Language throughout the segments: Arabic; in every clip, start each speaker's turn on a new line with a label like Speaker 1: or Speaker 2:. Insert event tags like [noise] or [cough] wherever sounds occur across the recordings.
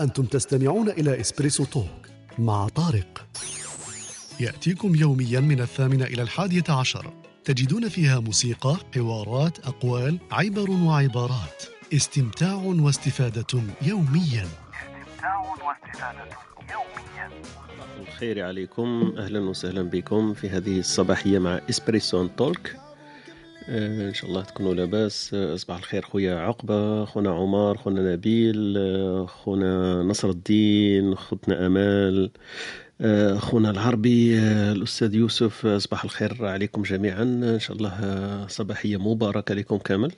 Speaker 1: أنتم تستمعون إلى إسبريسو توك مع طارق. يأتيكم يوميا من الثامنة إلى الحادية عشر. تجدون فيها موسيقى، حوارات، أقوال، عبر وعبارات. استمتاع واستفادة يوميا.
Speaker 2: استمتاع واستفادة يوميا
Speaker 3: الخير عليكم. أهلا وسهلا بكم في هذه الصباحية مع إسبريسو تولك إن شاء الله تكونوا لاباس. صباح الخير خويا عقبة خونا عمر خونا نبيل خونا نصر الدين خوتنا أمال خونا العربي الأستاذ يوسف. صباح الخير عليكم جميعا. إن شاء الله صباحية مباركة لكم كامل.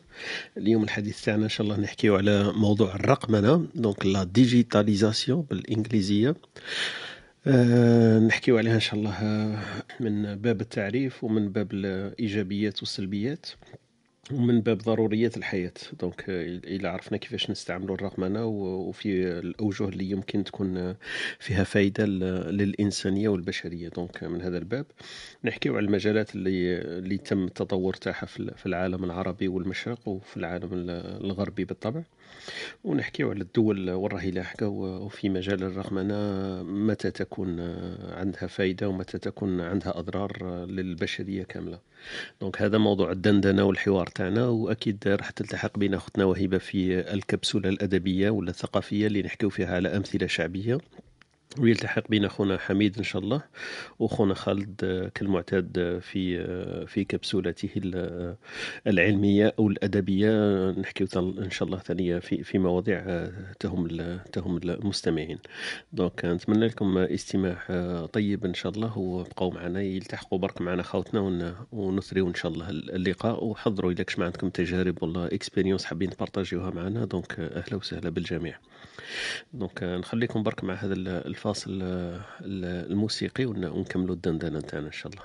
Speaker 3: اليوم الحديث تاعنا إن شاء الله نحكيو على موضوع الرقمنة donc la digitalisation بالإنجليزية. آه، نحكيو عليها إن شاء الله آه، من باب التعريف ومن باب الإيجابيات والسلبيات ومن باب ضروريات الحياة. donc آه، إلا عرفنا كيفاش نستعملوا الرقمنة و- وفي الأوجه اللي يمكن تكون فيها فايدة ل- للإنسانية والبشرية. donc من هذا الباب نحكيو على المجالات اللي اللي تم التطور تاعها في ال- في العالم العربي والمشرق وفي العالم ال- الغربي بالطبع. ونحكيو على الدول وراهي لاحقة وفي مجال الرقمنة متى تكون عندها فايدة ومتى تكون عندها أضرار للبشرية كاملة. donc هذا موضوع الدندنة والحوار تاعنا وأكيد راح تلتحق بنا أختنا وهبة في الكبسولة الأدبية ولا الثقافية اللي نحكيو فيها على أمثلة شعبية. ويلتحق بنا خونا حميد إن شاء الله وخونا خالد آه، كالمعتاد آه، في آه، في كبسولته ال- العلمية أو الأدبية. تل- إن شاء الله ثانية في في مواضيع تهم تهم المستمعين. donc نتمنى لكم استماع طيب إن شاء الله وبقوا معنا يلتحقوا برك معنا خوتنا ون- ونثريو إن شاء الله اللقاء. وحضروا إذا كش عندكم تجارب ولا expériences حابين تبارطاجيوها معنا. donc أهلا وسهلا بالجميع. donc آه، نخليكم برك مع هذا ال- الفاصل آه، ال- الموسيقي ون- ونكملوا الدندنة نتاعنا إن شاء الله.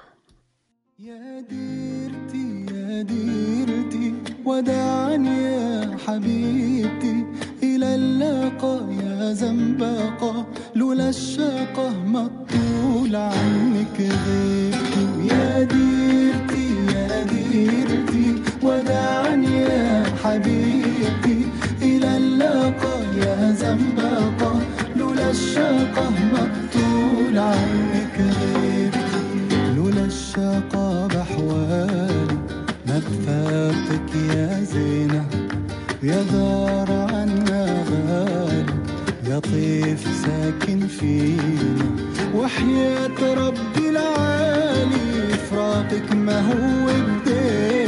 Speaker 4: يا ديرتي يا ديرتي وداعا يا حبيبتي إلى اللقاء يا زنبقة لولا الشقة ما الطول عنك غيبتي يا ديرتي يا ديرتي وداعا يا حبيبتي إلى اللقاء يا زنبقة لولا الشقة ما الطول عنك غيبتي لولا الشقا بحوالي ما كفاقك يا زينة. يا دار عنا غالي يا طيف ساكن فينا. وحياة ربي العالي فراقك ما هو بدينا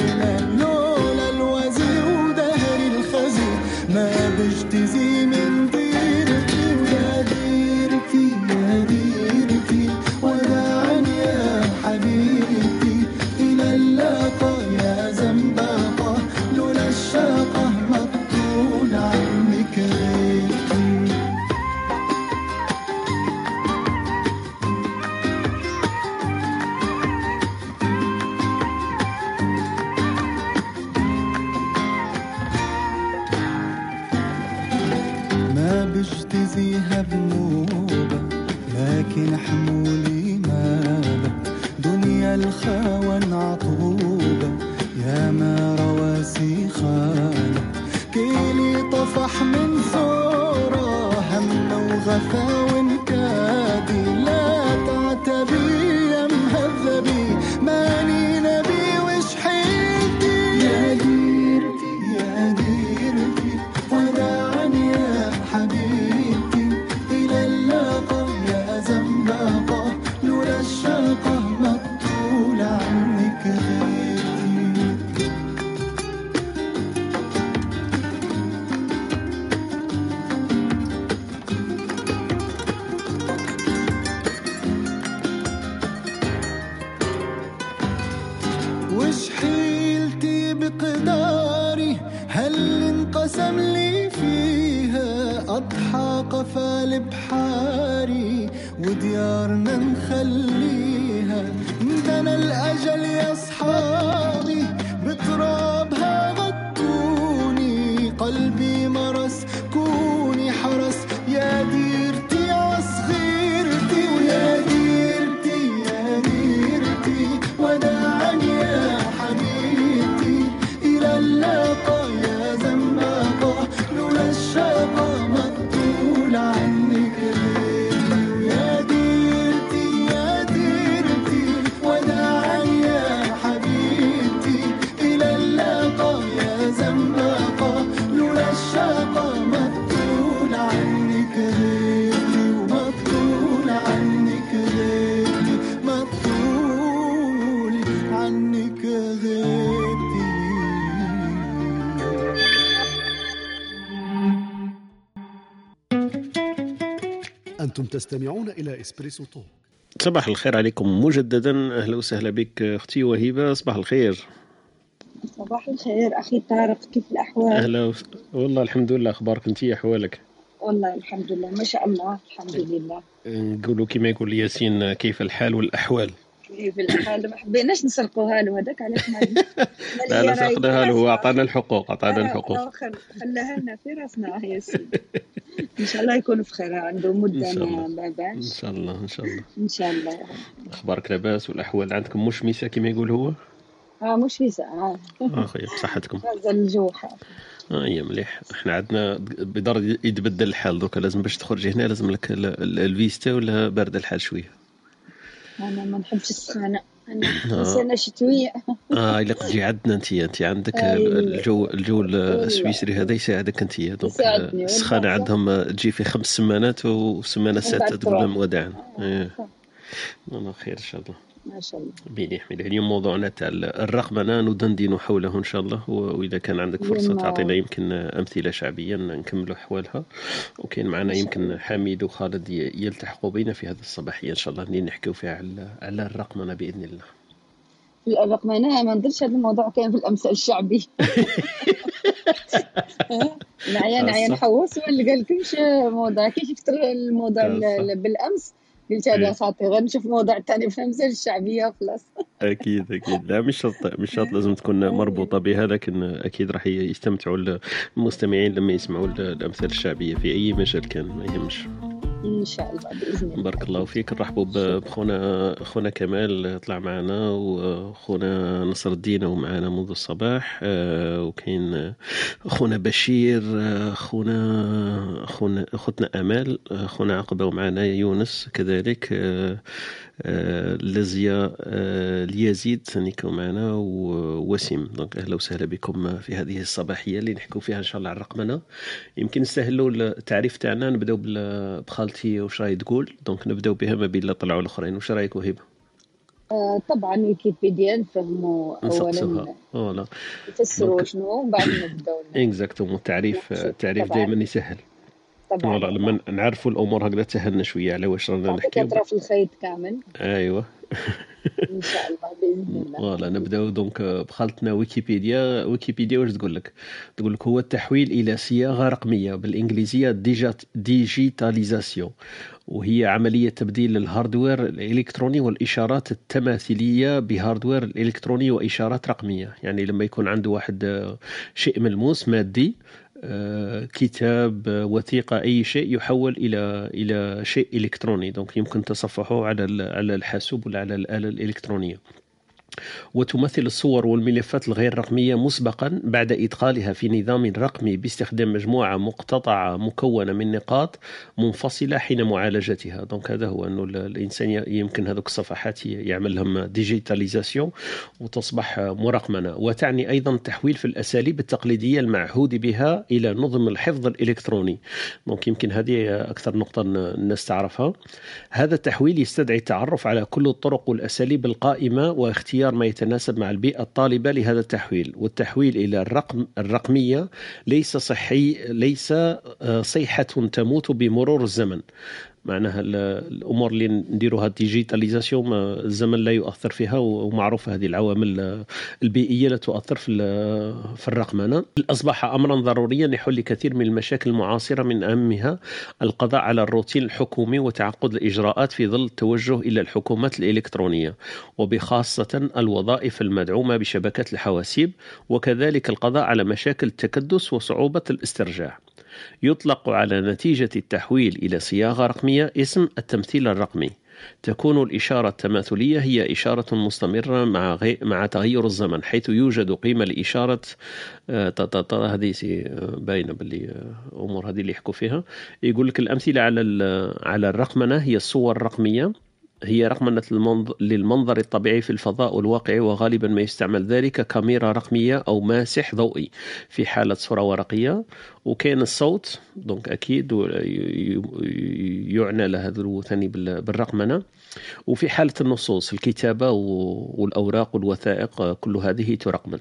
Speaker 1: تستمعون إلى إسبريسو توك.
Speaker 3: صباح الخير عليكم مجددا. أهلا وسهلا بك أختي وهبه صباح الخير.
Speaker 5: صباح الخير أخي طارق. كيف الأحوال؟
Speaker 3: أهلا وس... والله الحمد لله. أخبارك أنت أحوالك؟
Speaker 5: والله الحمد لله. ما شاء الله. الحمد لله.
Speaker 3: نقولوا كما يقول ياسين كيف الحال والأحوال؟
Speaker 5: كيف الحال؟ ما حبيناش نسرقوها له هذاك. علاش ما [laughs]
Speaker 3: لا لا سرقناها له هو أعطانا الحقوق أعطانا الحقوق.
Speaker 5: خل- خلاها لنا في راسنا يا سيدي [laughs] إن شاء الله يكون في خير عنده
Speaker 3: مدة
Speaker 5: ما. ما إن
Speaker 3: شاء الله إن شاء الله.
Speaker 5: إن شاء الله.
Speaker 3: أخبارك لاباس والأحوال عندكم مشمسه كما يقول هو؟
Speaker 5: آه مش ساعه
Speaker 3: آه. خويا بصحتكم. [laughs]
Speaker 5: هذا الجو
Speaker 3: آه يا مليح. إحنا عندنا بدار يتبدل الحال دوكا لازم باش تخرج هنا لازم لك ال- ال- الفيستا ولا بارد الحال شوية؟
Speaker 5: أنا ما نحبش السخانة. أنا
Speaker 3: آه.
Speaker 5: شتوية
Speaker 3: آه إلا تجي عندنا أنت أنت عندك
Speaker 5: أيوة.
Speaker 3: الجو الجو السويسري هذا يساعدك أنت دونك
Speaker 5: يساعدني، السخانة.
Speaker 3: عندهم تجي في خمس سمانات
Speaker 5: وسمانة
Speaker 3: سادسة تقول. لهم وداعا
Speaker 5: آه،
Speaker 3: إيه. الله خير إن شاء الله
Speaker 5: ما شاء الله.
Speaker 3: مليح مليح اليوم موضوعنا تاع الرقمنه ندندن حوله إن شاء الله. وإذا كان عندك
Speaker 5: فرصة
Speaker 3: تعطينا يمكن أمثلة شعبية نكملوا أحوالها. وكاين معنا يمكن حميد وخالد يلتحقوا بنا في هذه الصباحية إن شاء الله. اللي نحكيو فيها على على الرقمنه بإذن الله.
Speaker 5: الرقمنة ما نديرش هذا الموضوع كان في الأمثال الشعبي. [laughs] [laughs] العيان
Speaker 3: آه،
Speaker 5: عيان
Speaker 3: صح.
Speaker 5: حوس هو اللي قال لكمش موضوع. كي شفت الموضوع
Speaker 3: آه،
Speaker 5: بالأمس؟ قلت
Speaker 3: إيه.
Speaker 5: هذا خاطي غير نشوف موضوع ثاني في الامثال الشعبية خلاص.
Speaker 3: أكيد أكيد. لا مش شرط مش شرط لازم تكون [laughs] مربوطة بها لكن أكيد راح يستمتعوا المستمعين لما يسمعوا الأمثال الشعبية في أي مجال كان ما يهمش.
Speaker 5: إن شاء الله بإذن الله.
Speaker 3: بارك الله فيك. نرحبوا بخونا خونا كمال طلع معنا وخونا نصر الدين ومعنا منذ الصباح. آه، وكاين خونا بشير آه، خونا خونا اختنا أمال آه، خونا عقبة ومعنا يونس كذلك. آه، لزيا آه، اليزيد ثانيك معنا ووسيم. donc أهلا وسهلا بكم في هذه الصباحية اللي نحكوا فيها إن شاء الله على الرقمنه يمكن نستهلوا التعريف تاعنا نبداو بخالتي واش راهي تقول donc نبداو بها ما بين طلعوا الاخرين واش رأيك وهبه
Speaker 5: آه طبعا ويكيبيديا نفهموا اولا
Speaker 3: voilà
Speaker 5: نفسروا شنو ومن بعد نبداو
Speaker 3: exactement [laughs] التعريف التعريف. دائما يسهل.
Speaker 5: طبعا.
Speaker 3: voilà لما نعرفوا الأمور هكذا تسهلنا شوية على واش رانا
Speaker 5: تعطيك
Speaker 3: نحكيو.
Speaker 5: اطراف الخيط كامل.
Speaker 3: أيوه. [laughs]
Speaker 5: إن شاء الله بإذن الله.
Speaker 3: voilà نبداو donc بخالتنا ويكيبيديا. ويكيبيديا واش تقول لك؟ تقول لك هو التحويل إلى صياغه رقمية بالإنجليزية digit digitalisation. وهي عملية تبديل ال hardware الإلكتروني والإشارات التماثيلية ب hardware الإلكتروني وإشارات رقمية. يعني لما يكون عنده واحد آه، شيء ملموس مادي كتاب آه، وثيقة أي شيء يحول إلى إلى شيء إلكتروني. donc يمكن تصفحه على على الحاسوب ولا على الآلة الإلكترونية. وتمثل الصور والملفات الغير رقمية مسبقا بعد إدخالها في نظام رقمي باستخدام مجموعة مقتطعة مكونة من نقاط منفصلة حين معالجتها. donc هذا هو أنه ال- الإنسان يمكن هذوك الصفحات يعمل لهم digitalisation وتصبح مرقمنة وتعني أيضا التحويل في الأساليب التقليدية المعهود بها إلى نظم الحفظ الإلكتروني. donc يمكن هذه أكثر نقطة الناس تعرفها هذا التحويل يستدعي التعرف على كل الطرق والأساليب القائمة واختيار ما يتناسب مع البيئة الطالبة لهذا التحويل والتحويل إلى الرقم الرقمية ليس صحي ليس آه، صيحة تموت بمرور الزمن. معناها ال- الأمور اللي نديروها ديجيتاليزاسيون الزمن لا يؤثر فيها ومعروفة هذه العوامل البيئية لا تؤثر في في الرقمنه أصبح امرا ضروريا لحل كثير من المشاكل المعاصرة من أهمها القضاء على الروتين الحكومي وتعقد الإجراءات في ظل التوجه إلى الحكومات الإلكترونية وبخاصة الوظائف المدعومة بشبكات الحواسيب وكذلك القضاء على مشاكل التكدس وصعوبة الاسترجاع. يطلق على نتيجة التحويل إلى صياغة رقمية اسم التمثيل الرقمي. تكون الإشارة التماثلية هي إشارة مستمرة مع غي... مع تغير الزمن حيث يوجد قيمة لإشارة آه، هذه باينة باللي آه، أمور هذه اللي يحكوا فيها. يقول لك الأمثلة على على الرقمنة هي الصور الرقمية. هي رقمنة. للمنظر الطبيعي في الفضاء والواقعي وغالبا ما يستعمل ذلك كاميرا رقمية أو ماسح ضوئي في حالة صورة ورقية وكاين الصوت دونك أكيد يعنى له هذا ثاني بال- بالرقمنة وفي حالة النصوص الكتابة والأوراق والوثائق كل هذه ترقمن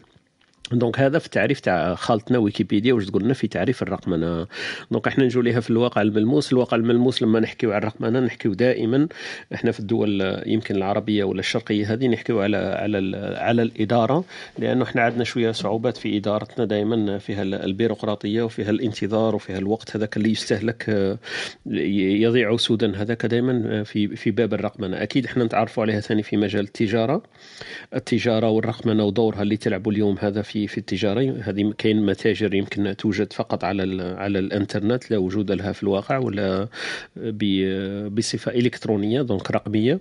Speaker 3: donc هذا في التعريف تاع خالتنا ويكيبيديا واش تقول لنا في تعريف الرقمنه donc إحنا نجوا ليها في الواقع الملموس. الواقع الملموس لما نحكيو على الرقمنه نحكيو دائما إحنا في الدول يمكن العربية ولا الشرقية هذه نحكيو على على على الإدارة لأنه إحنا عندنا شوية صعوبات في إدارتنا دائما فيها ال- البيروقراطية وفيها الانتظار وفيها الوقت هذاك اللي يستهلك يضيع سودا هذاك دائما في في باب الرقمنه أكيد إحنا نتعرفوا عليها ثاني في مجال التجارة. التجارة والرقمنه ودورها اللي تلعب اليوم هذا في في التجارة. هذه كاين متاجر يمكن توجد فقط على على الإنترنت لا وجود لها في الواقع ولا بصفة إلكترونية دونك رقمية.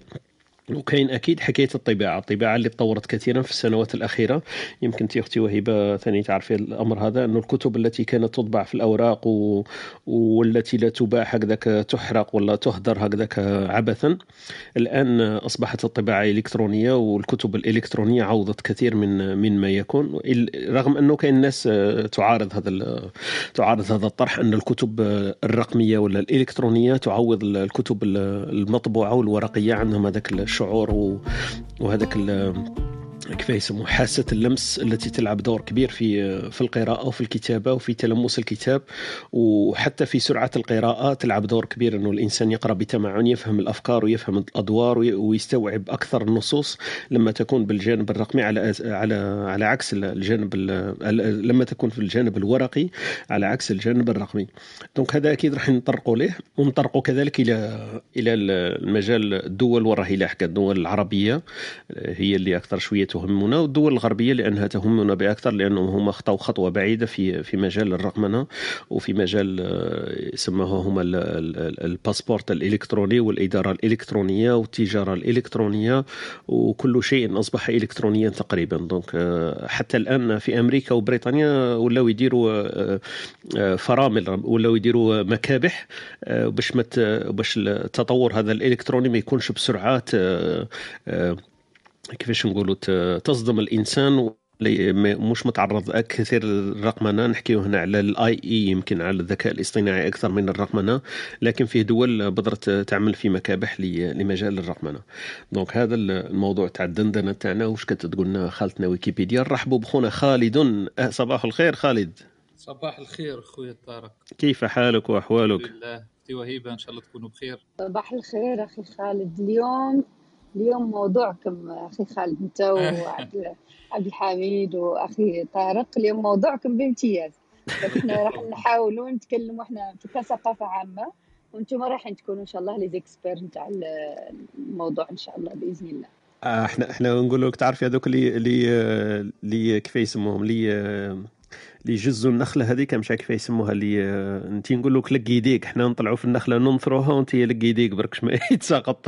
Speaker 3: وكاين أكيد حكاية الطباعة، الطباعة اللي تطورت كثيرا في السنوات الأخيرة. يمكن انت أختي وهبه ثاني تعرفي الأمر هذا انه الكتب التي كانت تطبع في الأوراق و... والتي لا تباع هكذاك تحرق ولا تهدر هكذاك عبثا الآن أصبحت الطباعة إلكترونية والكتب الإلكترونية عوضت كثير من من ما يكون. رغم أنه كاين ناس تعارض هذا ال- تعارض هذا الطرح أن الكتب الرقمية ولا الإلكترونية تعوض ال- الكتب ال- المطبوعة والورقية عندهم هذاك الشعور وهذاك كيف يسموه حاسة اللمس التي تلعب دور كبير في في القراءة وفي الكتابة وفي تلمس الكتاب. وحتى في سرعة القراءة تلعب دور كبير أنه الإنسان يقرأ بتمعن يفهم الأفكار ويفهم الأدوار وي- ويستوعب أكثر النصوص لما تكون بالجانب الرقمي على على على عكس الجانب ال- لما تكون في الجانب الورقي على عكس الجانب الرقمي. donc هذا أكيد راح نطرقوا له ونطرقوا كذلك إلى إلى المجال الدول وراهي لاحقة الدول العربية هي اللي أكثر شوية تهمنا والدول الغربية لأنها تهمنا بأكثر لأنهم هم خطوا خطوة بعيدة في في مجال الرقمنة وفي مجال آه، يسموها هما ال- ال- ال passeport الإلكتروني والإدارة الإلكترونية والتجارة الإلكترونية وكل شيء أصبح الكترونيا تقريبا. donc آه، حتى الآن في أمريكا وبريطانيا ولاو يديروا آه، فرامل ولاو يديروا مكابح باش باش التطور هذا الإلكتروني ما يكونش بسرعات كيفاش نقولوا تصدم الإنسان مش متعرض كثير للرقمنة. نحكيو هنا على ال AI يمكن على الذكاء الاصطناعي أكثر من الرقمنة لكن فيه دول بدرت تعمل في مكابح ل- لمجال الرقمنة. donc هذا الموضوع تاع الدندنة تاعنا. واش كنت تقولنا خالتنا ويكيبيديا؟ نرحبوا بخونا خالد. أه، صباح الخير خالد.
Speaker 6: صباح الخير أخوي طارق.
Speaker 3: كيف حالك وأحوالك؟
Speaker 6: الحمد لله. أختي وهيبة إن شاء الله تكونوا بخير.
Speaker 5: صباح الخير أخي خالد. اليوم اليوم موضوعكم أخي خالد أنت [laughs] وعبد عبد الحميد وأخي طارق اليوم موضوعكم بامتياز. إحنا راح [laughs] نحاولوا نتكلموا إحنا في كثقافة عامة وأنتم راح تكونوا إن شاء الله لي زيكسبير نتاع الموضوع إن شاء الله بإذن الله.
Speaker 3: آه، إحنا إحنا نقول لك تعرفي هذوك اللي اللي اللي كيف يسموهم؟ اللي اللي يجزوا النخلة هذيك مش عارف كيف يسموها اللي انت نقول لك لق يديك. إحنا نطلعوا في النخلة ننثروها وانت لق يديك برك ما [laughs] يتساقط.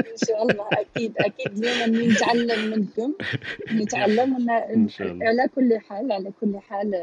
Speaker 5: إن شاء الله. أكيد أكيد. اليوم نتعلم منكم. نتعلم على كل حال على كل حال.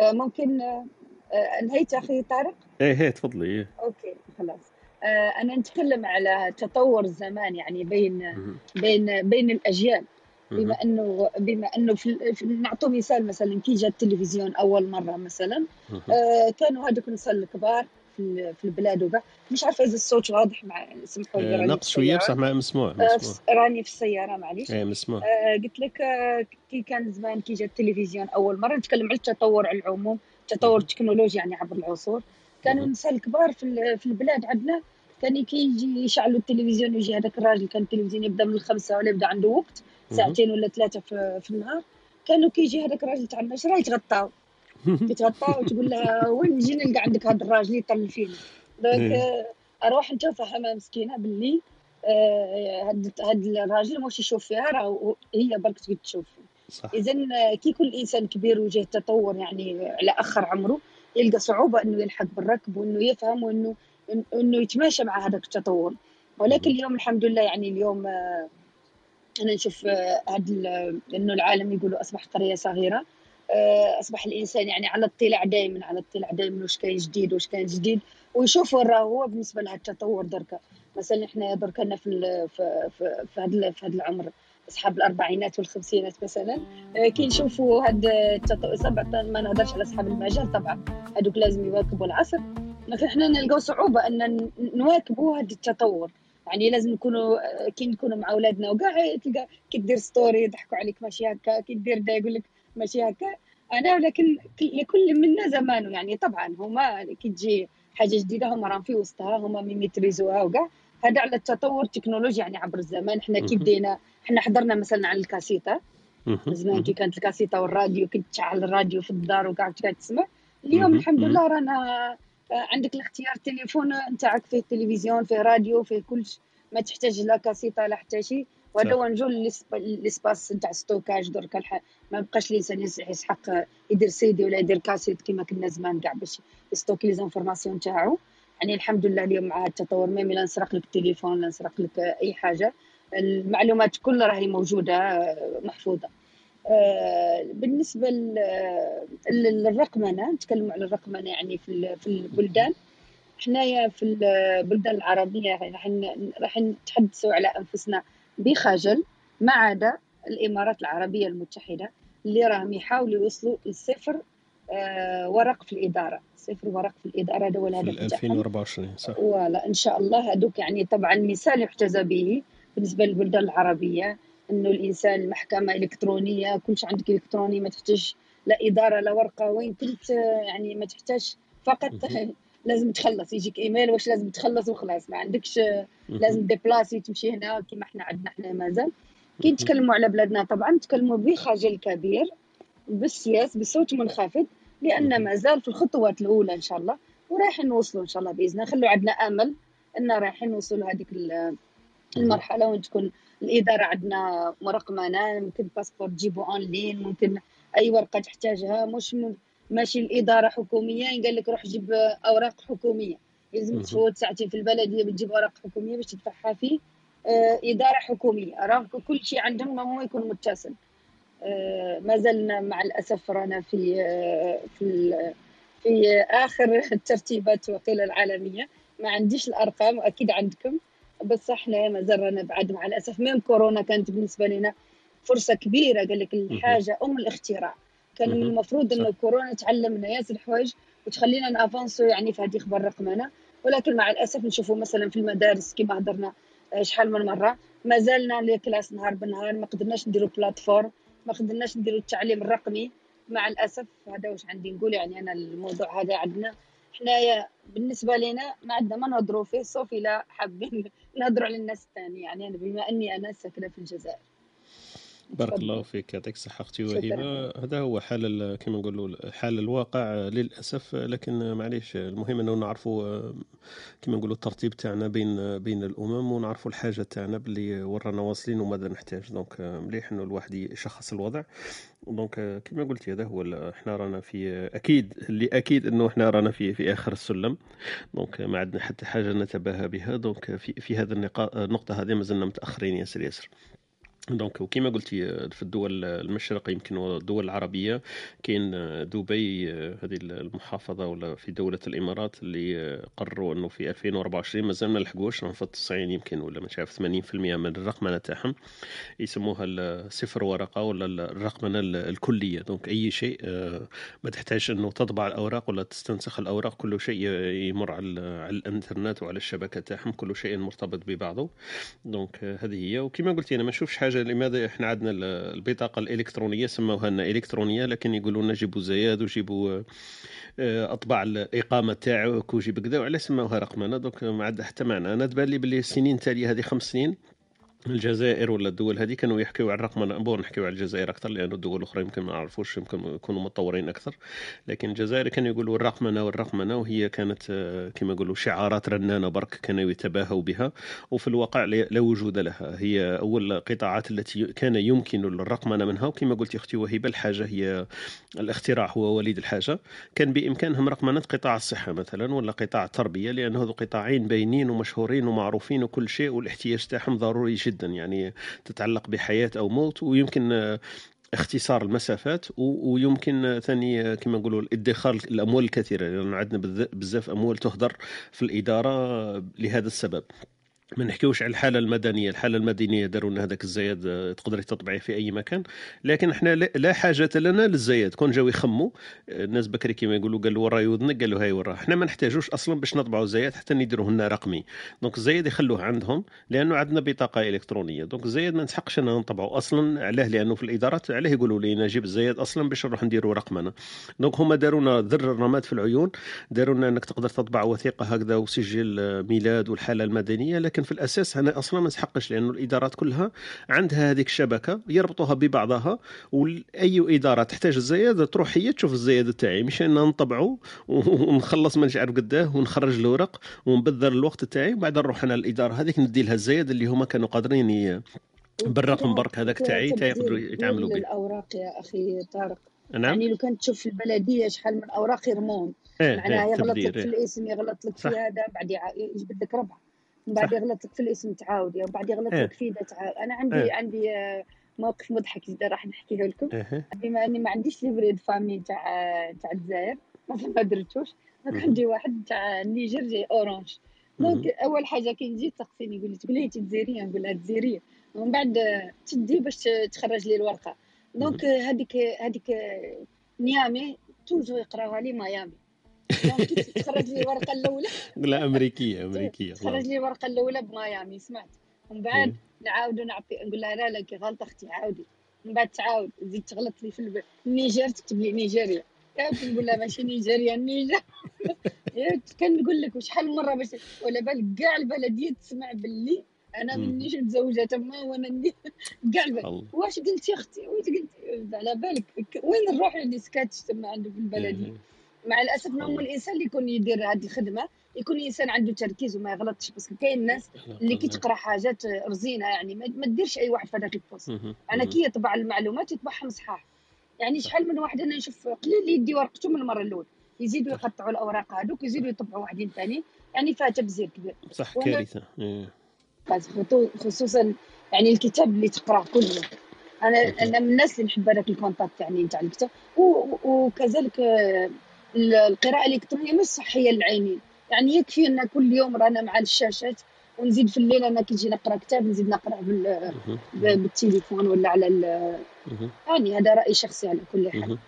Speaker 5: آه، ممكن آه، آه، انهيت أخي طارق؟
Speaker 3: إيه إيه تفضلي. إيه.
Speaker 5: أوكي خلاص. آه، أنا نتكلم على تطور الزمان يعني بين. بين بين
Speaker 3: الأجيال.
Speaker 5: بما إنه بما إنه في, في نعطوا مثال مثلا كي جا التلفزيون أول مرة مثلا. آه، كانوا هذوك الناس الكبار في في البلاد وكاع مش عارفة إذا الصوت واضح مع سمحوا لي
Speaker 3: آه،
Speaker 5: راني
Speaker 3: نقص
Speaker 5: في شوية.
Speaker 3: بصح ما مسموع
Speaker 5: آه،
Speaker 3: مسموع
Speaker 5: راني في السيارة معليش
Speaker 3: إيه مسموع
Speaker 5: آه، قلت لك آه، كي كان زمان كي جا التلفزيون أول مرة نتكلم على التطور على العموم تطور التكنولوجيا يعني عبر العصور كانوا. النساء الكبار في في البلاد عندنا كان كي يجي يشعلوا التلفزيون يجي هذاك الراجل كان التلفزيون يبدأ من الخمسة ولا يبدأ عنده وقت. ساعتين ولا ثلاثة في, في النهار. كانوا كي يجي هذاك الراجل تاع النشره يتغطاو [laughs] يتغطاو وتقول لها وين نجي نلقى عندك هذا الراجل يطل فينا. donc
Speaker 3: إيه.
Speaker 5: آه، أروح نشوفها مسكينة باللي آه، هاد هاد الراجل مش يشوف فيها؟ راه هي برك تقعد تشوف. فيه اذا كي كل انسان كبير وجه تطور يعني على آخر عمره يلقى صعوبة إنه يلحق بالركب وإنه يفهم وانه إنه يتماشى مع هذاك التطور. ولكن اليوم الحمد لله يعني اليوم آه، أنا نشوف آه، هاد ال- إنه العالم يقولوا أصبح قرية صغيرة. آه، أصبح الإنسان يعني على اطلاع دائما على اطلاع دائما واش كاين جديد واش كاين جديد. ويشوف وين راه هو بالنسبة لهذا التطور دركا. مثلا إحنا دركا في في في هذا في هذا العمر أصحاب الأربعينات والخمسينات مثلا. آه، كي نشوفوا هاد التطور ما نهضرش على أصحاب المجال طبعا. هذوك لازم يواكبوا العصر. لكن إحنا نلقاو صعوبة إن نواكبوا هذا التطور. يعني لازم نكونوا كي نكونوا مع أولادنا وكاع تلقى كي دير story يضحكوا عليك ماشي هكا كي دير دا يقول لك ماشي هكا أنا ولكن كل- لكل منا زمانه يعني طبعا هما كي تجي حاجة جديدة هما راهم في وسطها هما يميتريزوها وكاع هذا على التطور التكنولوجي يعني عبر الزمان حنا كي. بدينا حنا حضرنا مثلا على الكاسيطه. زمان كي كانت الكاسيطه والراديو كنت تشعل الراديو في الدار وكاع كنت تسمع اليوم. الحمد. لله رانا عندك الاختيار التليفون نتاعك فيه تلفزيون فيه راديو فيه كلش ما تحتاج لا كاسيطه لا حتى شيء. وهذا. هو نجو لل esp- لل espace نتاع stockage درك ما بقاش الانسان يس- يسحق يدير سيدي ولا يدير كاسيت كما كنا زمان كاع باش ي stocker les informations نتاعو. يعني الحمد لله اليوم مع التطور même لا نسرق لك التليفون لا نسرق لك أي حاجة. المعلومات كلها راهي موجودة محفوظة. بالنسبة لل- للرقمنة نتكلموا على الرقمنة يعني في في البلدان. حنايا في البلدان العربية راح ن- راح نتحدثوا على أنفسنا بخجل ما عدا الإمارات العربية المتحدة اللي راهم يحاولوا يوصلوا لصفر آه، ورق في الإدارة. صفر ورق في الإدارة هذا هو
Speaker 3: في
Speaker 5: الهدف
Speaker 3: ال
Speaker 5: نتاعهم
Speaker 3: 2024 صح.
Speaker 5: فوالا إن شاء الله هذوك يعني طبعا مثال يحتذى به بالنسبة للبلدان العربية. إنه الإنسان المحكمه إلكترونية كل شيء عندك إلكتروني ما تحتاج لا إدارة لا ورقة وين كنت يعني ما تحتاج فقط. لازم تخلص يجيك إيميل واش لازم تخلص وخلاص ما عندكش. لازم déplacer تمشي هنا كما إحنا عندنا إحنا مازال كي. نتكلموا على بلادنا طبعا نتكلموا بخجل كبير بالسياس بصوت منخفض
Speaker 3: لأن.
Speaker 5: مازال في الخطوات الأولى إن شاء الله ورايحين نوصلوا إن شاء الله بإذن الله خلوا عندنا آمل إن رايحين نوصلوا
Speaker 3: مهم.
Speaker 5: المرحلة وين تكون الإدارة عندنا مرقمنة ممكن passeport تجيبو en ligne ممكن أي ورقة تحتاجها مش م- ماشي الإدارة حكومية قال لك روح جيب أوراق حكومية.
Speaker 3: مهم.
Speaker 5: تفوت ساعتين في البلديه بتجيب أوراق حكومية باش تدفعها في آه، إدارة حكومية. راه كل شيء عندهم هو يكون متصل. آه، ما زلنا مع الأسف رانا في آه، في في آخر [laughs] الترتيبات وقيل العالمية. ما عنديش الأرقام واكيد عندكم. بس إحنا ما زال رانا بعد مع الأسف. ميم كورونا كانت بالنسبة لنا فرصة كبيرة قال لك الحاجة أم الاختراع. كان من. المفروض. إنه كورونا تعلمنا ياسر حوايج وتخلينا ن avancer يعني في هذه خبر رقمنه ولكن مع الأسف نشوفوا مثلا في المدارس كما هضرنا آه، شحال من مرة. ما زالنا les classes نهار بنهار ما قدرناش نديروا plateforme ما قدرناش نديروا التعليم الرقمي. مع الأسف هذا واش عندي نقول يعني أنا الموضوع هذا عندنا. حنايا بالنسبة لنا ما عندنا ما نهضروا فيه sauf الا حابين نهضروا على الناس الثانية. يعني أنا بما أني أنا ساكنه في الجزائر.
Speaker 3: بارك. الله فيك يعطيك الصحة أختي. وهبة. هذا هو حال ال- كما نقولوا حال الواقع للأسف لكن معليش المهم أنه نعرفوا كما نقولوا الترتيب تاعنا بين بين الأمم ونعرفوا الحاجة تاعنا باللي ورانا واصلين وماذا نحتاج. donc مليح أنه الواحد يشخص الوضع. donc كما قلت هذا هو إحنا رانا في أكيد اللي أكيد أنه إحنا رانا في في آخر السلم. donc ما عندنا حتى حاجة نتباهى بها. donc في في هذا النقطة هذه مازلنا متأخرين ياسر ياسر. donc وكما قلتي في الدول المشرق يمكن الدول العربية كاين دبي هذه المحافظة ولا في دولة الإمارات اللي قرروا أنه في 2024 مازال ما لحقوش راهم في 90 يمكن ولا مش عارف 80% من الرقمنة تاعهم. يسموها الصفر ورقة ولا الرقمنة الكلية. donc أي شيء آه، ما تحتاج أنه تطبع الأوراق ولا تستنسخ الأوراق كل شيء يمر على الإنترنت وعلى الشبكة تاعهم كل شيء مرتبط ببعضه. donc آه، هذه هي. وكما قلت أنا ما نشوفش حاجة لماذا إحنا عندنا ال- البطاقة الإلكترونية؟ سموها لنا إلكترونية لكن يقولوا لنا جيبوا زياد وجيبوا آه، أطبع الإقامة تاعك وجيب كذا وعلاش سموها رقمنه donc ما عندها حتى معنى. أنا تبان لي باللي السنين تالية هذه خمس سنين. الجزائر ولا الدول هذه كانوا يحكيوا على الرقمنه bon نحكيوا على الجزائر أكثر لأنه الدول الأخرى يمكن ما نعرفوش يمكن يكونوا متطورين أكثر. لكن الجزائر كانوا يقولوا الرقمنه والرقمنه وهي كانت آه، كما يقولوا شعارات رنانة برك كانوا يتباهوا بها. وفي الواقع لا لا وجود لها. هي أول القطاعات التي كان يمكن الرقمنه منها وكما قلت أختي وهبه الحاجة هي الاختراع هو وليد الحاجة. كان بإمكانهم رقمنه قطاع الصحة مثلا ولا قطاع التربية لأن هذو قطاعين باينين ومشهورين ومعروفين وكل شيء والاحتياج تاعهم ضروري جدا يعني تتعلق بحياة أو موت ويمكن اختصار المسافات ويمكن ثاني كما نقولوا الادخار الأموال الكثيرة لأن عندنا بذ- بزاف أموال تهدر في الإدارة لهذا السبب. ما نحكيوش على الحالة المدنية. الحالة المدنية داروا لنا هذاك الزايد آه، تقدري تطبعيه في أي مكان. لكن إحنا لا- حاجة لنا للزايد كون جاو يخموا آه، الناس بكري كيما يقولوا قالوا ورا يوذنك قالوا هاي ورا إحنا ما نحتاجوش أصلا باش نطبعوا الزايد حتى نديروه لنا رقمي. دونك الزايد يخلوه عندهم لأنه عندنا بطاقة إلكترونية. donc الزايد ما نسحقش أنا نطبعه أصلا علاه لأنه في الإدارات علاه يقولوا لي نجيب الزايد أصلا باش نروح نديروا رقمنا. donc هما داروا لنا ذر الرماد في العيون. داروا لنا إنك تقدر تطبع وثيقة هكذا وسجل آه، ميلاد والحالة المدنية. لكن في الأساس أنا أصلا ما نسحقش لأنه الإدارات كلها عندها هذيك الشبكة يربطوها ببعضها وأي إدارة تحتاج الزيادة تروح هي تشوف الزيادة تاعي مش ان نطبعه ونخلص ما نعرف قداه ونخرج الورق ونبذر الوقت تاعي وبعد نروح أنا الاداره هذيك ندي لها الزيادة اللي هما كانوا قادرين بالرقم برك هذاك تاعي تا يقدروا يتعاملوا به.
Speaker 5: الأوراق يا أخي طارق.
Speaker 3: نعم.
Speaker 5: يعني لو كنت تشوف في البلدية شحال من أوراق يرمون
Speaker 3: إيه
Speaker 5: معناها
Speaker 3: إيه
Speaker 5: يغلط لك
Speaker 3: تبذير
Speaker 5: في
Speaker 3: إيه.
Speaker 5: الاسم يغلط لك في. هذا بعد يجبد لك ربع من بعد. يغلط لك في الاسم تعاود يعني بعد يغلط
Speaker 3: إيه.
Speaker 5: لك في ذا تعاود أنا عندي
Speaker 3: إيه.
Speaker 5: عندي آه، موقف مضحك جدا راح نحكيه لكم
Speaker 3: إيه
Speaker 5: بما إني ما عنديش livret de famille تاع تاع الجزائر [laughs] ما درتوش
Speaker 3: donc.
Speaker 5: عندي واحد تاع النيجر جاي
Speaker 3: orange.
Speaker 5: donc أول حاجة كي نجي تقصيني يقول لي تقول لي أنت جزائرية نقول لها جزائرية ومن بعد تدي باش تخرج لي الورقة donc هذيك هذيك نيامي توجو يقراوها لي ميامي تخرج لي الورقة الأولى [laughs]
Speaker 3: لا أمريكية [laughs] أمريكية
Speaker 5: تخرج. لي الورقة الأولى بميامي سمعت ومن بعد
Speaker 3: إيه.
Speaker 5: نعاودو نعطي نقول لها لا لا كي غلط أختي عاودي من بعد تعاود تزيد تغلط لي في الب- النيجر تكتب لي نيجيريا نقول لها ماشي نيجيريا النيجر [laughs] يا كان نقول لك وشحال من مرة باش ولا بالك كاع البلدية تسمع باللي أنا من
Speaker 3: مم.
Speaker 5: النيجر متزوجة تما وأنا كاع. واش قلتي أختي واش قلتي على بالك وين نروح les sketchs تما عنده في البلدية
Speaker 3: إيه.
Speaker 5: مع الأسف ما هو الإنسان اللي يكون يدير هذه الخدمة يكون إنسان عنده تركيز وما يغلطش بس كاين ناس اللي كي تقرا حاجات رزينة يعني ما ديرش أي واحد في هذاك
Speaker 3: ال
Speaker 5: poste.
Speaker 3: أنا.
Speaker 5: كي يطبع المعلومات يطبعهم صحاح يعني شحال من واحد أنا نشوف قليل اللي يدي ورقته من المرة الأولى. يزيدوا يقطعوا الأوراق هذوك يزيدوا يطبعوا واحدين ثاني يعني فيها تبذير كبير.
Speaker 3: صح كارثة. إيه.
Speaker 5: خصو- خصوصا يعني الكتاب اللي تقرأه كل يوم أنا أنا من الناس اللي نحب هذاك ال contact يعني نتاع الكتاب. وكذلك القراءة الإلكترونية مش صحيه للعينين يعني يكفي أن كل يوم رانا مع الشاشات ونزيد في الليل أنا كي نجي نقرأ كتاب نزيد نقرأ بالتليفون ولا على. يعني هذا رأي شخصي على كل حال.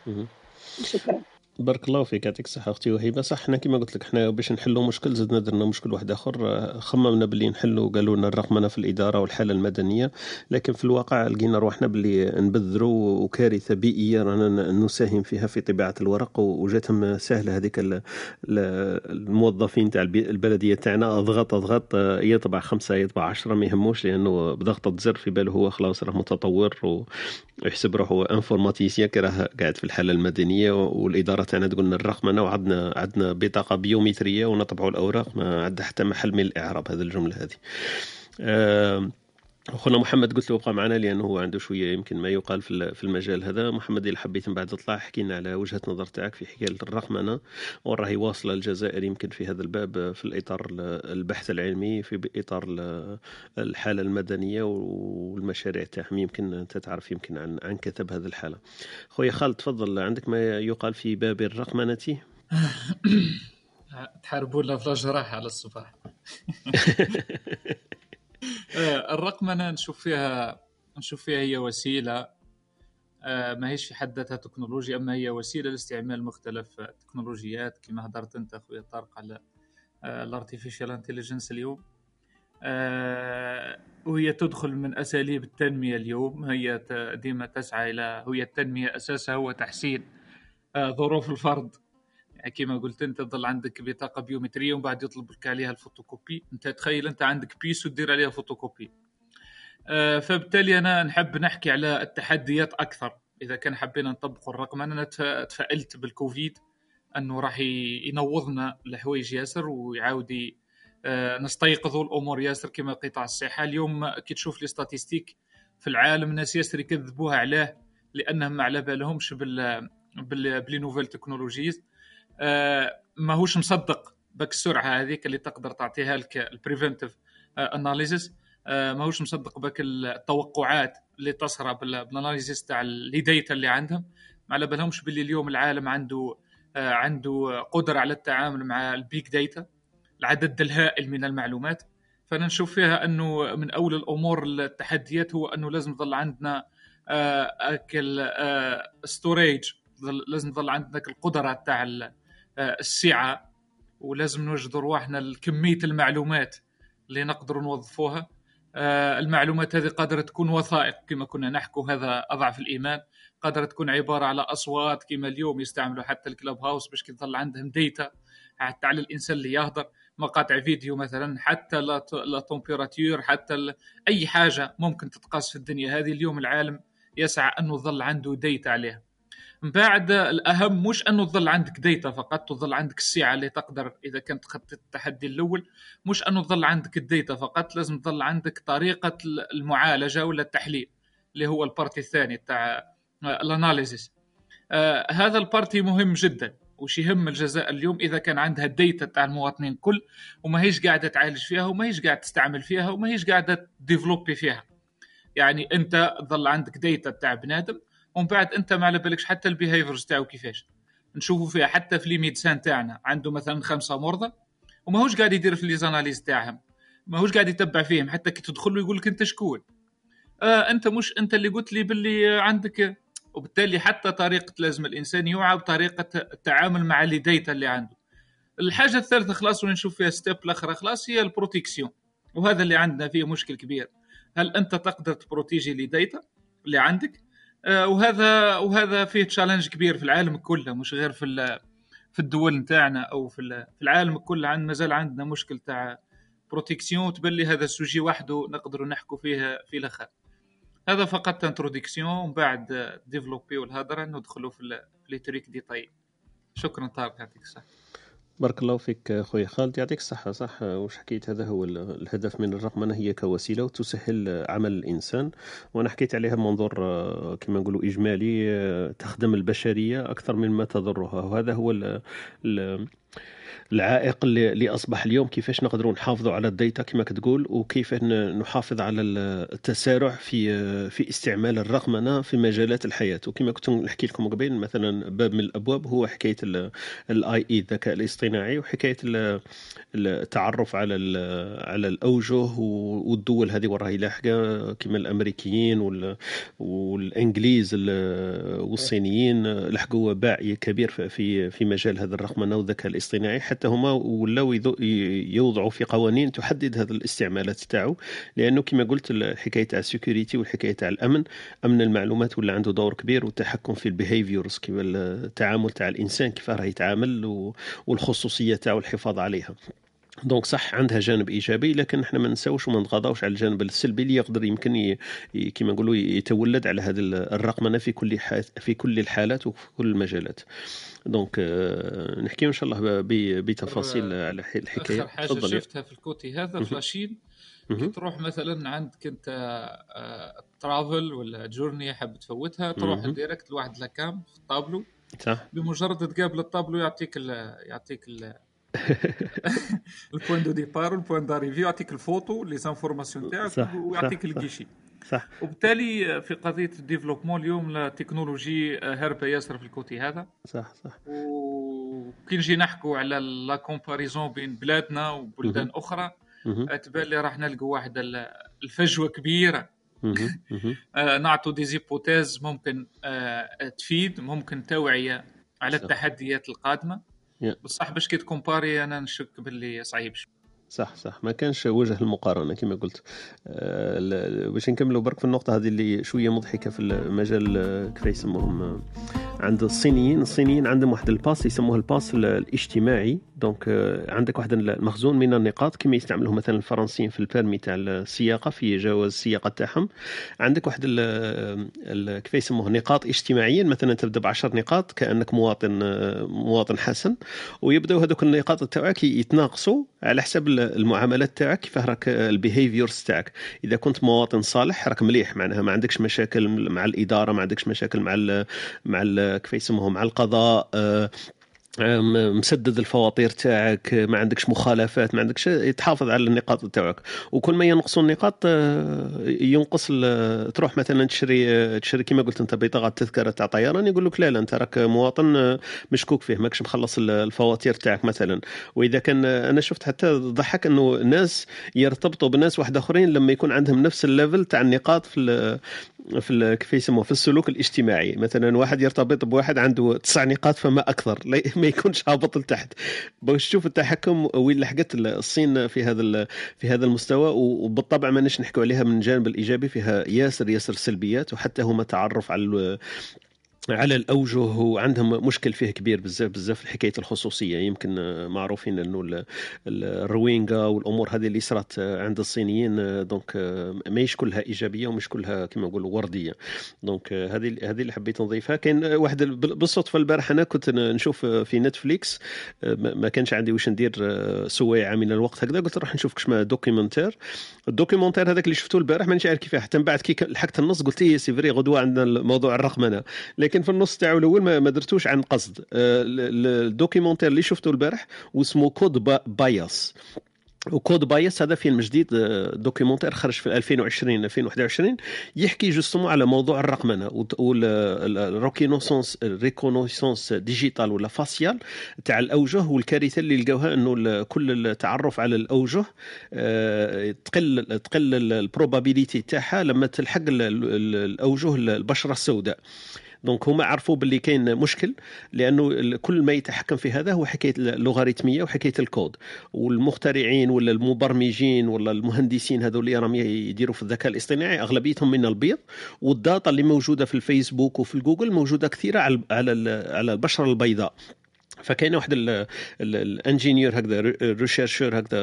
Speaker 5: شكرا.
Speaker 3: بارك الله فيك يعطيك الصحة أختي وهيبة. صح حنا كما قلت لك حنا باش نحلوا مشكل زدنا درنا مشكل واحد آخر. آه، خممنا باللي نحلوا قالوا لنا الرقمنة في الإدارة والحالة المدنية. لكن في الواقع لقينا روحنا باللي نبذروا وكارثة بيئية رانا نساهم فيها في طباعة الورق. وجاتهم سهلة هذيك ال- ال- الموظفين تاع البلدية تاعنا. اضغط أضغط آه، يطبع خمسة يطبع عشرة ما يهموش لأنه بضغطة زر في باله هو خلاص راه متطور ويحسب روحه إنفورماتيسيان كي راه قاعد في الحالة المدنية. والإدارة تاعنا تقول لنا الرقمنه وعندنا عندنا بطاقة بيومتريه ونطبعوا الأوراق ما عندها حتى محل من الاعراب هذه الجملة هذه. أخونا محمد قلت له ابقى معنا لأنه هو عنده شوية يمكن ما يقال في ال- في المجال هذا. محمد اذا حبيت من بعد تطلع احكي لنا على وجهة نظر تاعك في حكاية الرقمنه وراهي واصله الجزائر يمكن في هذا الباب في الإطار ال- البحث العلمي في إطار ال- الحالة المدنية والمشاريع تاعهم. يمكن أنت تعرف يمكن عن عن كثب هذه الحالة. خويا خالد تفضل. عندك ما يقال في باب الرقمنه [coughs]
Speaker 6: تحاربونا في الجراح على الصباح. [laughs] الرقمنة نشوف فيها نشوف فيها هي وسيلة. آه، ما هيش في حد ذاتها تكنولوجيا أما هي وسيلة لاستعمال مختلف التكنولوجيات كما هدرت أنت أخويا طارق على ال artificial intelligence اليوم. آه، وهي تدخل من أساليب التنمية اليوم. هي ديما تسعى إلى هي التنمية أساسها هو تحسين آه، ظروف الفرد. كما قلت أنت تظل عندك بطاقة بيومترية ومن بعد يطلب لك عليها الفوتوكوبي. أنت تخيل أنت عندك pièce وتدير عليها فوتوكوبي. آه، فبالتالي أنا نحب نحكي على التحديات أكثر. إذا كان حبينا نطبق الرقم أنا تف- تفائلت بالكوفيد أنه راح ينوضنا الحوايج ياسر ويعاود آه، نستيقظوا الأمور. ياسر كما قطاع الصحة اليوم كي تشوف les statistiques في العالم الناس ياسر يكذبوها علاه لأنهم ما على بالهمش بال بال ب les nouvelles technologies ماهوش مصدق بك السرعه هذيك اللي تقدر تعطيها لك ال preventive analysis ماهوش مصدق بك التوقعات اللي تصرى بال- بال analysis تاع les data اللي عندهم. ما على بالهمش باللي اليوم العالم عنده آه، عنده قدرة على التعامل مع ال big data العدد الهائل من المعلومات. فأنا نشوف فيها أنه من أول الأمور التحديات هو أنه لازم يظل عندنا آه، أكل storage لازم يظل عندنا القدره تاع آه، السعة ولازم نوجدوا رواحنا كميه المعلومات اللي نقدر نوظفوها. آه، المعلومات هذه قادرة تكون وثائق كما كنا نحكوا هذا أضعف الإيمان. قادرة تكون عبارة على أصوات كما اليوم يستعملوا حتى الكلاب هاوس باش يظل عندهم ديتا حتى على الإنسان اللي يهضر مقاطع فيديو مثلا حتى لا ت- لا تمبيراتير حتى أي حاجة ممكن تتقاس في الدنيا هذه. اليوم العالم يسعى أنه يظل عنده ديتا عليها. من بعد الأهم مش أنه تظل عندك data فقط تظل عندك السعة اللي تقدر إذا كنت خدت التحدي الأول مش أنه تظل عندك ال data فقط لازم تظل عندك طريقة المعالجة ولا التحليل اللي هو ال partie الثاني تاع ال analysis آه هذا ال partie مهم جدا وش يهم الجزائر اليوم إذا كان عندها ال data تاع المواطنين كل وما هيش قاعدة تعالج فيها وما هيش قاعدة تستعمل فيها وما هيش قاعدة développer فيها. يعني أنت ظل عندك data تاع بنادم ومن بعد أنت ما على بالكش حتى ال behaviors تاعو كيفاش. نشوفوا فيها حتى في les médecins تاعنا. عنده مثلا خمسة مرضى وماهوش قاعد يدير في les analyses تاعهم. ماهوش قاعد يتبع فيهم. حتى كي تدخل له يقول لك أنت شكون. آه أنت مش أنت اللي قلت لي باللي عندك. وبالتالي حتى طريقة لازم الإنسان يوعى بطريقة التعامل مع les data اللي عنده. الحاجة الثالثة خلاص واللي نشوف فيها step الأخرى خلاص هي ال protection وهذا اللي عندنا فيه مشكل كبير. هل أنت تقدر ت protéger les data اللي عندك؟ وهذا وهذا فيه challenge كبير في العالم كله مش غير في في الدول نتاعنا أو في ال- في العالم كله عند مازال عندنا مشكل تاع protection تبلي هذا ال sujet وحده نقدروا نحكوا فيه في الآخر. هذا فقط introduction ومن بعد développer والهضره ندخلوا في les trucs détails شكرا طارق يعطيك الصحة.
Speaker 3: بارك الله فيك خويا خالد يعطيك الصحة صح؟ وش حكيت؟ هذا هو ال- الهدف من الرقمنة هي كوسيلة وتسهل عمل الإنسان وأنا حكيت عليها بمنظور آه، كما نقولوا إجمالي آه، تخدم البشرية أكثر مما تضرها وهذا هو ال- ال- العائق اللي, اللي أصبح اليوم كيفاش نقدروا نحافظوا على الديتا كما كتقول وكيف نحافظ على ال- التسارع في في استعمال الرقمنه في مجالات الحياة. وكما كنت نحكي لكم قبل مثلا باب من الأبواب هو حكاية ال AI الذكاء الاصطناعي وحكاية ال- التعرف على على الأوجه والدول هذه وراهي لاحقه كما الأمريكيين وال- والإنجليز ال- والصينيين لحقوا باع كبير في في مجال هذا الرقمنه والذكاء الاصطناعي. حتى هما ولاو يوضعوا في قوانين تحدد هذه الاستعمالات تاعو. لأنه كما قلت الحكاية تاع ال sécurité والحكاية تاع الأمن أمن المعلومات ولا عنده دور كبير والتحكم في ال behaviors كيف التعامل تاع الإنسان كيف راه يتعامل والخصوصية تاعو الحفاظ عليها. donc صح عندها جانب إيجابي لكن إحنا ما نساوش وما نتغاضاوش على الجانب السلبي اللي يقدر يمكن كما نقولوا يتولد على هذه الرقمنه في كل ح... في كل الحالات وفي كل المجالات donc آه، نحكي إن شاء الله ب... بتفاصيل على الحكاية
Speaker 6: اخر حاجة
Speaker 3: تفضل
Speaker 6: شفتها في ال côté هذا.
Speaker 3: ف
Speaker 6: la Chine
Speaker 3: كي.
Speaker 6: تروح مثلا عندك انت travel ولا journey حاب تفوتها تروح. direct لواحد la cam في الطابلو
Speaker 3: صح
Speaker 6: بمجرد تقابل الطابلو يعطيك ال يعطيك ال [laughs] ال point de départ وال point d'arrivée يعطيك ال photo
Speaker 3: les
Speaker 6: informations
Speaker 3: تاعك ويعطيك.
Speaker 6: الكيشي
Speaker 3: صح
Speaker 6: وبالتالي في قضية ال développement اليوم التكنولوجي هاربه ياسر في ال côté هذا
Speaker 3: صح صح
Speaker 6: وكي نجي نحكوا على la comparaison بين بلادنا وبلدان
Speaker 3: مهم.
Speaker 6: أخرى
Speaker 3: مهم.
Speaker 6: تبان لي راح نلقوا واحد ال-
Speaker 3: الفجوة كبيرة. [laughs]
Speaker 6: آه، نعطوا des hypothèses ممكن آه، تفيد ممكن توعية على. التحديات
Speaker 3: القادمة.
Speaker 6: بصح باش كي ت comparer أنا نشك باللي صعيب شوي.
Speaker 3: صح صح. ما كانش وجه المقارنة كما قلت. آه، باش نكملوا برك في النقطة هذه اللي شوية مضحكة في المجال آه، كيف يسموهم آه، عند الصينيين الصينيين عندهم واحد ال pass يسموه ال pass ال- الاجتماعي. donc آه، عندك واحد المخزون من النقاط كما يستعملوه مثلا الفرنسيين في ال permis تاع السياقة في جواز السياقة تاعهم. عندك واحد ال كيف يسموه؟ نقاط اجتماعيا مثلا تبدأ بعشر نقاط كأنك مواطن آه، مواطن حسن. ويبداو هذوك النقاط تاعك يتناقصوا. على حسب المعاملات تاعك كيفاه راك البيهيفيورز تاعك. إذا كنت مواطن صالح راك مليح. معناها ما عندكش مشاكل مع الإدارة ما عندكش مشاكل مع ال مع كيف يسموه مع القضاء آه، مسدد الفواتير تاعك ما عندكش مخالفات ما عندكش تحافظ على النقاط تاعك. وكل ما ينقصوا النقاط آه، ينقص تروح مثلا تشري تشري كما قلت أنت بطاقة تذكرة تاع طيران يقول لك لا لا أنت راك مواطن آه، مشكوك فيه ماكش مخلص ال- الفواتير تاعك مثلا. وإذا كان أنا شفت حتى ضحك إنه ناس يرتبطوا بناس واحد آخرين لما يكون عندهم نفس ال level تاع النقاط في في كيف يسموه؟ في السلوك الاجتماعي. مثلا واحد يرتبط بواحد عنده تسع نقاط فما أكثر [laughs] ما يكونش هابط لتحت. باش تشوف التحكم وين لحقت الصين في هذا في هذا المستوى وبالطبع ماناش نحكوا عليها من الجانب الإيجابي فيها ياسر ياسر سلبيات وحتى هما تعرف على على الأوجه وعندهم مشكل فيه كبير بزاف بزاف حكايه الخصوصية. يمكن معروفين إنه ال- ال- الروينجا والأمور هذه اللي صارت عند الصينيين donc ماهيش كلها إيجابية ومش كلها كما نقولوا وردية. donc هذه هذه اللي حبيت نضيفها. كاين واحد ال- بال- بالصدفة البارح أنا كنت نشوف في Netflix ما كانش عندي واش ندير سويعه من الوقت هكذا قلت نروح نشوف كشما documentaire. ال documentaire هذاك اللي شفته البارح مانيش عارف كيفاه حتى من بعد كي لحقت النص قلت إيه c'est vrai غدوة عندنا الموضوع الرقمنه لكن في النص تاعو الأول ما, درتوش عن قصد. آه، ال- ال- ال documentaire اللي شفته البارح واسمه Coded Bi- Bias. و Coded Bias هذا فيلم جديد آه، documentaire خرج في 2020 2021 يحكي justement على موضوع الرقمنة وال reconnaissance ال reconnaissance digitale ولا faciale تاع الأوجه والكارثة اللي لقاوها إنه كل التعرف على الأوجه آه، تقل تقل probabilité تاعها لما تلحق ال- ال- الأوجه البشرة السوداء. donc هما عرفوا باللي كاين مشكل لأنه كل ما يتحكم في هذا هو حكاية اللوغاريتمية وحكاية الكود. والمخترعين ولا المبرمجين ولا المهندسين هذول اللي راهم يديروا في الذكاء الاصطناعي أغلبيتهم من البيض. وال data اللي موجودة في الفيسبوك وفي الجوجل موجودة كثيرة على على البشرة البيضاء. فكاين واحد ال- ال- ال ingénieur هكذا chercheur هكذا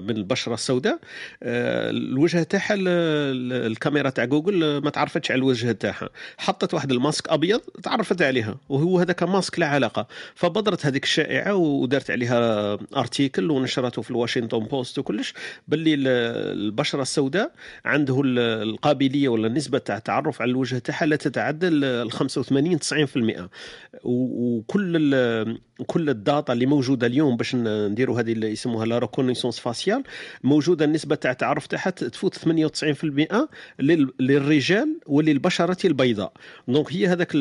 Speaker 3: من البشرة السوداء. آه، الوجه تاعها ال- ال- الكاميرا تاع جوجل ما تعرفتش على الوجه تاعها. حطت واحد الماسك أبيض تعرفت عليها وهو هذاك ماسك لا علاقة. فبدرت هذيك الشائعة ودارت عليها article ونشرته في الواشنطن بوست وكلش باللي ال- البشرة السوداء عنده ال- القابلية ولا النسبة تاع التعرف على الوجه تاعها لا تتعدى ال 85 90% و- وكل كل ال data اللي موجودة اليوم باش نديروا هذه اللي يسموها la reconnaissance faciale موجودة النسبة تاع التعرف تاعها تفوت 98% لل- للرجال وللبشرة البيضاء. donc هي هذاك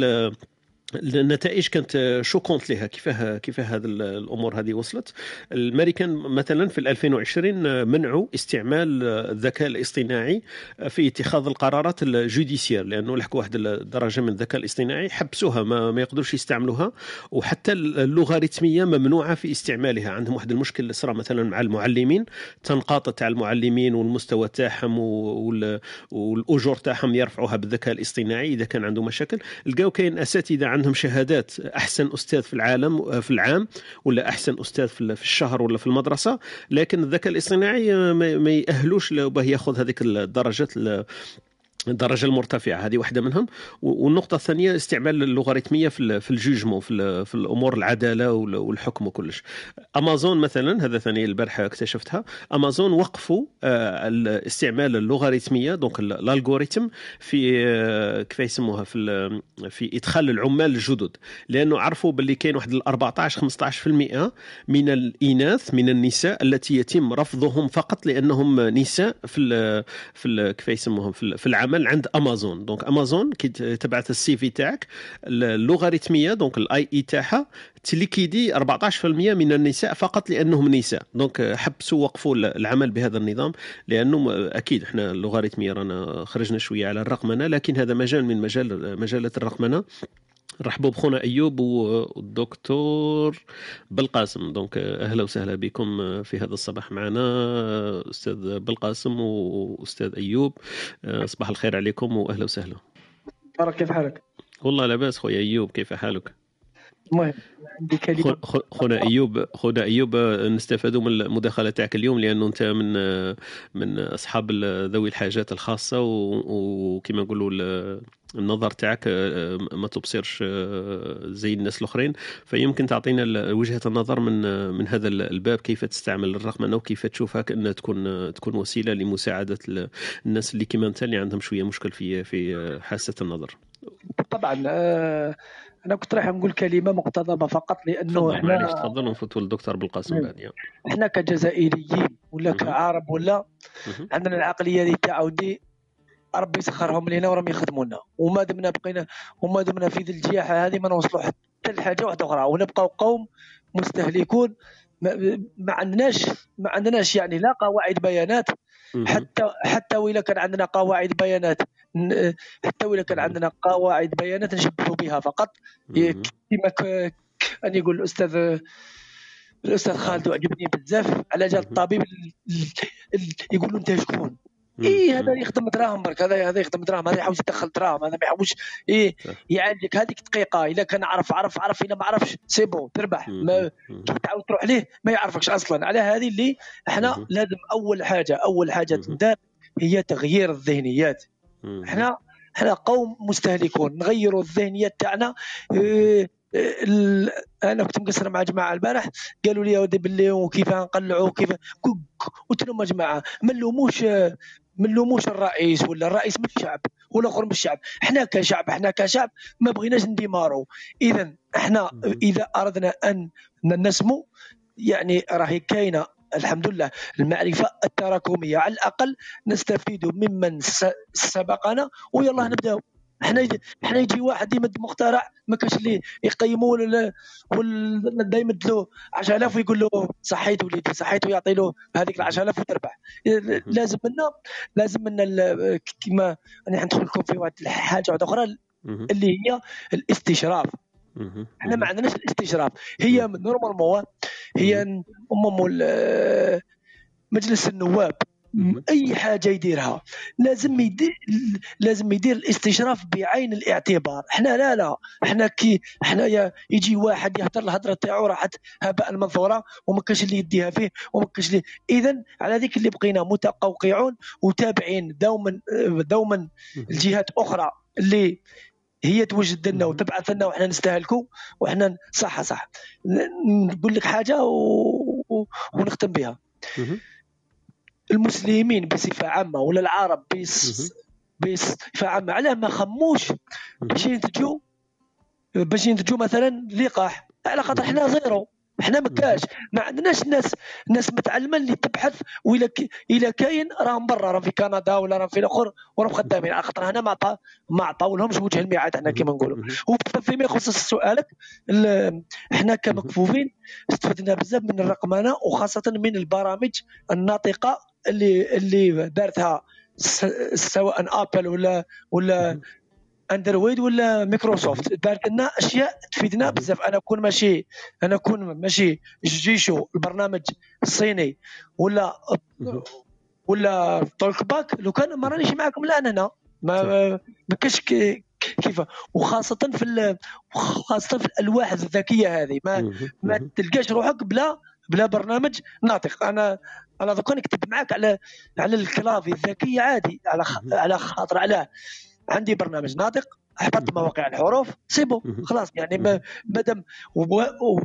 Speaker 3: النتائج كانت choquante لها. كيفاه كيفاه هذه الأمور هذه وصلت؟ الامريكان مثلا في 2020 منعوا استعمال الذكاء الاصطناعي في اتخاذ القرارات ال judiciaires لأنه لحقوا واحد الدرجة من الذكاء الاصطناعي حبسوها ما, ما يقدروش يستعملوها وحتى اللوغاريتمية ممنوعة في استعمالها. عندهم واحد المشكل اللي صرا مثلا مع المعلمين تنقاط تاع المعلمين والمستوى تاعهم وال- والأجور تاعهم يرفعوها بالذكاء الاصطناعي إذا كان عنده مشاكل. لقاو كاين أساتذة عندهم شهادات أحسن أستاذ في العالم في العام ولا أحسن أستاذ في الشهر ولا في المدرسة لكن الذكاء الاصطناعي ما له باه يأخذ هذيك الدرجات ال- الدرجة المرتفعة هذه واحدة منهم. والنقطة الثانية استعمال اللوغاريتمية في في ال jugement في, في الأمور العدالة وال- والحكم وكلش. امازون مثلا هذا ثاني البارحة اكتشفتها. امازون وقفوا آه، ال- استعمال اللوغاريتمية donc ال- ال algorithme في آه، كيف يسموها في في إدخال العمال الجدد. لأنه عرفوا باللي كاين واحد ال 14 15% من الإناث من النساء التي يتم رفضهم فقط لأنهم نساء في في كيف يسموهم في ال- في العمل عند امازون donc امازون كي ت- تبعت ال CV تاعك اللوغاريتميه donc ال AI تاعها ت liquider 14% من النساء فقط لأنهم نساء. donc حبسوا وقفوا العمل بهذا النظام لأنه أكيد إحنا اللوغاريتمية رانا خرجنا شوية على الرقمنة لكن هذا مجال من مجال مجالات الرقمنة. رحبوا بخونا أيوب والدكتور بالقاسم donc أهلا وسهلا بكم في هذا الصباح معنا أستاذ بالقاسم وأستاذ أيوب صباح الخير عليكم وأهلا وسهلا
Speaker 7: بارك كيف حالك؟
Speaker 3: والله لاباس خويا أيوب كيف حالك؟
Speaker 7: المهم عندي كلمه
Speaker 3: خو- خو- خونا أيوب خونا أيوب نستفادوا من المداخلة تاعك اليوم لأنه أنت من من أصحاب ذوي الحاجات الخاصة وكما نقولوا النظر تاعك آه، ما تبصرش آه، زي الناس الأخرين فيمكن تعطينا وجهة النظر من من هذا ال- الباب كيف تستعمل الرقمنه وكيف تشوفها كانها تكون تكون وسيلة لمساعدة ال- الناس اللي كما أنت اللي عندهم شوية مشكل في في حاسة النظر
Speaker 7: طبعا آه، أنا كنت راح نقول كلمة مقتضبة فقط لأنه
Speaker 3: تفضل معليش
Speaker 7: إحنا
Speaker 3: تفضل ونفوتوا للدكتور بالقاسم
Speaker 7: نعم.
Speaker 3: بعد.
Speaker 7: إحنا كجزائريين ولا. كعرب ولا. عندنا العقلية دي تاع ودي ربي سخرهم لينا وراهم يخدمونا وما دمنا بقينا وما دمنا في ذي الجياحه هذه ما نوصلوا حتى لحاجة واحدة أخرى ونبقاو قوم مستهلكون ما, ما عندناش ما عندناش يعني لا قواعد بيانات. حتى حتى وإلا كان عندنا قواعد بيانات حتى وإلا كان عندنا قواعد بيانات نشبه بها فقط. كما أن يقول الأستاذ الأستاذ خالد عجبني بزاف على جال. الطبيب ال- ال- ال- يقول له أنت شكون؟ إيه هذا. يخدم دراهم برك هذا هذا يخدم دراهم هذا يحوس يدخل دراهم هذا ما يحوش
Speaker 3: إيه.
Speaker 7: يعالجك هذيك دقيقة اذا كان عرف عرف عرف اذا ما عرفش سي بون تربح ما تعاود تروح ليه ما يعرفكش أصلا على هذه اللي
Speaker 3: إحنا.
Speaker 7: لازم أول حاجة أول
Speaker 3: حاجة.
Speaker 7: تندار هي تغيير الذهنيات. إحنا إحنا قوم مستهلكون نغيروا الذهنيات تاعنا إيه، أنا كنت مقصر مع جماعة البارح قالوا لي يا ودي باللي وكيف نقلعوا وكيف قلت لهم يا جماعة ما نلوموش ما نلوموش الرئيس ولا الرئيس من الشعب ولا اخر من الشعب. إحنا كشعب إحنا كشعب ما بغيناش نديمارو. اذا
Speaker 3: إحنا.
Speaker 7: إذا أردنا أن نسمو يعني راهي كاينة الحمد لله. المعرفة التراكمية على الأقل نستفيد ممن سبقنا ويلا نبداو إحنا يجي إحنا يجي واحد يمد مخترع ما كاش اللي يقيموه ولا ولا يمد له 10000 ويقول له صحيت وليدي صحيت ويعطي له هذيك ال 10000 وتربح لازم منا لازم منا كما أنا ندخل لكم في واحد الحاجة واحدة
Speaker 3: أخرى.
Speaker 7: اللي هي الاستشراف. إحنا ما عندناش الاستشراف هي normalement هي أمم مجلس النواب. أي حاجة يديرها لازم يدير لازم يدير الاستشراف بعين الاعتبار إحنا لا لا إحنا كي إحنا يا- يجي واحد يهدر الهضرة تاعو راحت هباء منثورا وما كاش اللي يديها فيه وما كاش اللي اذا على ذيك اللي بقينا متقوقعون وتابعين دوما دوما. الجهات أخرى اللي هي توجد لنا. وتبعث لنا وحنا نستهلكوا وحنا صح صح نقول لك حاجة و... و... ونختم بها. المسلمين بصفة عامة ولا العرب. بصفة عامة علاه ما خموش. باش ينتجوا باش ينتجوا مثلا لقاح على خاطر إحنا زيرو إحنا ما كاش. ما عندناش ناس ناس متعلمة اللي تبحث ولا ك... إلا كاين راهم برا راهم في كندا ولا راهم في الأخر وراهم خدامين. على خاطر هنا ما عطا ما عطاو لهمش وجه الميعاد إحنا كما نقولوا. وفيما يخص سؤالك ال- إحنا كمكفوفين استفدنا بزاف من الرقمنه وخاصة من البرامج الناطقة اللي اللي دارتها سواء ابل ولا ولا أندرويد ولا مايكروسوفت دارت لنا أشياء تفيدنا بزاف أنا كون ماشي أنا كون ماشي جيشو البرنامج الصيني ولا. ولا تولك باك لو كان ما رانيش معاكم الان هنا ما ما كاش كيف وخاصة في ال- خاصه في الألواح الذكية هذه ما. ما. تلقاش روحك بلا بلا برنامج ناطق أنا أنا دوكا نكتب معاك على على الكلافي الذكية عادي على. على خاطر علاه عندي برنامج ناطق حفظت
Speaker 3: مهم.
Speaker 7: مواقع الحروف سيبو
Speaker 3: مهم.
Speaker 7: خلاص يعني ما مادام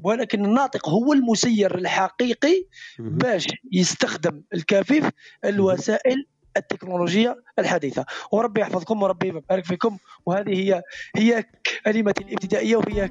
Speaker 7: ولكن الناطق هو المسير الحقيقي. باش يستخدم الكفيف الوسائل التكنولوجيا الحديثة وربي يحفظكم وربي يبارك فيكم وهذه هي هي كلمتي الابتدائية وهي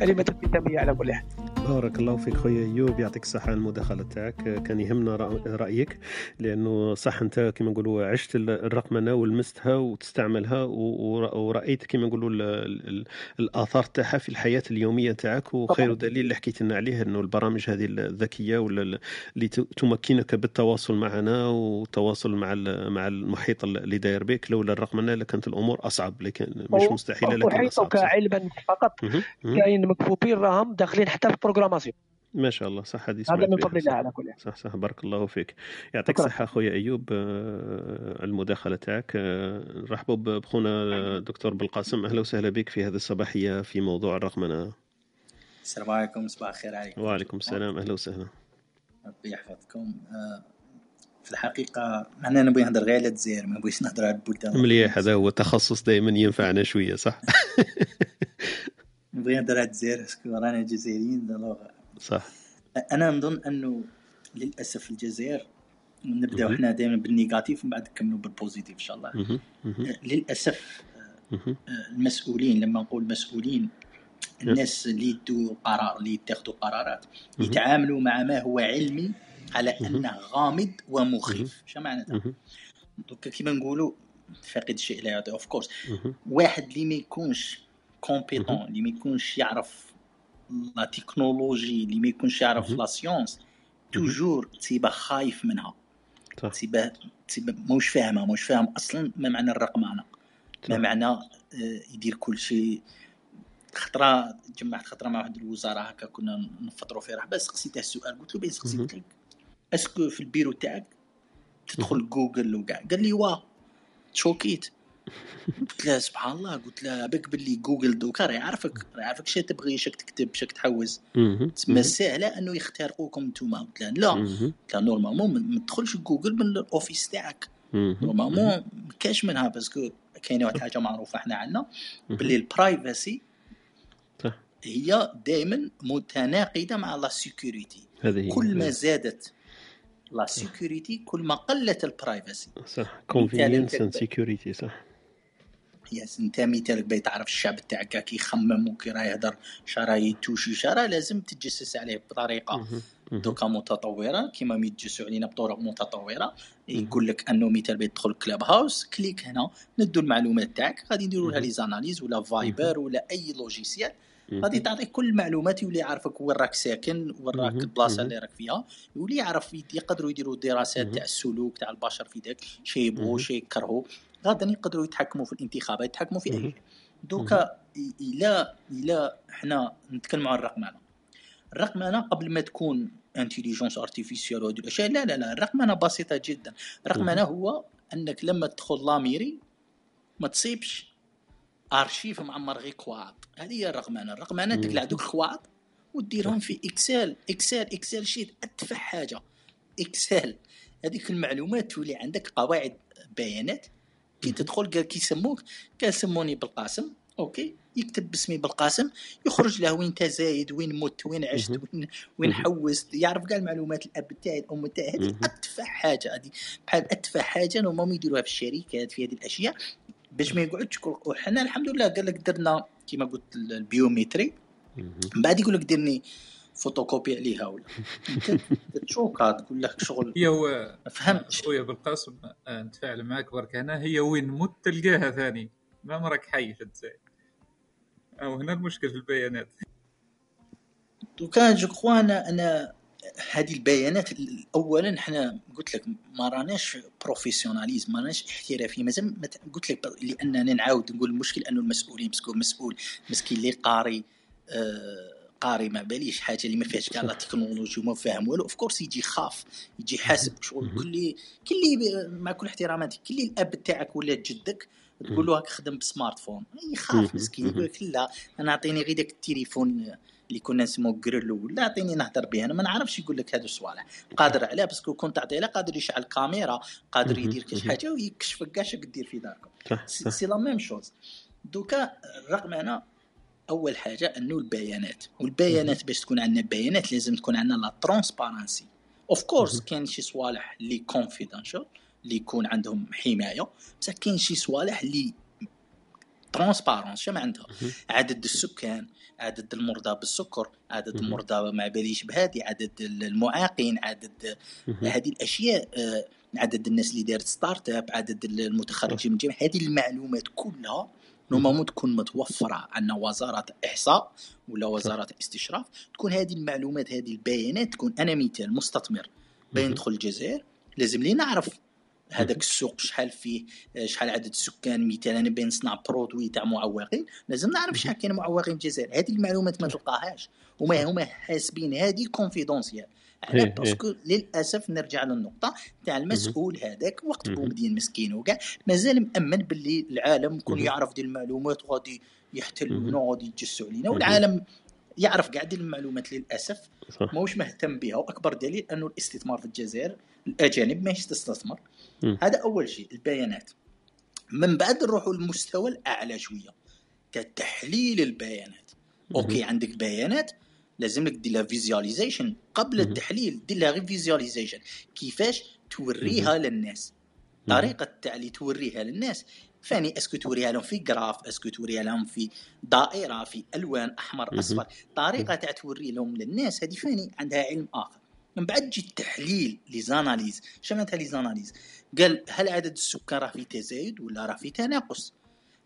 Speaker 7: كلمة الختاميه على كل حال
Speaker 3: بارك الله فيك خويا أيوب يعطيك الصحة على المداخله تاعك كان يهمنا رأيك لأنه صح أنت كما نقولوا عشت ال- الرقمنة ولمستها وتستعملها و- ور- ورأيت كما نقولوا ال- ال- الآثار تاعها في الحياة اليومية تاعك وخير. دليل اللي حكيت لنا عليه إنه البرامج هذه الذكية ولا ال- اللي تمكنك بالتواصل معنا والتواصل مع مع المحيط اللي داير بك لولا الرقمنة لكانت الأمور أصعب لكن مش مستحيلة لكن أصعب صح.
Speaker 7: علما فقط. كاين مكفوفين راهم داخلين حتى في البروغراماسيون.
Speaker 3: ما شاء الله صح هذه
Speaker 7: هذا من فضل
Speaker 3: صح.
Speaker 7: الله على كل حال.
Speaker 3: صح صح بارك الله فيك. يعطيك. الصحة أخويا أيوب آه، على المداخلة تاعك. آه، نرحبوا بخونا دكتور بالقاسم. أهلا وسهلا بك في هذه الصباحية في موضوع الرقمنة
Speaker 8: السلام عليكم صباح الخير عليكم
Speaker 3: وعليكم السلام. أهلا وسهلا.
Speaker 8: ربي يحفظكم. آه، في الحقيقة أنا نبغي نهضر غير على الجزائر ما نبغيش نهضر على البلدان.
Speaker 3: مليح هذا هو تخصص دائما ينفعنا شوية صح؟ [laughs]
Speaker 8: نهضر على الجزائر رانا جزائريين
Speaker 3: صح
Speaker 8: أنا نظن أنه للأسف الجزائر نبداو. حنا دائما بال négatif ومن بعد نكملوا بال positif إن شاء الله آه،
Speaker 3: مهم.
Speaker 8: آه، المسؤولين لما نقول مسؤولين الناس اللي يدوا قرار اللي يتخذوا قرارات. يتعاملوا مع ما هو علمي على. أنه غامض ومخيف شو معناتها. دوكا كيما نقولوا فاقد الشيء لا يعطي of
Speaker 3: course.
Speaker 8: واحد اللي ما يكونش
Speaker 3: compétent.
Speaker 8: اللي ما يكونش يعرف la technologie اللي ما يكونش يعرف. la science toujours تيبا خايف منها تيبا تيبا موش فاهمها موش فاهم أصلا ما معنى الرقمنه ما. معنى يدير كل شيء خطره جمعت خطره مع واحد الوزاره هكا كنا نفطروا فيه راح بس سقسيته السؤال قلت له بين سقسيت. لك est-ce que في البيرو تاعك تدخل جوجل وكاع قال لي واه ت choquيت قلت له سبحان الله قلت له بك باللي جوجل دوكا راه يعرفك راه يعرفك شا تبغي شاك تكتب شاك تحوز. تسمى سهله إنه يخترقوكم انتوما قلت له لا. قلت له normalement ما تدخلش جوجل من ال office
Speaker 3: تاعك.
Speaker 8: normalement ما كاش منها parce que كاينة واحد الحاجة معروفة إحنا عندنا. باللي ال
Speaker 3: privacy
Speaker 8: هي دائما متناقضة مع
Speaker 3: la sécurité
Speaker 8: كل ما زادت la sécurité كل ما قلت
Speaker 3: ال
Speaker 8: privacy
Speaker 3: صح.
Speaker 8: انت
Speaker 3: and security صح.
Speaker 8: yes انت مثالك باي تعرف الشعب تاعك كي يخمم وكي راه يهدر شرا يتوشي شرا لازم تتجسس عليه
Speaker 3: بطريقة.
Speaker 8: دوكا متطورة كيما يتجسوا علينا بطرق متطورة يقول لك أنه مثال باي تدخل كلاب هاوس clique هنا ندو المعلومات تاعك غادي نديروا لها. les analyses ولا فايبر ولا أي logiciel غادي. تعطيك كل المعلومات يولي يعرفك وين راك ساكن وين راك.
Speaker 3: البلاصة.
Speaker 8: اللي راك فيها يولي يعرف يقدروا يديروا دراسات. تاع السلوك تاع البشر في ذاك شي يبغوا. شي يكرهوا غادا يقدروا يتحكموا في الانتخابات يتحكموا في اي. شيء دوكا الا إلا إحنا نتكلموا عن الرقمنة. الرقمنة قبل ما تكون intelligence artificielle وهذه الأشياء لا لا لا الرقمنة بسيطة جدا. الرقمنة هو أنك لما تدخل la mairie ما تصيبش ارشيف معمر غير كواغط هذه هي الرقمنة.
Speaker 3: الرقمنة.
Speaker 8: تقلع دوك الكواغط وديرهم في Excel Excel Excel sheet أتفه حاجة. Excel هذيك المعلومات تولي عندك قواعد بيانات كي تدخل قال كي يسموك قال سموني بالقاسم OK يكتب باسمي بالقاسم يخرج له وين انت زايد وين مت وين عشت. وين وين. حوست يعرف كاع المعلومات الأب تاعي الأم تاعي هذه. أتفه حاجة هذه بحال أتفه حاجة normalement يديروها في الشركات في هذه الأشياء باش ما يقعدش كل وحنا الحمد لله قال لك درنا كيما قلت ال
Speaker 3: biométrique.
Speaker 8: من بعد يقول لك ديرني فوتوكوبي عليها ولا. [laughs] تشوكا تقول لك شغل.
Speaker 6: هي هو
Speaker 8: ما فهمتش
Speaker 6: خويا بالقاسم آه، نتفاعل معاك برك. هنا هي وين مت تلقاها ثاني. ما مرك حي في الجزائر أو هنا المشكل في البيانات.
Speaker 8: دوكا je crois أنا أنا هذه البيانات اولا إحنا قلت لك ما راناش professionnalisme ما راناش احترافي مازال قلت لك لأننا نعاود نقول المشكل أنه المسؤولين parce que مسؤول مسكين اللي قاري آه قاري ما باليش حاجة اللي ما فيهاش كاع لا تكنولوجي وما فاهم والو. of course يجي خاف يجي حاسب شغل. كل كل مع كل احتراماتي كل الأب تاعك ولا جدك تقول له هاك خدم ب smartphone. يخاف. مسكين يقول لك لا أنا أعطيني غير داك التليفون اللي كنا نسموه جريلو ولا أعطيني نهضر به أنا ما نعرفش يقول لك هادو الصوالح. قادر عليه parce que كنت تعطيه له قادر يشعل كاميرا قادر. يدير كاش. حاجة ويكشفك كاع شك دير في داركم. c'est la même chose. دوكا رغم أنا أول حاجة أنه البيانات والبيانات باش تكون عندنا بيانات لازم تكون عندنا la transparence of
Speaker 3: course.
Speaker 8: كاين شي صوالح اللي confidential اللي يكون عندهم حماية بصح كاين شي صوالح اللي transparence شنو عندها. عدد السكان عدد المرضى بالسكر عدد. المرضى مع باليش بهادي عدد المعاقين عدد. هذه الأشياء آه، عدد الناس اللي دارت startup عدد المتخرجين من الجامعة هذه المعلومات كلها normalement تكون متوفرة عندنا وزارة إحصاء ولا وزارة استشراف تكون هذه المعلومات هذه البيانات تكون أنا مثال مستثمر بين. ندخل الجزائر. لازم لي نعرف هذاك السوق شحال فيه شحال عدد السكان مثال أنا بين نصنع produit تاع معوقين. لازم نعرف شحال كاين معوقين في الجزائر. هذه المعلومات ما تلقاهاش وما هما حاسبين هذه confidentiel على
Speaker 3: إيه، إيه.
Speaker 8: parce que للأسف نرجع للنقطة تاع المسؤول هذاك وقت. بومدين مسكين وكاع مازال مأمن باللي العالم
Speaker 3: مهم.
Speaker 8: يعرف دي المعلومات وغادي يحتلونا
Speaker 3: مهم.
Speaker 8: وغادي يتجسوا علينا. والعالم يعرف كاع دي المعلومات
Speaker 3: للأسف
Speaker 8: ماهوش مهتم بها وأكبر دليل أنه الاستثمار في الجزائر الأجانب ماهيش تستثمر. هذا أول شيء البيانات من بعد نروحوا للمستوى الأعلى شوية كتحليل البيانات OK عندك بيانات لازم لك دير لها visualization قبل. التحليل دير لها غير visualization. كيفاش توريها للناس. طريقة تاع اللي توريها للناس. فاني est-ce que توريها لهم في graphe est-ce que توريها لهم في دائرة في ألوان أحمر أصفر. طريقة تاع توري لهم للناس هذه ثاني عندها علم آخر. من بعد تجي التحليل les analyses. شنو معناتها les analyses؟ قال هل عدد السكان راه في تزايد ولا راه في تناقص؟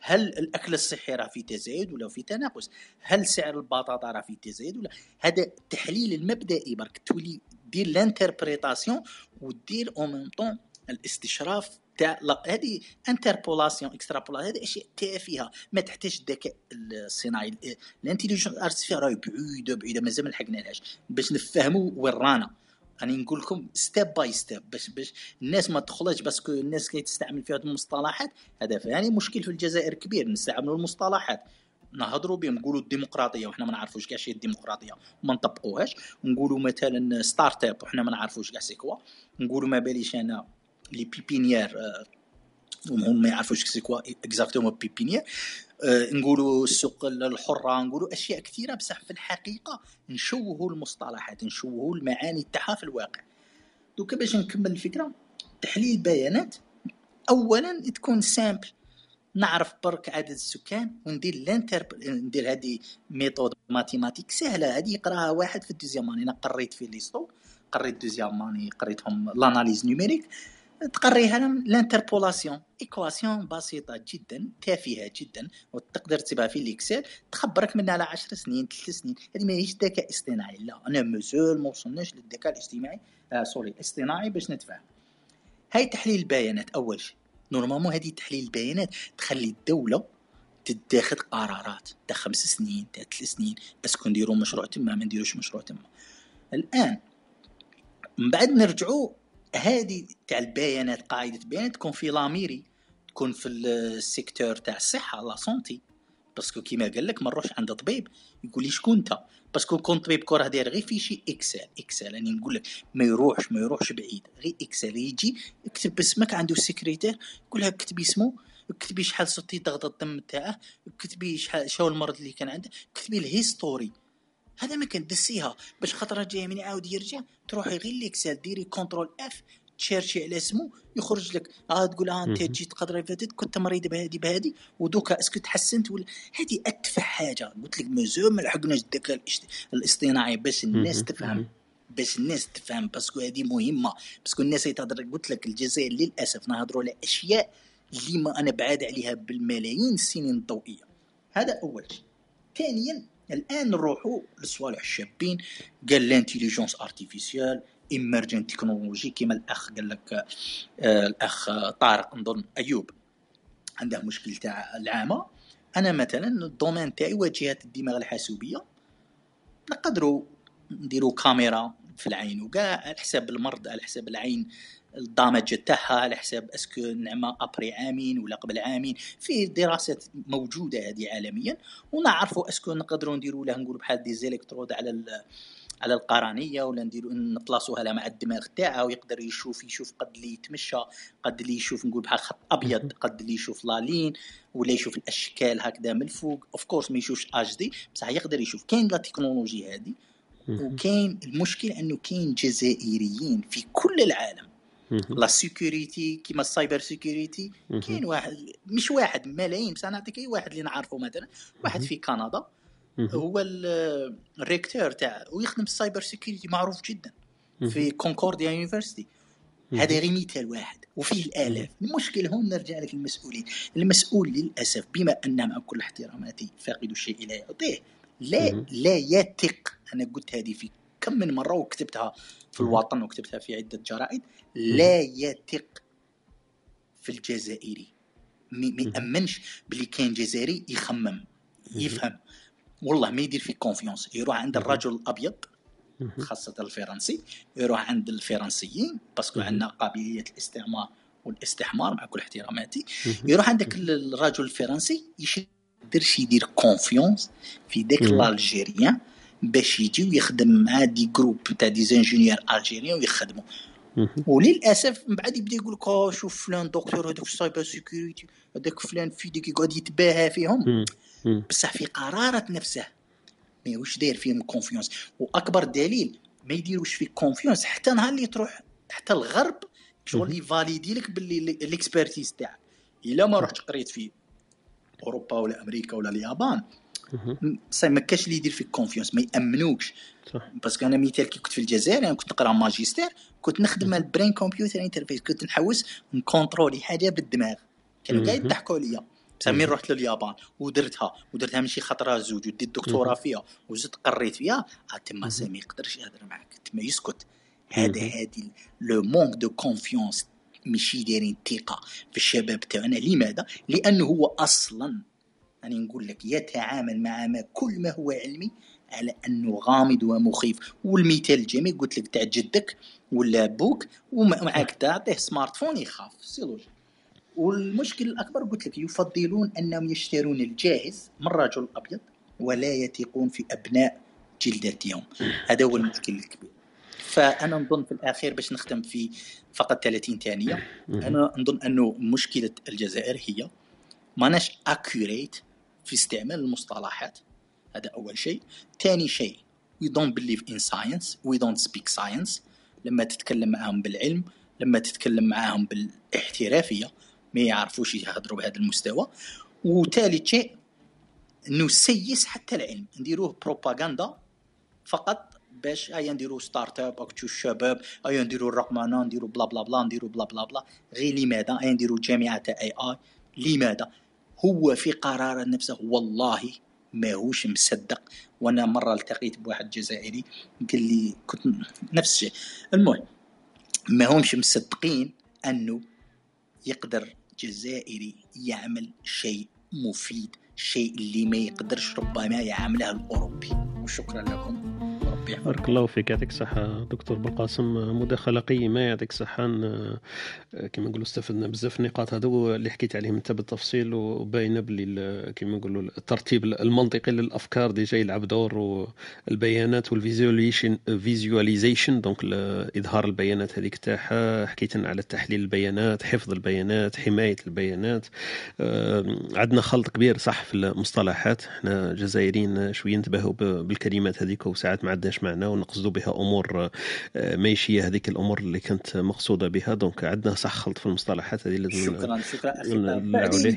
Speaker 8: هل الأكل الصحي راه في تزايد ولا في تناقص؟ هل سعر البطاطا راه في تزايد ولا؟ هذا التحليل المبدئي برك. تولي دير l'interprétation ودير أو ميم طون الاستشراف تاع هذه interpolation extrapolation هذه أشياء تافهه ما تحتاج الذكاء الصناعي. ال intelligence artificielle راهي بعيده بعيده مازال ما لحقنالهاش باش نفهموا وين رانا. راني نقول لكم step by step باش باش الناس ما تخلطش parce que الناس كي تستعمل في هذه المصطلحات هذا ثاني مشكل في الجزائر كبير نستعملوا المصطلحات. نهضروا بهم نقولوا الديمقراطية وحنا ما نعرفوش كاع شي الديمقراطيه وما نطبقوهاش. نقولوا مثلا startup وحنا ما نعرفوش كاع c'est quoi. نقولوا ما باليش أنا les pépinières آه، هم ما يعرفوش c'est quoi exactement pépinière نقولوا السوق الحرة نقولوا أشياء كثيرة بصح في الحقيقة نشوهوا المصطلحات نشوهوا المعاني تاعها في الواقع. دوكا باش نكمل الفكرة تحليل البيانات اولا تكون simple. نعرف برك عدد السكان وندير l'inter ندير هذه méthode mathématique سهلة. هذه يقراها واحد في ال deuxième أنا قريت في l'USTO قريت deuxième قريتهم l'analyse numérique تقريها l'interpolation. équation بسيطة جدا تافهه جدا وتقدر تكتبها في ال Excel. تخبرك منها على 10 سنين 3 سنين. هذه ماهيش ذكاء اصطناعي لا. أنا مازال ما وصلناش للذكاء الاجتماعي آه sorry الاصطناعي باش نتفاهم. هاي تحليل البيانات أول شيء. normalement هذه تحليل البيانات تخلي الدولة تتخذ قرارات. تاع خمس سنين تاع ثلاث سنين. est-ce que نديروا مشروع تما ما نديروش مشروع تما. الآن من بعد نرجعوا هذه تاع البيانات قاعدة بيانات تكون في la mairie تكون في ال secteur تاع الصحة la santé parce que كيما قال لك ما نروحش عند طبيب يقول لي شكون انت؟ parce que كون طبيب كره داير غير في شي Excel Excel راني نقول لك ما يروحش ما يروحش بعيد غير Excel يجي يكتب اسمك عنده سكرتير يقول لها اكتبي اسمه اكتبي شحال صوتي ضغط الدم تاعه اكتبي شحال شو المرض اللي كان عنده اكتبي ال historique هذا ما كان دسيها باش خاطر جاي من يعاود يرجع تروحي غير ل Excel ديري Ctrl F تـ chercher على اسمه يخرج لك. آه تقول آه انت. جيت قدره فاتت كنت مريض بهذه بهذه ودوكا est-ce que تحسنت ولا؟ هذه أتفه حاجة. قلت لك مازال ما لحقناش الذكاء الاصطناعي باش الناس. تفهم. باش الناس تفهم parce que هذه مهمة. parce que الناس يتهضر قلت لك الجزائر للأسف نهضروا على أشياء اللي ما أنا بعاد عليها بالملايين السنين الضوئية. هذا أول شيء. ثانيا الآن نروحوا للصوالح الشابين. قال l'intelligence artificielle emergent technology كما الأخ قال لك آه الأخ طارق نظن أيوب. عنده مشكل تاع العامة. أنا مثلا ال domaine تاعي واجهة الدماغ الحاسوبية. نقدروا نديروا كاميرا في العين وكاع على حساب المرض على حساب العين الدامج تاعها على حساب اسكو نعمة ابري عامين ولا قبل عامين في دراسات موجودة هذه عالميا ونعرفوا اسكو نقدروا نديروا له نقول بحال دي زيلكترود على على القرنيه ولا نديروا نبلاصوها لها مع الدماغ تاعها ويقدر يشوف يشوف قد اللي يتمشى قد اللي يشوف نقول بحال خط أبيض قد اللي يشوف لالين ولا يشوف الأشكال هكذا من الفوق اوف كورس ما يشوفش اش دي بصح يقدر يشوف كاين لا تكنولوجي هذه. وكاين المشكل إنه كاين جزائريين في كل العالم. la sécurité كيما ال cyber
Speaker 3: security.
Speaker 8: كاين واحد مش واحد ملايين بصح نعطيك أي واحد اللي نعرفه مثلا واحد. في كندا. هو ال- ال recteur تاع ويخدم في ال cyber security معروف جدا. في كونكورديا university هذا غير مثال واحد وفيه الآلاف. المشكل هون نرجع لك المسؤولين. المسؤول للأسف بما أن مع كل احتراماتي فاقد الشيء لا يعطيه. لا. لا يثق. أنا قلت هذه في كم من مرة وكتبتها في. الوطن وكتبتها في عدة جرائد لا يثق في الجزائري ما. يأمنش باللي كاين جزائري يخمم يفهم والله ما يدير فيك confiance يروح عند. الرجل
Speaker 3: الأبيض.
Speaker 8: خاصة الفرنسي يروح عند الفرنسيين parce
Speaker 3: que.
Speaker 8: عندنا قابلية الاستعمار والاستحمار مع كل احتراماتي. يروح عندك ال- الرجل الفرنسي يقدرش يدير confiance في داك
Speaker 3: مهم.
Speaker 8: ال algérien باش يجي ويخدم مع des groupes تاع des ingénieurs algériens ويخدموا. وللأسف من بعد يبدأ يقول لك شوف فلان دكتور هذاك في ال cyber security هذاك فلان في ديك يقعد يتباهى فيهم. بصح في قرارة نفسه ما يوش داير فيهم confiance وأكبر دليل ما يديروش فيك confiance حتى نهار اللي تروح حتى الغرب شغل.
Speaker 3: يـ
Speaker 8: valider لك باللي ال expertise تاعك. إلا ما رحت قريت في أوروبا ولا أمريكا ولا اليابان. صاي ما كاش اللي يدير فيك confiance ما يأمنوكش.
Speaker 3: parce
Speaker 8: que أنا مثال كي كنت في الجزائر أنا كنت نقرأ ماجستير كنت نخدم ال brain computer interface كنت نحوس نـ contrôler حاجة بالدماغ. كانوا
Speaker 3: قاع.
Speaker 8: يضحكوا عليا. بصح من رحت لليابان ودرتها ودرتها ماشي خطرة زوج وديت دكتوراه فيها وزدت قريت فيها. آه تما c'est ما يقدرش يهضر معاك تما يسكت. هذا. هذه le manque de confiance ماشي دايرين ثقة في الشباب تاعنا. لماذا؟ لأنه هو أصلا أنا نقول لك يتعامل مع ما كل ما هو علمي على أنه غامض ومخيف. والمثال الجميل قلت لك تاع جدك ولا أبوك ومعك تعطيه smartphone يخاف c'est logique والمشكل الأكبر قلت لك يفضلون أنهم يشترون الجاهز من رجل أبيض ولا يثقون في أبناء جلدتهم هذا هو المشكل الكبير. فأنا نظن في الأخير باش نختم في فقط 30 ثانية أنا نظن أنه مشكلة الجزائر هي ماناش اكوريت في استعمال المصطلحات. هذا أول شيء. ثاني شيء we don't believe in science we don't speak science. لما تتكلم معاهم بالعلم لما تتكلم معاهم بالاحترافية ما يعرفوش يهضروا بهذا المستوى. وثالث شيء نسيس حتى العلم. نديروه بروباغندا فقط باش هيا نديرو ستارت اب اكتو الشباب هيا نديرو الرقمنه نديرو بلا بلا بلا نديرو بلا بلا بلا. غير لماذا؟ هيا نديرو جامعة اي اي لماذا؟ هو في قرار نفسه. والله ماهوش مصدق. وأنا مرة التقيت بواحد جزائري قال لي كنت نفس الشيء. المهم ما همش مصدقين أنه يقدر جزائري يعمل شيء مفيد شيء اللي ما يقدرش ربما يعمله الأوروبي. وشكرا لكم. يحفظكم
Speaker 3: بارك الله فيك. يعطيك الصحة دكتور بالقاسم. مداخلة قيمة. يعطيك الصحة. ن- كما نقولوا استفدنا بزاف النقاط هذو اللي حكيت عليهم انت بالتفصيل وباينة ال- كما نقولوا الترتيب المنطقي للأفكار déjà يلعب دور والبيانات وال visualation visualization donc إظهار البيانات هذيك تاعها. حكيت على تحليل البيانات حفظ البيانات حماية البيانات. آه، عندنا خلط كبير صح في المصطلحات. إحنا جزائريين شوية نتباهوا بالكلمات هذيك وساعات ما عندناش معنى ونقصدوا بها أمور آه، ماشي هذيك الأمور اللي كانت مقصودة بها donc عندنا صح خلط في المصطلحات هذه لازم
Speaker 8: شكرا شكرا أخي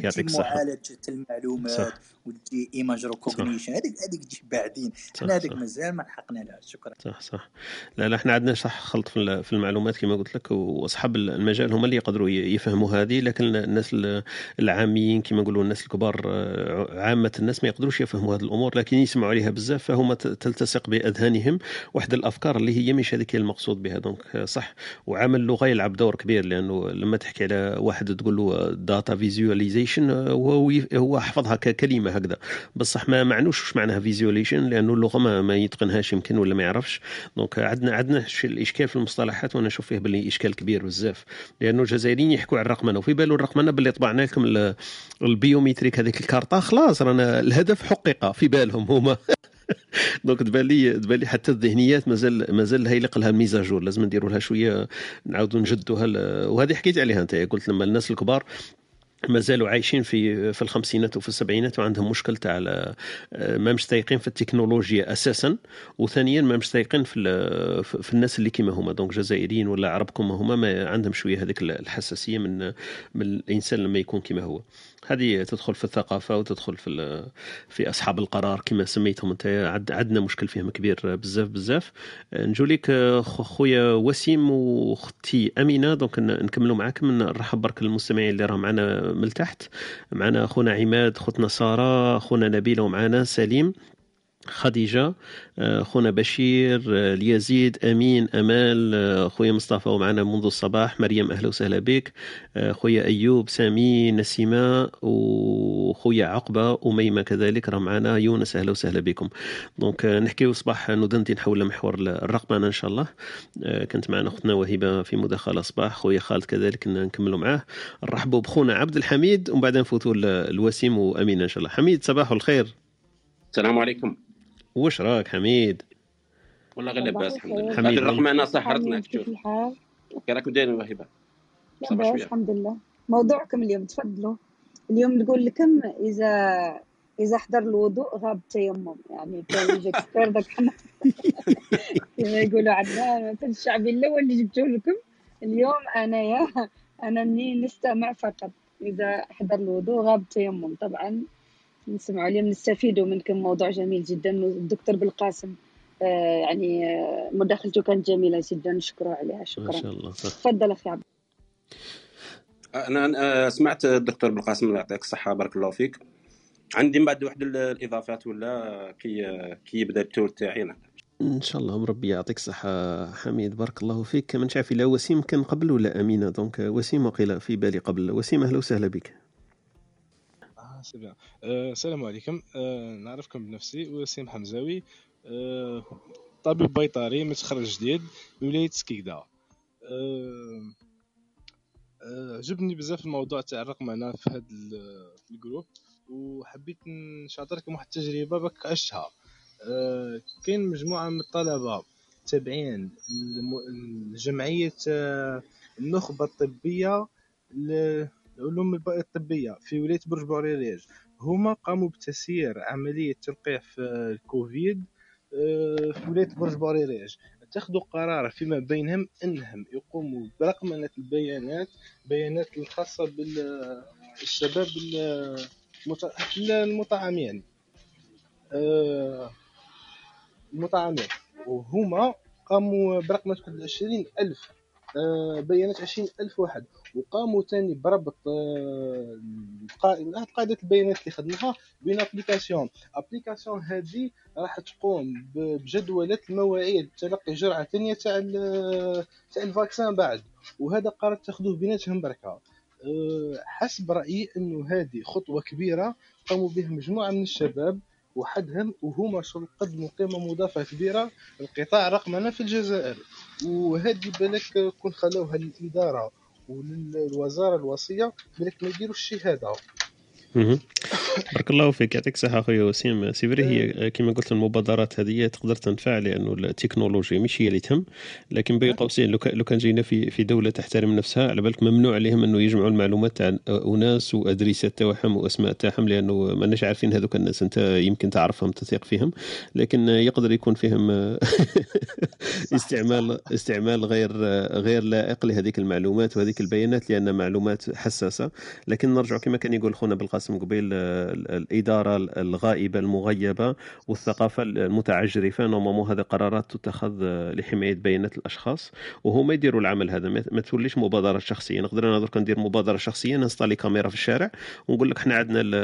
Speaker 3: يعطيك الصحة.
Speaker 8: معالجة المعلومات
Speaker 3: صح.
Speaker 8: وتجي image recognition هذيك هذيك تجي بعدين.
Speaker 3: صح،
Speaker 8: إحنا هذيك. مازال ما لحقنا لها. شكرا.
Speaker 3: صح صح. لا لا إحنا عندنا صح خلط في ال- في المعلومات كما قلت لك وأصحاب المجال هم اللي يقدروا يفهموا هذه لكن الناس ال- العاميين كما نقولوا الناس الكبار آه، عامة الناس ما يقدروش يفهموا هذه الأمور لكن يسمعوا عليها بزاف فهم ت- تلتصق بأذهانهم. واحد الأفكار اللي هي مش هذيك المقصود بها. donc آه، صح. وعامل اللغة يلعب دور كبير لأنه لما تحكي على واحد تقول له data visualization هو هو حفظها ككلمه هكذا. بصح ما معنوش واش معناها visualisation لأنه اللغة ما, ما يتقنهاش يمكن ولا ما يعرفش. donc عندنا عندنا الإشكال في المصطلحات وأنا نشوف فيه باللي إشكال كبير بزاف. لأنه الجزائريين يحكوا على الرقمنة وفي بالو الرقمنة باللي طبعنا لكم ال- ال biométrique هذيك الكارطة خلاص رانا الهدف حقق في بالهم هما. [laughs] donc تبان لي تبان لي حتى الذهنيات مازال مازال يليق لها ال mise à jour لازم نديروا لها شوية نعاودوا نجدوها وهذه حكيت عليها أنت قلت لما الناس الكبار مازالوا عايشين في في الخمسينات وفي السبعينات وعندهم مشكل تاع ال- ما مستيقين في التكنولوجيا أساسا. وثانيا ما مستيقين في في الناس اللي كيما هما donc جزائريين ولا عرب كما هما ما عندهم شوية هذيك الحساسية من من الإنسان لما يكون كيما هو. هذه تدخل في الثقافة وتدخل في في أصحاب القرار كما سميتهم أنت. عندنا مشكل فيهم كبير بزاف بزاف. نجو لك خ- خويا وسيم واختي أمينة. donc نكملوا معاكم. نرحب برك المستمعين اللي راهم معنا من التحت. معنا خونا عماد خوتنا سارة خونا نبيله ومعنا سليم. خديجة آه، خونا بشير آه، اليزيد أمين أمال آه، خويا مصطفى ومعنا منذ الصباح مريم أهلا وسهلا بك خويا أيوب سامي نسيمة وخويا عقبة أميمة كذلك راه معنا يونس أهلا وسهلا بكم. donc نحكيو صباح ندندن حول محور الرقمنة إن شاء الله. كانت معنا أختنا وهبة في مداخلة صباح خويا خالد كذلك نكملوا معاه. نرحبوا بخونا عبد الحميد ومن بعد نفوتوا الوسيم وأمين إن شاء الله. حميد صباح الخير.
Speaker 9: السلام عليكم.
Speaker 3: واش راك حميد؟
Speaker 9: والله غير لاباس الحمد لله.
Speaker 3: حميد.
Speaker 9: هذه الرقم انا سحرتنا
Speaker 5: الحال؟
Speaker 9: كي راكم دايرين وهبه
Speaker 5: لاباس الحمد لله. موضوعكم اليوم تفضلوا. اليوم نقول لكم إذا إذا حضر الوضوء غاب التيمم يعني كان سكر داك حنا كما يقولوا عندنا في الشعبي الأول اللي جبته لكم. اليوم انايا أنا نستمع فقط. إذا حضر الوضوء غاب التيمم طبعا نسمعوا اليوم نستفيدوا منكم. موضوع جميل جدا. الدكتور بالقاسم آه، يعني آه، مداخلته كانت جميلة جدا. نشكره عليها.
Speaker 3: ما
Speaker 5: شكرا.
Speaker 3: شاء الله.
Speaker 5: تفضل أخي عبد.
Speaker 9: أنا أنا سمعت الدكتور بالقاسم الله يعطيك الصحة بارك الله فيك. عندي من بعد واحد الإضافات ولا كي كي يبدأ ال tour تاعي
Speaker 3: إن شاء الله. ربي يعطيك الصحة. حميد بارك الله فيك. ما نعرف الا وسيم كان قبل ولا أمينة؟ donc وسيم وقيل في بالي قبل. وسيم أهلا وسهلا بك.
Speaker 10: آه c'est bien آه، السلام عليكم. آه، نعرفكم بنفسي وسيم حمزاوي. آه، طبيب بيطري متخرج جديد بولاية سكيكدا. آه، آه، عجبني بزاف الموضوع تاع الرقمنة في هذا ال groupe وحبيت نشاطركم واحد التجربة بك عشتها. كاين مجموعة من الطلبة تابعين الم- لجمعية آه، الب- الطبية في ولاية برج بوريريج. هما قاموا بتسيير عملية تلقيح في الكوفيد آه، في ولاية برج بوريريج. اتخذوا قرار فيما بينهم إنهم يقوموا برقمنة البيانات بيانات الخاصة بالشباب المطعمين. آه، المطعمين. وهما قاموا واحد عشرين ألف آه، بيانات عشرين ألف واحد. وقاموا تاني بربط آه، القا- قاعدة البيانات اللي خدناها بين application. application هذه راح تقوم ب- بجدولة المواعيد تلقي جرعة ثانية تاع تاع ال vaccin بعد. وهذا قرار تاخذوه بيناتهم بركة. أه، حسب رأيي إنه هذه خطوة كبيرة قاموا بها مجموعة من الشباب وحدهم وهما شغل قدموا قيمة مضافة كبيرة. للقطاع الرقمنة في الجزائر. وهذه بالك كون خلوها للإدارة. وللوزارة الوصية بالك ما يديروش
Speaker 3: مهم. بارك الله فيك يعطيك الصحة أخويا وسيم c'est vrai هي كما قلت المبادرات هذه تقدر تنفع لأنه التكنولوجيا مش هي اللي تهم لكن بين قوسين لو كان- جينا في في دولة تحترم نفسها على بالك ممنوع عليهم أنه يجمعوا المعلومات تاع أناس وأدريسات تاعهم وأسماء تاعهم لأنه ماناش عارفين هذوك الناس أنت يمكن تعرفهم تثق فيهم لكن يقدر يكون فيهم [laughs] استعمال استعمال غير غير لائق لهذيك المعلومات وهذيك البيانات لأن معلومات حساسة. لكن نرجع كما كان يقول خونا بالقاسم قبيل الإدارة الغائبة المغيبة والثقافة المتعجرفة. normalement هذه قرارات تتخذ لحماية بيانات الأشخاص وهما يديروا العمل هذا. ما توليش مبادرة شخصية. نقدر أنا درك ندير مبادرة شخصية ن installer كاميرا في الشارع ونقول لك إحنا عندنا ال-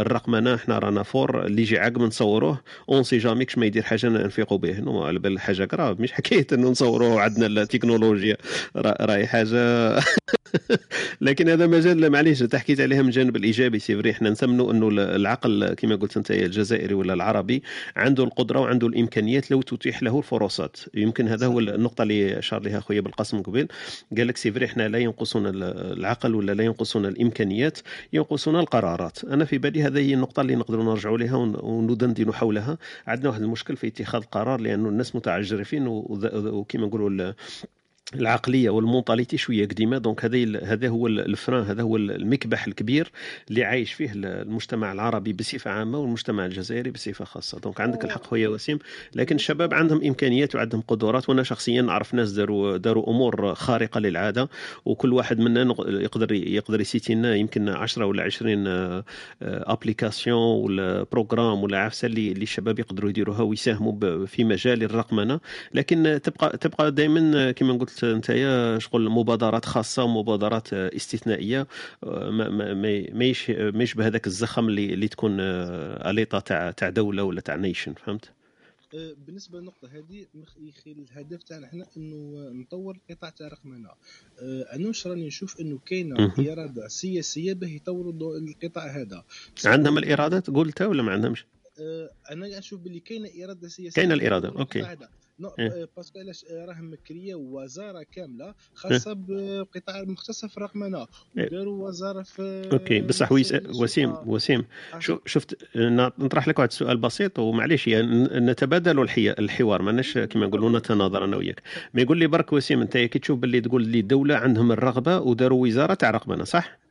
Speaker 3: الرقمنه إحنا رانا fort اللي يجي عقب نصوروه. on sait jamais كش ما يدير حاجة نفيقوا به على بال حاجة grave مش حكاية إنه نصوروه عندنا التكنولوجيا. رأ- راهي حاجة؟ [laughs] [laughs] لكن هذا مجال معليش انت حكيت عليها من الجانب الإيجابي سي فري إحنا نسمنوا إنه العقل كما قلت أنت الجزائري ولا العربي عنده القدرة وعنده الإمكانيات لو تتيح له الفرصات. يمكن هذا هو النقطة اللي اشار لها خويا بالقاسم قبيل. قال لك c'est vrai إحنا لا ينقصنا العقل ولا لا ينقصنا الإمكانيات ينقصنا القرارات. أنا في بالي هذه هي النقطة اللي نقدروا نرجعوا لها ون- وندندن حولها. عندنا واحد المشكل في اتخاذ القرار لأنه الناس متعجرفين وكما نقولوا العقلية وال mentalité شوية قديمة. donc هذا هذا هو ال- ال frein هذا هو ال- المكبح الكبير اللي عايش فيه ال- المجتمع العربي بصفة عامة والمجتمع الجزائري بصفة خاصة. donc عندك الحق خويا وسيم. لكن الشباب عندهم إمكانيات وعندهم قدرات وأنا شخصيا نعرف ناس داروا داروا أمور خارقة للعادة وكل واحد منا يقدر يقدر ي citer لنا يمكن 10 ولا 20 application ولا programme ولا عفسة اللي اللي الشباب يقدروا يديروها ويساهموا في مجال الرقمنة. لكن تبقى تبقى دائما كما قلت انت شغل مبادرات خاصة ومبادرات استثنائية ما ما ما ما يش- ما يشبه هذاك الزخم اللي اللي تكون اليطا تاع تاع دولة ولا تاع نيشن فهمت؟
Speaker 10: آه، بالنسبة للنقطة هذه الهدف تاعنا إحنا إنه نطور القطاع تاع آه، أنا واش راني نشوف إنه
Speaker 3: كاينة.
Speaker 10: إرادة سياسية باه يطوروا القطاع هذا
Speaker 3: عندهم الارادات قلتها ولا ما عندهمش؟
Speaker 10: آه، أنا نشوف باللي
Speaker 3: كاينة
Speaker 10: إرادة
Speaker 3: سياسية
Speaker 10: يطوروا
Speaker 3: ok.
Speaker 10: القطاع هذا. نو
Speaker 3: إيه.
Speaker 10: آه، parce que علاش آه، راهم مكرية وزاره كاملة خاصة بقطاع مختصه في الرقمنة
Speaker 3: إيه.
Speaker 10: وداروا وزارة في
Speaker 3: ok بصح. وسيم وسيم شو شفت نطرح لك واحد السؤال بسيط ومعليش يعني نتبادل. الحوار ماناش كما نقولوا نتناظر أنا وياك ما يقول لي برك وسيم أنت كي تشوف باللي تقول لي الدولة عندهم الرغبة وداروا وزارة تاع رقمنة صح؟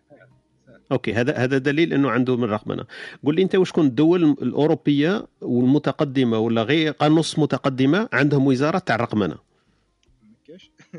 Speaker 3: ok هذا هذا دليل إنه عندهم الرقمنه قول لي أنت واش كون الدول الأوروبية والمتقدمة ولا غير نص متقدمة عندهم وزارة تاع الرقمنه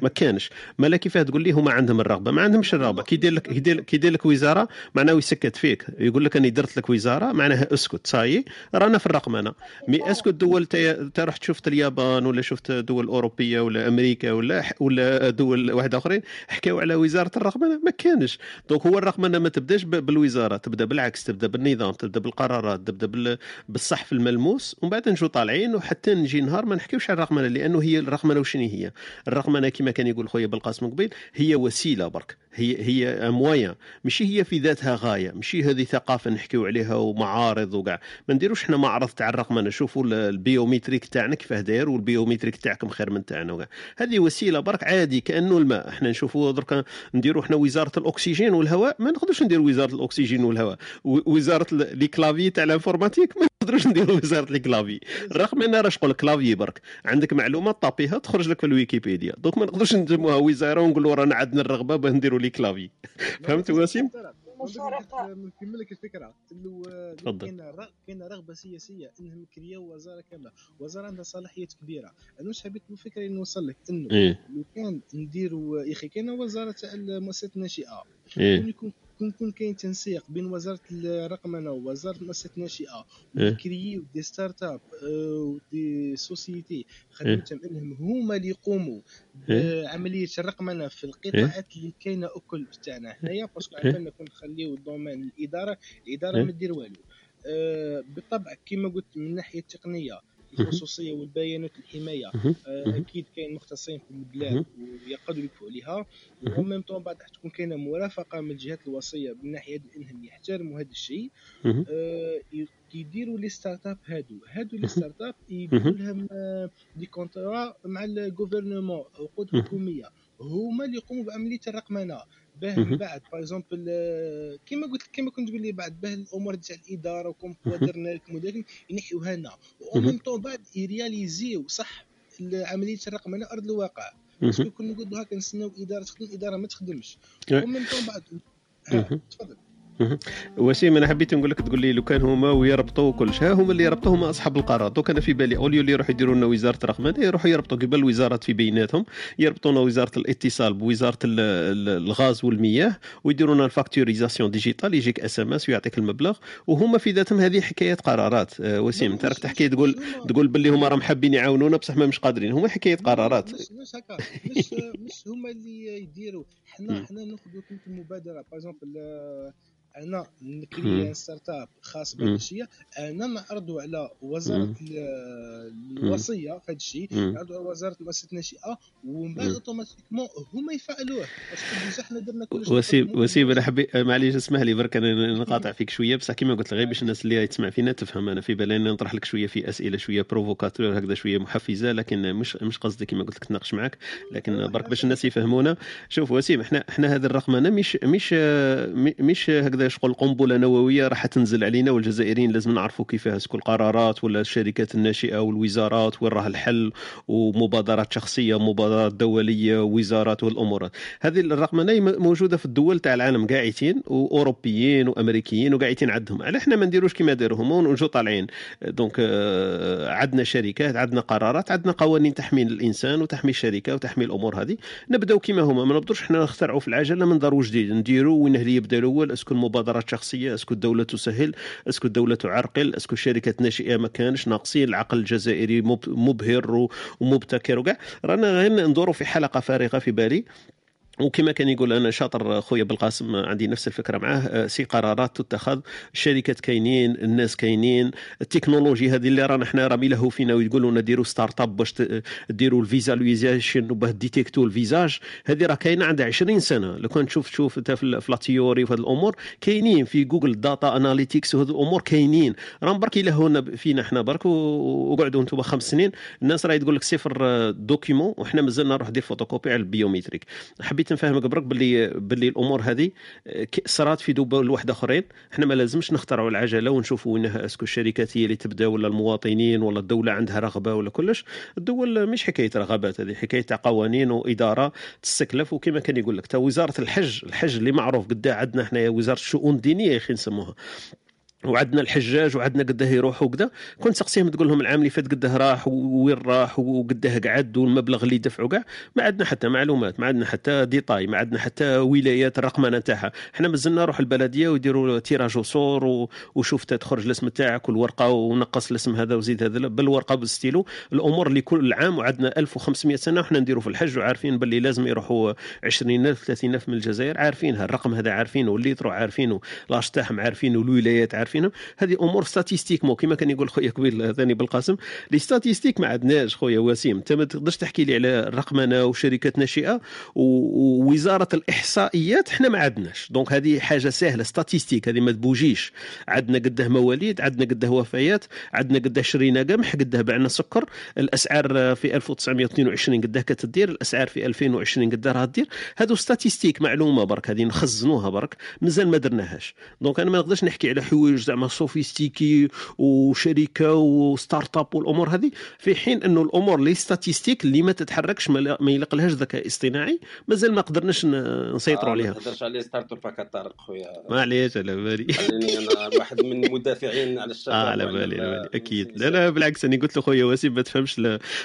Speaker 3: ما كانش. مالا كيفاه تقول لي هما عندهم الرغبة؟ ما عندهمش الرغبة. كي يدير لك كي يدير لك وزارة معناه يسكت فيك. يقول لك أني درت لك وزارة معناها اسكت. صاي؟ رانا في الرقمنه mais est-ce que الدول تا رحت شفت اليابان ولا شفت دول أوروبية ولا أمريكا ولا ولا دول واحدة آخرين حكاو على وزارة الرقمنه ما كانش. donc هو الرقمنه ما تبداش بالوزارة. تبدأ بالعكس تبدأ بالنظام تبدأ بالقرارات تبدأ بالصحف الملموس ومن بعد نجو طالعين وحتى نجي نهار ما نحكيوش على الرقمنه لأنه هي الرقمنه وشنو هي؟ الرقمنه كما كان يقول خويا بالقاسم قبيل هي وسيلة برك. هي هي moyen ماشي هي في ذاتها غاية. ماشي هذه ثقافة نحكيو عليها ومعارض وكاع ما نديروش حنا معرض تاع الرقمنه نشوفوا ال biométrique تاعنا كيفاه داير وال biométrique تاعكم خير من تاعنا وكاع هذه وسيلة برك عادي كأنه الماء. إحنا نشوفوا درك نديروا إحنا وزارة الأكسجين والهواء ما نقدرش نديروا وزارة الأكسجين والهواء. وزارة les claviers تاع ال informatique ما نقدروش نديروا وزارة les claviers رغم أن راه شغل clavier برك عندك معلومات طابيها تخرج لك في الويكيبيديا. donc ما نقدرش نسموها وزارة ونقولوا رانا عندنا الرغبة باه نديروا les claviers. [laughs] فهمت وسيم؟
Speaker 10: نكمل لك الفكرة. انه كاين كاين رغبة سياسية انهم يكرياو وزاره كاملة. وزارة عندها صلاحيات كبيرة. أنا واش حبيت الفكرة اللي نوصل لك إنه
Speaker 3: إيه؟
Speaker 10: لو كان نديروا يا أخي كاينة وزارة تاع المؤسسات الناشئة.
Speaker 3: إيه؟
Speaker 10: يكون يكون كاين تنسيق بين وزارة الرقمنه ووزارة المؤسسات الناشئه
Speaker 3: إيه؟
Speaker 10: وكرييو des start-up و des sociétés خدمتهم إنهم هما اللي يقوموا
Speaker 3: إيه؟
Speaker 10: بعملية الرقمنه في القطاعات اللي كاينة أكل تاعنا هنايا parce que
Speaker 3: إيه؟
Speaker 10: عندنا كون نخليو ال domaine الإدارة الإدارة
Speaker 3: إيه؟
Speaker 10: ما دير والو آه، بالطبع كما قلت من الناحيه
Speaker 3: التقنية.
Speaker 10: الخصوصية والبيانات
Speaker 3: الحماية.
Speaker 10: آه،. أكيد كاين مختصين في البلاد. ويقدروا يكفوا عليها
Speaker 3: مهم.
Speaker 10: و même temps بعد تكون كاينة مرافقة من الجهات الوصية من ناحية إنهم يحترموا هذا الشيء. آه، ي- كيديروا les start-up هادو هادو les. start-up يديروا. لهم آه، des contrats مع ال gouvernement
Speaker 3: عقود.
Speaker 10: حكومية هما اللي يقوموا بعملية الرقمنة باه. من بعد par exemple كيما قلت كيما كنت تقول لي بعد باه الأمور تاع الإدارة وكم. درنا لكم وداكم ينحيوها لنا.
Speaker 3: و
Speaker 10: même temps بعد يرياليزيو صح عمليه الرقمنه أرض الواقع parce
Speaker 3: que.
Speaker 10: كنا نقولوا هكا نستناو إدارة تخدم إدارة ما تخدمش.
Speaker 3: و
Speaker 10: même temps بعد. تفضل.
Speaker 3: وسيم أنا حبيت نقول لك تقول لي لو كان هما ويربطوا كل شيء هما اللي يربطوا هما أصحاب القرار. دوك أنا في بالي au lieu اللي يروحوا يديروا لنا وزارة الرقمنه يروحوا يربطوا قبل الوزارات في بيناتهم يربطوا لنا وزارة الاتصال بوزارة ال- ال- الغاز والمياه ويديروا لنا ال factorisation digitale يجيك SMS ويعطيك المبلغ. وهما في ذاتهم هذه حكايه قرارات. آه، وسيم انت راك تحكي تقول تقول باللي هما راهم حابين يعاونونا بصح ما مش قادرين. هما حكايه قرارات.
Speaker 10: مش مش هكا. مش هما اللي يديروا. حنا. حنا ناخذوا كنت المبادرة. par exemple
Speaker 3: أنا.
Speaker 10: نكري start-up خاص بهذا. الشيء أنا نعرضوا على
Speaker 3: وزارة.
Speaker 10: الوصية في هذا الشيء. نعرضوا على وزارة المؤسسات الناشئه ومن بعد. automatiquement هما يفعلوه parce que حنا درنا كلش
Speaker 3: وسيم
Speaker 10: نقدموا
Speaker 3: وسيم
Speaker 10: أنا
Speaker 3: حبيت معليش اسمح لي برك أنا نقاطع فيك شوية بصح كيما قلت غير باش الناس اللي تسمع فينا تفهم أنا في بالي اني نطرح لك شوية في أسئلة شوية provocateur هكذا شوية محفزة لكن مش مش قصدي كيما قلت لك نتناقش معك لكن برك باش الناس يفهمونا شوف وسيم إحنا إحنا هذه الرقمنه مش مش مش هكذا شغل قنبلة نووية راح تنزل علينا والجزائريين لازم نعرفوا كيفاه est-ce que القرارات ولا الشركات الناشئة والوزارات وين راه الحل ومبادرات شخصية مبادرات دولية وزارات والامور هذه الرقمنه موجودة في الدول تاع العالم قاعدين وأوروبيين وأمريكيين وقاعدين عندهم. على إحنا ما نديروش كما داروا هما ونجو طالعين. donc آه، عندنا شركات عندنا قرارات عندنا قوانين تحمي الإنسان وتحمي الشركة وتحمي الأمور هذه. نبدأو كما هما. ما نبدوش حنا نخترعوا في العجلة من دارو جديد. نديروا وين اللي يبدا الأول est-ce que المبادرات شخصية est-ce que الدولة تسهل est-ce que الدولة تعرقل est-ce que الشركات الناشئه ما كانش ناقصين العقل الجزائري مب- مبهر ومبتكر. وكاع رانا غير ندوروا في حلقة فارغة في بالي. وكما كان يقول أنا شاطر خويا بالقاسم عندي نفس الفكرة معاه آه، c'est قرارات تتخذ الشركات كاينين الناس كاينين التكنولوجي هذه اللي رانا إحنا راه يلهوا فينا ويقولوا لنا ديروا start-up باش ديروا ال visualisation وباه ديتيكتوا ال visage هذه راه كاينة عندها 20 سنة. لو كان تشوف تشوف انت في la théorie وفي هذه الأمور كاينين في جوجل داتا اناليتيكس وهذه الأمور كاينين. راهم برك يلهونا فينا إحنا برك وقعدوا أنتم خمس سنين. الناس راه تقول لك صفر آه، document وحنا مازلنا نروح دير فوتوكوبي على ال biométrique. حبيت نفهمك برك باللي باللي الأمور هذه آه، صرات في دول واحدة آخرين. إحنا ما لازمش نخترعوا العجلة ونشوفوا وينها est-ce que الشركات هي اللي تبدأ ولا المواطنين ولا الدولة عندها رغبة ولا كلش. الدول مش حكاية رغبات هذه حكاية تاع قوانين وإدارة تستكلف. وكما كان يقول لك تا وزارة الحج الحج اللي معروف قد عندنا إحنا وزارة الشؤون الدينية يا أخي نسموها. وعندنا الحجاج وعندنا قداه يروحوا وكذا كنت تسقسيهم تقول لهم العام اللي فات قداه راح وين راح وقداه قعد والمبلغ اللي دفعوا كاع ما عندنا حتى معلومات ما عندنا حتى détail ما عندنا حتى ولايات الرقمنه نتاعها. إحنا مازلنا نروح البلدية ويديروا tirage وصور وشوف تخرج الاسم تاعك والورقة ونقص الاسم هذا وزيد هذا. بالورقة بالستيلو الأمور اللي كل عام وعندنا 1500 سنة وحنا نديروا في الحج وعارفين باللي لازم يروحوا 20000 30000 من الجزائر عارفينها الرقم هذا عارفينه والليترو عارفينه l'âge تاعهم عارفينه الولايات عارفينهم هذه أمور statistiques مو كما كان يقول خويا قبيل ثاني بالقاسم les statistiques ما عندناش خويا وسيم. انت ما تقدرش تحكي لي على الرقمنه وشركات ناشئه ووزارة الإحصائيات إحنا ما عندناش. donc هذه حاجة سهلة. statistiques هذه ما تبوجيش. عندنا قده مواليد عندنا قده وفيات عندنا قده شرينا قمح قده بعنا سكر. الأسعار في 1922 قده كتدير الأسعار في 2020 قده راها تدير. هذو statistiques معلومة برك هذه نخزنوها برك. مازال ما درناهاش. donc أنا ما نقدرش نحكي على حوايج زعما sophistiqué وشركه و startup والامور هذه في حين أنه الأمور les statistiques اللي ما تتحركش ما يلقلهاش ذكاء اصطناعي مازال ما قدرناش نسيطروا
Speaker 9: آه،
Speaker 3: عليها.
Speaker 9: ما تهدرش عليه startup هكا طارق خويا.
Speaker 3: معليش على بالي.
Speaker 9: أنا [laughs] واحد من المدافعين على الشباب
Speaker 3: آه على بالي على
Speaker 9: ال-
Speaker 3: بالي أكيد. لا لا بالعكس أنا قلت له خويا وسيم ما تفهمش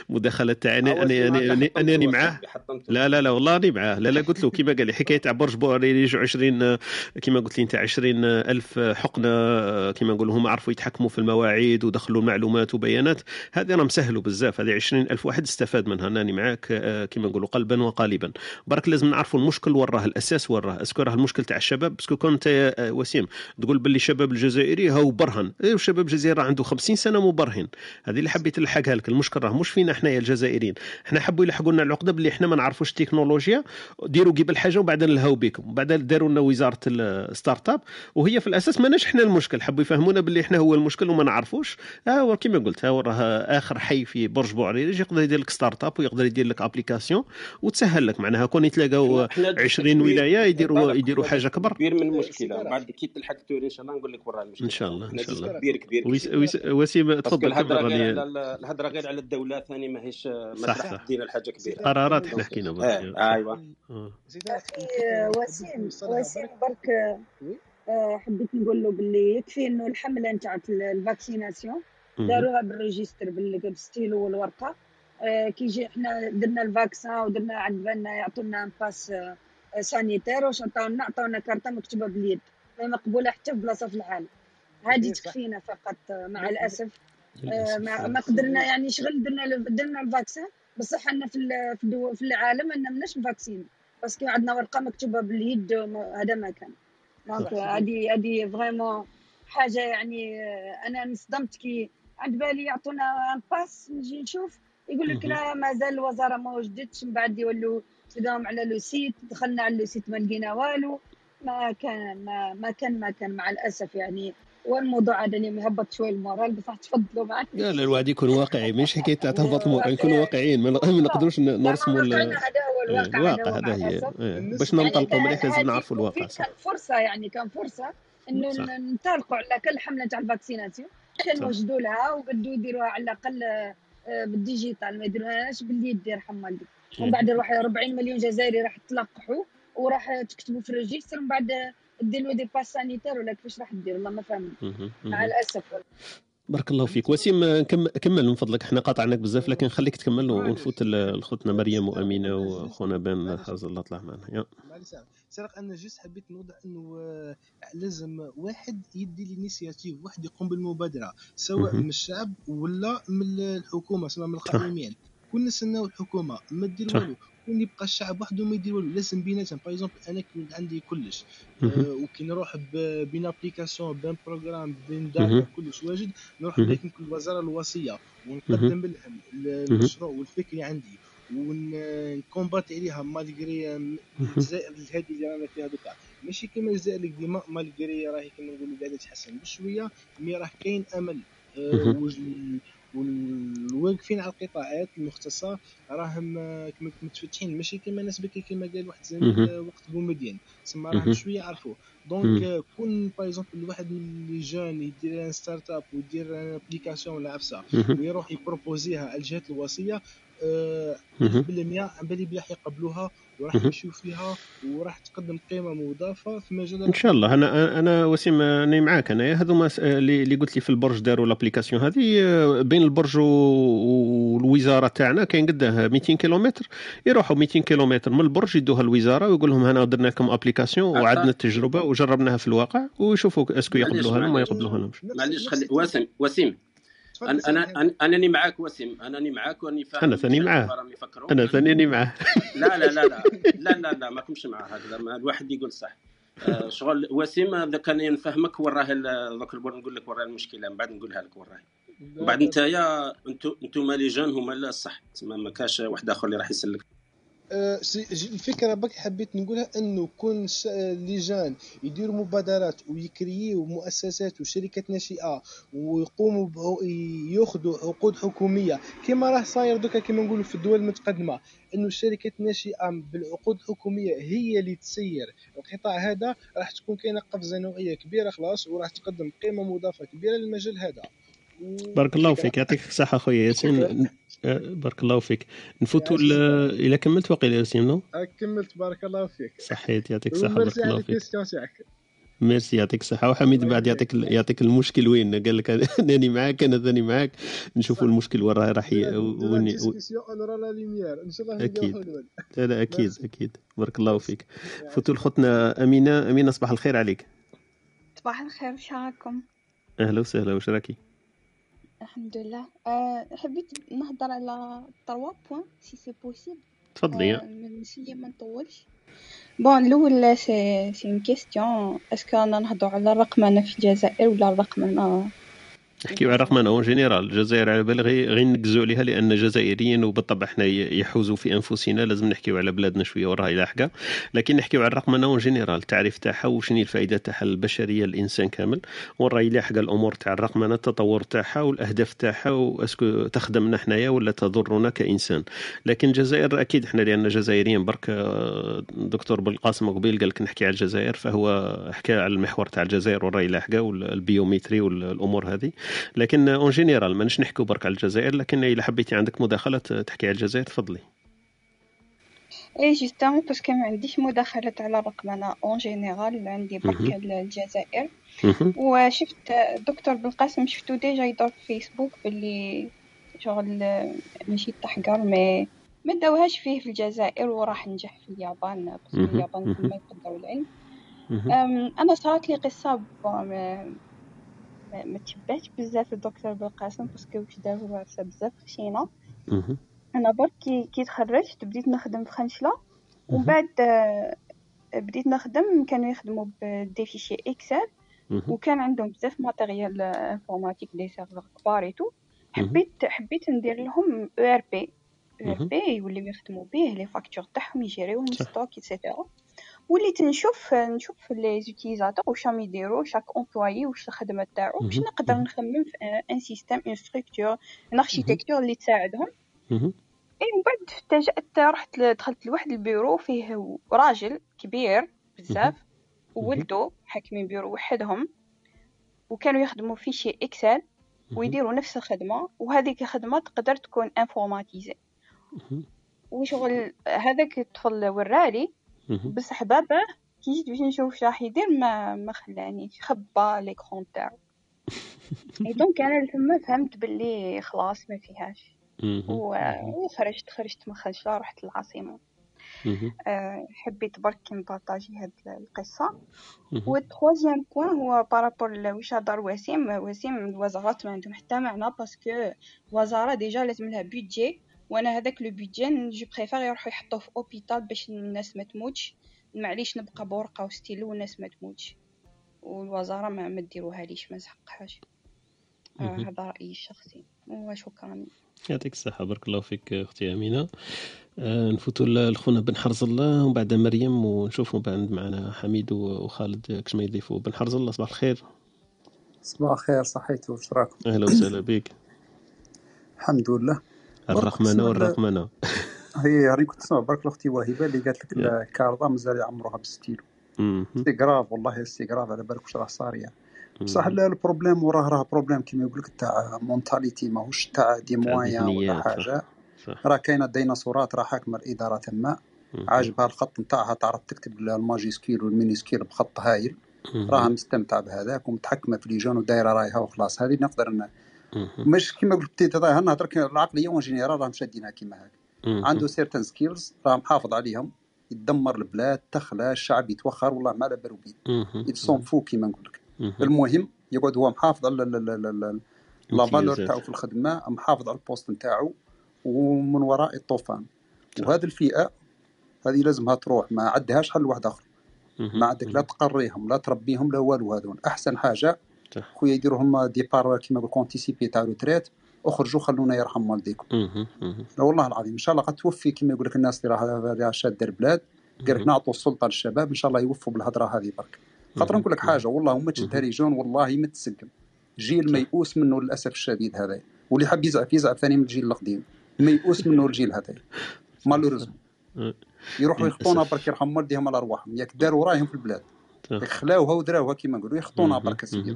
Speaker 3: المداخلة تاعي
Speaker 9: آه،
Speaker 3: أنا أنا
Speaker 9: أنا
Speaker 3: معاه. لا لا لا والله راني معاه. لا لا قلت له كيما قال لي حكاية تاع برج بوعري يجوا 20 آه، كيما قلت لي أنت 20 ألف حقنة آه، كيما نقولوا هم عرفوا يتحكموا في المواعيد ودخلوا معلومات وبيانات. هذه راه مسهلوا بزاف. هذه 20 ألف واحد استفاد منها. أنني معاك آه، كيما نقولوا قلبا وقالبا. برك لازم نعرفوا المشكل وين راه الأساس وين راه est-ce que راه المشكل تاع الشباب؟ parce que كنت آه، وسيم تقول باللي الشباب الجزائري هاو برهن. الشباب الجزائري راه عنده 50 سنة مبرهن. هذه اللي حبيت نلحقها لك. المشكل راه مش فينا حنايا الجزائريين. حنا حبوا يلحقوا لنا العقدة باللي حنا ما نعرفوش التكنولوجيا ديروا قبل حاجة وبعدين نلهاو بكم وبعدين داروا لنا وزارة ال startup وهي في الأساس ماناش حنا المشكل. حبوا يفهمونا باللي حنا هو المشكل وما نعرفوش. ها هو كيما قلت ها هو راه آخر حي في برج بوعريريج يقدر يدير لك startup ويقدر يدير لك application وتسهل لك. معناها كون يتلاقاو
Speaker 9: إحنا
Speaker 3: 20
Speaker 9: كبير-
Speaker 3: ولاية يديروا يديروا حاجة كبر.
Speaker 9: كبير من المشكلة. بعد كي تلحق توري ان شاء الله نقول لك ورا المشكلة.
Speaker 3: إن شاء الله
Speaker 9: إن
Speaker 3: شاء الله.
Speaker 9: كبير كبير
Speaker 3: ويس وسيم تفضل
Speaker 9: الهضره غير على الهضره غير على الدولة ثاني ماهيش
Speaker 3: صح.
Speaker 9: دينا لحاجه كبيرة.
Speaker 3: قرارات إحنا حكينا
Speaker 9: آه أيوه.
Speaker 3: آه.
Speaker 5: أخي وسيم وسيم برك آه، حبيت نقول له باللي يكفي إنه الحملة نتاع ال
Speaker 3: vaccination.
Speaker 5: داروها بال registre بال- بالستيلو والورقة. آه، كي يجي إحنا درنا ال vaccin ودرنا عند بالنا يعطونا un pass آه، sanitaire واش عطاونا عطاونا كارطه مكتوبة باليد. ما مقبولة حتى في بلاصة في العالم. هذه تكفينا فقط آه، مع الأسف. آه، ما ما قدرنا يعني شغل درنا درنا ال vaccin بصح إحنا في في, العالم أنا مناش مفاكسين parce que عندنا ورقة مكتوبة باليد هذا ما كان. donc هذه هذه vraiment حاجة يعني أنا انصدمت كي عند بالي يعطونا un pass نجي نشوف. يقول لك. لا مازال الوزارة ما وجدتش من بعد يولوا تلقاهم على le site دخلنا على le site ما لقينا والو. ما كان ما, ما كان ما كان مع الأسف يعني والموضوع هذا اللي مهبط شوي ال moral بصح تفضلوا معك
Speaker 3: لا لا الواحد يكون واقعي. [laughs] مش حكاية تاع تهبط الموقع نكونوا واقعيين. ما نقدروش نرسموا إيه،
Speaker 5: الواقع
Speaker 3: الواقع
Speaker 5: هذا
Speaker 3: هي. إيه. باش
Speaker 5: يعني
Speaker 3: ننطلقوا مليح لازم نعرفوا الواقع
Speaker 5: كان
Speaker 3: صح.
Speaker 5: فرصة يعني كان فرصة
Speaker 3: إنه.
Speaker 5: ننطلقوا على كل حملة تاع ال vaccination.
Speaker 3: كان.
Speaker 5: وجدوا لها وقدوا يديروها على الأقل آه، بال digital. ما يديروهاش باليد يرحم والديك ومن بعد راح 40 مليون جزائري راح تلقحوا وراح تكتبوا في ال registre ومن بعد ديروا des pass sanitaires ولا كيفاش راح دير؟ والله ما
Speaker 3: مهم.
Speaker 5: مع. الأسف.
Speaker 3: بارك الله فيك. وسيم كم- كمل من فضلك. إحنا قاطعناك بزاف لكن خليك تكمل ونفوت لخوتنا مريم وامينه واخونا بان حاز الله طلع معنا.
Speaker 10: سرق أنا juste حبيت نوضح إنه آه، لازم واحد يدي ال initiative واحد يقوم بالمبادرة سواء. من الشعب ولا من الحكومة سواء من القائمين كون نستناو الحكومة ما دير. والو. كون يبقى الشعب وحده ما يدير والو لازم بيناتهم. par exemple أنا كي عندي كلش. آه، وكي نروح بين application بين programme بين. data كلش واجد نروح
Speaker 3: مهم.
Speaker 10: لك الوزارة الوصية. ونقدم لهم. المشروع والفكرة اللي عندي ونكومباتي عليها malgré الجزائر الهادي اللي رانا فيها دوكا. ماشي كيما الجزائر اللي ديما malgré راهي كيما نقولوا قاعدة تحسن. بشوية mais راه كاين أمل. آه، والواقفين على القطاعات المختصة راهم آه، كما متفتحين ماشي كيما الناس بكري كيما قال واحد زميل. آه، وقت بومدين تسمى. راهم شوية عرفوا
Speaker 3: مهم.
Speaker 10: donc آه، كون par exemple واحد من les jeunes يدير une startup ويدير une application ولا عفسه. ويروح يبروبوزيها على الجهات الوصية آه،. بالمية عن بالي بلي راح يقبلوها وراح. يمشيو فيها وراح تقدم قيمة مضافة في مجال
Speaker 3: إن شاء الله. أنا أنا وسيم راني معاك. انايا هذوما اللي قلت لي في البرج داروا l'application هذه آه، بين البرج و- والوزارة تاعنا كاين قداه 200 كيلومتر. يروحوا 200 كيلومتر من البرج يدوها الوزارة ويقول لهم هنا درنا لكم application وعدنا التجربة وجربناها في الواقع ويشوفوا est-ce
Speaker 9: que
Speaker 3: يقبلوها لهم ما. يقبلوها
Speaker 9: معليش خلي وسيم وسيم. أنا أنا أنا- أنني معاك وسيم. أنني معاك واني فاهم
Speaker 3: أنا ثاني معاه. أنا ثاني معاه.
Speaker 9: لا لا لا لا. لا لا لا ما كنتش معاه هكذا ما الواحد يقول صح. آه، شغل وسيم اذا كان نفهمك وراه دوك نقول لك وراه المشكلة من بعد نقولها لك وراه. وبعد انت يا انتو أنتم لي جون هما لا الصح تسمى ما كاش واحد آخر اللي راح يسلك.
Speaker 10: ج- الفكرة بك حبيت نقولها انه كون اللجان يديروا مبادرات ويكريوا مؤسسات وشركات ناشئه ويقوموا ياخذوا عقود حكوميه كما راه صاير دوكا كما نقولوا في الدول المتقدمه انه الشركات الناشئه بالعقود الحكوميه هي اللي تسير القطاع هذا راح تكون كاينة قفزه نوعيه كبيره خلاص وراح تقدم قيمه مضافه كبيره للمجال هذا
Speaker 3: بارك الله. فيك يعطيك الصحه خويا ياسين بارك الله فيك. نفوتوا إلى كملت واقيلا ياسين non
Speaker 10: آه، كملت بارك الله فيك.
Speaker 3: صحيت يعطيك الصحة بارك الله فيك.
Speaker 10: ال question تاعك
Speaker 3: ميرسي يعطيك الصحة. وحميد بعد يعطيك يعطيك المشكل وين؟ قال لك [laughs] أنني معاك أنا ثاني معاك. نشوفوا المشكل وين راه راح. وين
Speaker 10: إن شاء الله حلول
Speaker 3: لا لا
Speaker 10: أكيد.
Speaker 3: أكيد. بارك الله فيك. فوتوا لخوتنا أمينة. أمينة صباح الخير عليك.
Speaker 11: صباح الخير وش راكم
Speaker 3: أهلا وسهلا واش راكي
Speaker 11: الحمد لله. أه حبيت نهضر على 3 points si c'est possible
Speaker 3: تفضلي.
Speaker 11: أه نسيي ما نطولش. bon الأول c'est c'est une question est-ce que أنا نهضروا على الرقمنة في الجزائر ولا الرقمنة
Speaker 3: نحكيو على الرقمنه en général الجزائر على بالي غير نركزوا عليها لأن جزائريين وبالطبع إحنا ي- يحوزوا في أنفسنا. لازم نحكيو على بلادنا شوية وراها لاحقه لكن نحكيو على الرقمنه en général التعريف تاعها وشنو الفائدة تاعها للبشريه الانسان كامل. وراهي لاحقه الأمور تاع الرقمنه التطور تاعها والأهداف تاعها و est-ce que تخدمنا حنايا ولا تضرنا كإنسان. لكن الجزائر أكيد إحنا لأن جزائريين برك دكتور بالقاسم قبيل قال لك نحكي على الجزائر فهو حكى على المحور تاع الجزائر والراي لاحقه وال biométrie والأمور هذه. لكن en général ماناش نحكيو برك على الجزائر لكن إلا حبيتي عندك مداخلة تحكي على الجزائر تفضلي
Speaker 11: et justement parce que ما عنديش مداخلات على الرقمنه en général عندي برك الجزائر. وشفت دكتور بالقاسم شفتو déjà يدور في فيسبوك باللي شغل ماشي تحقر مي ما داوهاش فيه في الجزائر وراح نجح في اليابان باسكو. اليابان. كما يقدروا العلم أنا صارت لي قصة ما تشبهش بزاف الدكتور بالقاسم باسكو واش دار هو عرسه بزاف خشينه. أنا برك كي تخرجت بديت نخدم في خنشلة ومن. بعد آه، بديت نخدم كانوا يخدموا بدي فيشي اكسل. وكان عندهم بزاف matériel informatique des serveurs كبار et tout
Speaker 3: مهم.
Speaker 11: حبيت حبيت ندير لهم أو ار بي أو ار. بي يوليو يخدموا به les factures تاعهم يجريوهم.
Speaker 3: stock
Speaker 11: et cetera وليت نشوف نشوف les utilisateurs واش راهم يديروا chaque employé واش الخدمة تاعو باش. نقدر. نخمم في un système une structure une architecture اللي تساعدهم. اي ومن بعد فاجأت رحت دخلت لواحد البيرو فيه راجل كبير بزاف وولدو حاكمين بيرو وحدهم وكانوا يخدموا fichiers Excel ويديروا نفس الخدمة وهذيك الخدمة تقدر تكون
Speaker 3: informatisée.
Speaker 11: وشغل هذاك الطفل ورالي
Speaker 3: مهم.
Speaker 11: بصح باباه كي جيت باش نشوف واش راح يدير ما ما خلانيش خبى l'écran تاعو [laughs] et donc أنا لتما فهمت باللي خلاص ما فيهاش. و- وخرجت خرجت من خنشله رحت للعاصمة
Speaker 3: مهم.
Speaker 11: أه حبيت برك ن partager هاد القصة
Speaker 3: مهم.
Speaker 11: وال troisième point هو par rapport واش هضر وسيم وسيم الوزارات ما عندهم حتى معنى parce que الوزاره déjà لازم لها budget وأنا هذاك le budget je préfère يروحوا يحطوه في hôpital باش الناس ما تموتش. معليش نبقى بورقة وستيلو والناس ما تموتش. والوزارة ما ما ديروها ليش ما زحقهاش. آه. هذا رأيي الشخصي. وشكرا
Speaker 3: يعطيك الصحة. بارك الله فيك أختي أمينة. آه، نفوتوا لخونا بن حرز الله ومن بعد مريم ونشوفوا بعد معنا حميد وخالد كش ما يضيفوا بن حرز الله. صباح الخير.
Speaker 12: صباح الخير صحيتو واش راكم؟
Speaker 3: أهلا وسهلا بك.
Speaker 12: الحمد لله. برك
Speaker 3: الرقمنة
Speaker 12: تسمع ال-
Speaker 3: والرقمنة [laughs]
Speaker 12: هي راني كنت نسمع برك أختي وهبة اللي قالت لك. الكارضه مازال يعمروها بال
Speaker 3: stylo.
Speaker 12: c'est grave والله c'est grave على بالك واش راه صار يعني بصح ال problème وراه راه problème كيما يقول لك تاع mentalité ماهوش تاع
Speaker 3: des
Speaker 12: moyens ولا
Speaker 3: حاجة
Speaker 12: راه كاينة الديناصورات راه حاكمة الإدارة تما. عاجبها الخط نتاعها تعرف تكتب ال majuscule وال minuscule بخط هايل. راها مستمتعه بهذاك ومتحكمة في les gens ودايرة رايها وخلاص هذه نقدر. مش كيما قلت انت ظاهر نهضر العقليه en général راهم شادينها كيما
Speaker 3: مهم.
Speaker 12: عنده certain skills راه محافظ عليهم يدمر البلاد تخلى الشعب يتوخر والله ما لا بالو بيه. يتصون فو كيما نقول لك
Speaker 3: مهم.
Speaker 12: المهم يقعد هو محافظ على لا فالور. تاعو في الخدمة محافظ على البوست نتاعو ومن وراء الطوفان وهذه الفئة هذه لازمها تروح ما عندهاش حل واحد
Speaker 3: آخر.
Speaker 12: ما عندك لا تقريهم لا تربيهم لا والو هذون أحسن
Speaker 3: حاجة.
Speaker 12: خويا يديروا هما ديبار كيما يقول كونتيسيبي تاع روتريت اخرجوا خلونا يرحم والديكم والله العظيم ان شاء الله قد توفي كيما يقول لك الناس اللي راه شاده البلاد قال لك. نعطوا السلطه للشباب ان شاء الله يوفوا بالهضره هذه برك خاطر. نقول لك حاجة والله وما تشدها les jeunes والله ما تسقم جيل ميؤوس منه للاسف الشديد هذا واللي حاب يزعف يزعف ثاني من الجيل القديم ميؤوس منه الجيل هذا malheureusement
Speaker 3: أه.
Speaker 12: يروحوا يخطونا. برك يرحم والديهم على ارواحهم ياك داروا رايهم في البلاد. خلاوها ودراوها كيما نقولوا يخطونا. برك اسيدي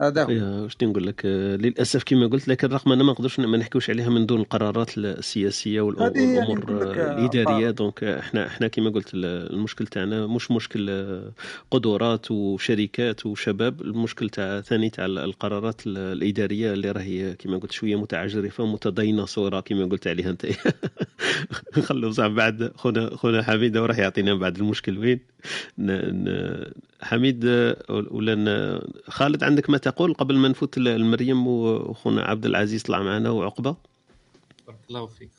Speaker 12: هذا هو.
Speaker 3: واش نقول لك؟ آه، للأسف كما قلت لكن رغم ان ما نقدرش ما نحكيوش عليها من دون القرارات
Speaker 12: السياسية يعني والأمور لك،
Speaker 3: آه،
Speaker 12: الإدارية.
Speaker 3: donc إحنا إحنا كما قلت ال- المشكل تاعنا مش مشكل آه، قدرات وشركات وشباب المشكل تاع ثاني تاع ال- القرارات ال- الإدارية اللي راهي كما قلت شوية متعجرفة متديناصورة كما قلت عليها أنت. [laughs] نخلو صح بعد خونا خونا حميد راح يعطينا بعد المشكل. وين؟ حميد ولا خالد عندك ما تقول قبل ما نفوت لمريم وخونا عبد العزيز طلع معنا وعقبة؟
Speaker 6: بارك الله فيك.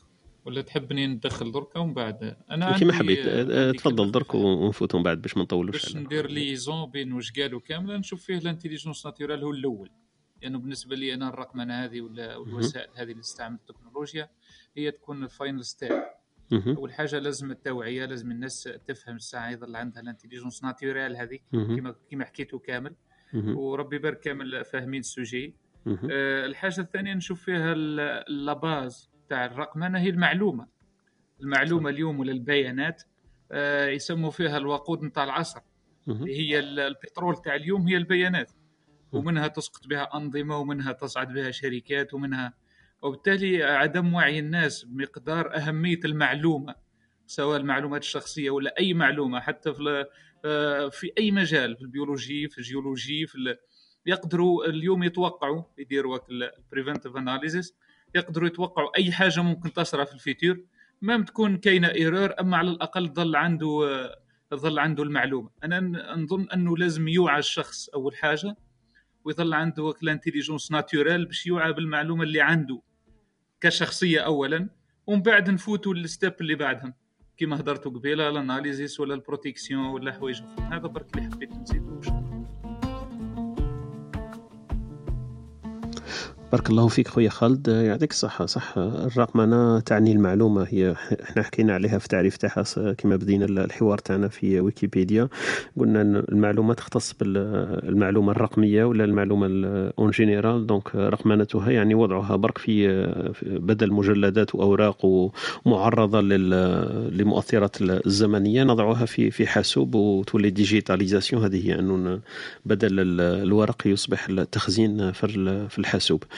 Speaker 6: ولا تحبني ندخل دركا ومن بعد؟ أنا
Speaker 3: كيما حبيت.
Speaker 6: عندي
Speaker 3: تفضل درك ونفوتهم بعد باش ما نطولوش
Speaker 6: باش ندير liaison بين واش قالوا كامله نشوف فيه ال intelligence naturelle هو الأول. لأنه بالنسبة لي أنا الرقمنه هذه ولا والوسائل هذه اللي تستعمل التكنولوجيا هي تكون ال final
Speaker 3: step.
Speaker 6: أول حاجة لازم التوعية لازم الناس تفهم الساعة يظل عندها ال intelligence naturelle
Speaker 3: هذه.
Speaker 6: كما كما حكيتوا كامل. وربي يبارك كامل فاهمين ال
Speaker 3: sujet.
Speaker 6: آه، الحاجة الثانية نشوف فيها la base تاع الرقمنه هي المعلومة. المعلومة اليوم ولا البيانات آه، يسموا فيها الوقود نتاع العصر. هي ال- البترول تاع اليوم هي البيانات. ومنها تسقط بها أنظمة ومنها تصعد بها شركات ومنها وبالتالي عدم وعي الناس بمقدار أهمية المعلومة سواء المعلومات الشخصية ولا أي معلومة. حتى في في أي مجال في البيولوجي في الجيولوجي في يقدروا اليوم يتوقعوا يديروا ال preventive analysis يقدروا يتوقعوا أي حاجة ممكن تصرى في ال futur ما تكون كاينة erreur أما على الأقل ظل عنده آه، ظل عنده المعلومة. أنا نظن أنه لازم يوعى الشخص أول حاجة ويظل عنده ال intelligence naturelle باش يوعى بالمعلومة اللي عنده كشخصية اولا ومن بعد نفوتوا لل step اللي بعدهم. كما هضرتوا قبيلة ال analysis ولا ال protection ولا حوايج أخرى هذا برك اللي حبيت نزيد
Speaker 3: بارك الله فيك خويا خالد. يعطيك الصحة. صح الرقمنة تعني المعلومة. هي إحنا حكينا عليها في التعريف تاعها كما بدينا الحوار تاعنا في ويكيبيديا. قلنا المعلومة تختص بالمعلومة الرقمية ولا المعلومة en général donc رقمنتها يعني وضعها. برك في بدل مجلدات وأوراق ومعرضة لل- لمؤثرات الزمنية نضعها في في حاسوب وتولي digitalisation هذه هي أنه ن- بدل ال- الورق يصبح التخزين في ال- في الحاسوب.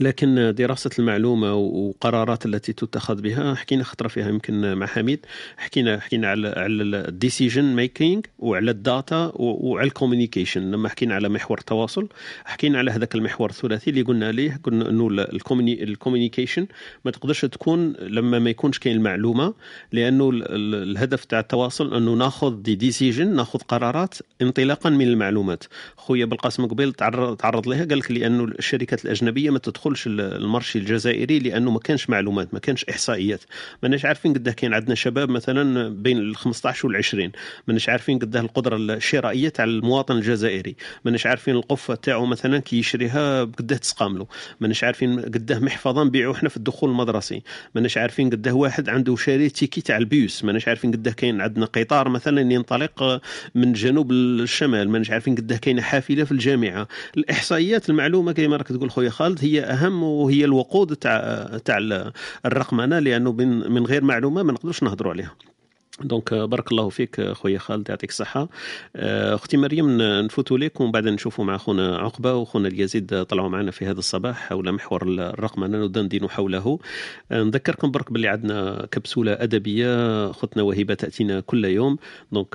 Speaker 3: لكن دراسة المعلومة وقرارات التي تتخذ بها حكينا خطرة فيها يمكن مع حميد حكينا حكينا على على ال decision making وعلى ال data وعلى ال communication لما حكينا على محور التواصل حكينا على هذاك المحور الثلاثي اللي قلنا ليه قلنا إنه ال communication ما تقدرش تكون لما ما يكونش كاين المعلومة لأنه ال- ال- الهدف تاع التواصل إنه ناخذ des décisions ناخذ قرارات انطلاقا من المعلومات. خويا بالقاسم قبيل تعرض لها قال لك لأنه الشركات الأجنبية ما تدخلش ال- ال marché الجزائري لأنه ما كانش معلومات ما كانش إحصائيات. ماناش عارفين قداه كاين عندنا شباب مثلا بين ال 15 وال 20 ماناش عارفين قداه القدرة الشرائية تاع المواطن الجزائري. ماناش عارفين القفة تاعو مثلا كي يشريها قداه تسقام له ماناش عارفين قداه محفظة نبيعو إحنا في الدخول المدرسي. ماناش عارفين قداه واحد عنده شاري ticket تاع البيوس. ماناش عارفين قداه كاين عندنا قطار مثلا ينطلق من جنوب الشمال ماناش عارفين قداه كاينة حافلة في الجامعة. الإحصائيات المعلومة كما راك تقول خويا خالد هي أهم وهي الوقود تاع تاع الرقمنه لأنه من غير معلومة ما نقدرش نهضروا عليها. دونك آه، بارك الله فيك آه، خويا خالد يعطيك الصحة. آه، أختي مريم نفوتوا لك ومن بعد نشوفوا مع خونا عقبة وخونا اليزيد طلعوا معنا في هذا الصباح حول محور الرقمنة ندندن حوله. نذكركم برك باللي عندنا كبسولة أدبية خطنا وهبة تأتينا كل يوم. donc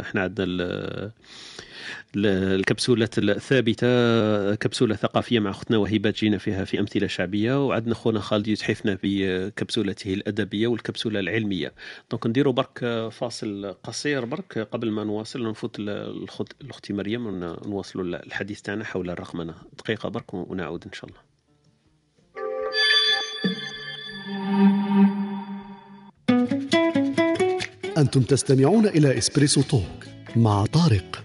Speaker 3: إحنا عندنا الكبسولة الثابتة كبسولة ثقافية مع أختنا وهبة جينا فيها في أمثلة شعبية وعندنا خونا خالد يتحفنا بكبسولته الأدبية والكبسولة العلمية. donc نديروا برك فاصل قصير برك قبل ما نواصل نفوت الأختي مريم ونواصلوا الحديث تاعنا حول الرقمنة. دقيقة برك ونعود إن شاء الله.
Speaker 1: أنتم تستمعون إلى إسبريسو توك مع طارق.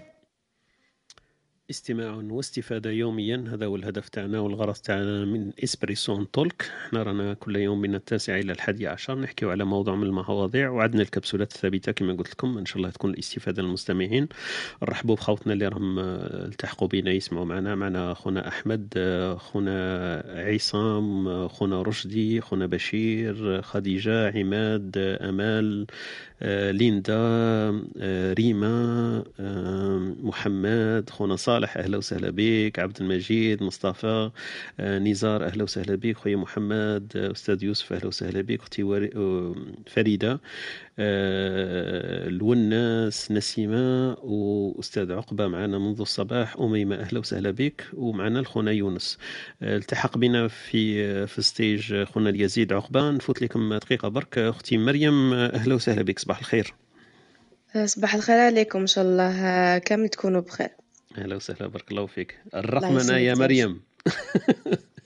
Speaker 3: استماع واستفادة يوميا. هذا هو الهدف تاعنا والغرض تاعنا من إسبريسون تولك إحنا رانا كل يوم من التاسع إلى الحادي عشر نحكيو على موضوع من المواضيع. وعندنا الكبسولات الثابتة كما قلت لكم. إن شاء الله تكون الاستفادة للمستمعين. نرحبوا بخوتنا اللي راهم التحقوا بنا يسمعوا معنا. معنا خونا أحمد خونا عصام خونا رشدي خونا بشير خديجة عماد أمال ليندا ريما محمد خونا صالح أهلا وسهلا بك عبد المجيد مصطفى نزار أهلا وسهلا بك خويا محمد أستاذ يوسف أهلا وسهلا بك أختي فريدة الوناس نسيمة وأستاذ عقبة معنا منذ الصباح أميمة أهلا وسهلا بك ومعنا الخونا يونس. التحق بنا في في ستيج خونا اليزيد عقبة. نفوت لكم دقيقة برك أختي مريم أهلا وسهلا بك صباح الخير.
Speaker 13: صباح الخير عليكم إن شاء الله. كامل تكونوا بخير؟
Speaker 3: أهلا وسهلا بارك الله فيك. الرقمنة يا مريم.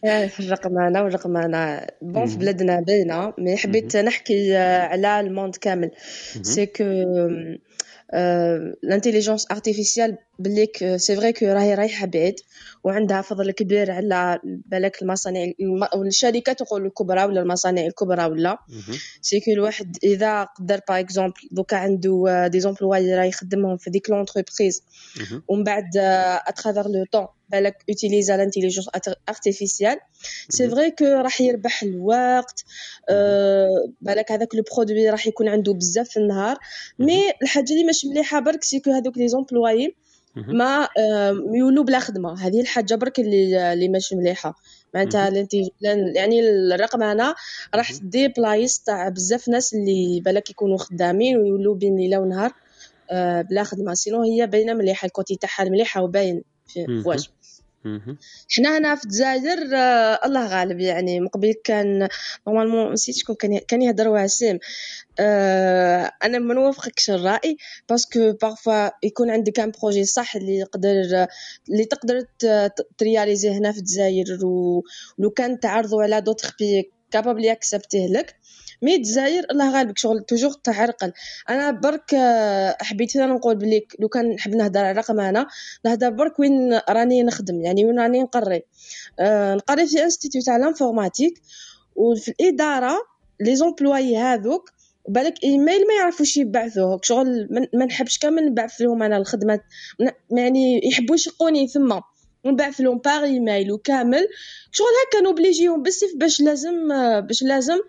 Speaker 3: [laughs]
Speaker 13: الرقمنة والرقمنة bon في بلادنا باينة mais حبيت نحكي على ال monde كامل. c'est que l'intelligence artificielle بالك c'est vrai que راهي رايحة بعيد وعندها فضل كبير على بالك المصانع والشركات نقول الكبرى ولا المصانع الكبرى ولا. c'est que الواحد إذا قدر par exemple دوكا عنده des employés راه يخدمهم في ديك l'entreprise ومن بعد à travers le temps بالك utilisa l'intelligence artificielle c'est vrai que راح يربح الوقت بالك هذاك le produit راح يكون عنده بزاف في النهار mais الحاجة اللي ماشي مليحة برك c'est que هذوك les employés ما يولوا بلا خدمة. هذه الحاجة برك اللي اللي ماشي مليحة. معناتها يعني الرقمنه راح تدي بلايص تاع بزاف ناس اللي بالك يكونوا خدامين ويولوا بين ليلة ونهار بلا خدمة. sinon هي باينة مليحة ال côté تاعها مليحة وباين في واش حنا هنا في الجزائر آه الله غالب يعني. مقبل كان normalement نسيت شكون كان كان يهضر وسيم آه أنا ما نوافقكش الرأي parce que parfois يكون عندك un projet صح اللي يقدر اللي تقدر ت réaliser ه هنا في الجزائر ولو كان تعرضوا على d'autres pays capable ي accepter ه لك. mais الجزائر الله غالب شغل toujours تعرقل. أنا برك آه، حبيت أنا نقول بلي لو كان نحب نهضر على الرقم أنا نهضر برك وين راني نخدم يعني وين راني نقري. أه نقري في institut تاع l'informatique وفي الإدارة les employés هذوك بالك إيميل ما يعرفوش يبعثوه. شغل ما نحبش كامل نبعث لهم أنا الخدمه يعني يحبوا يشقوني ونبعث لهم par email وكامل. شغل هكا ن obliger هم بزاف باش لازم باش لازم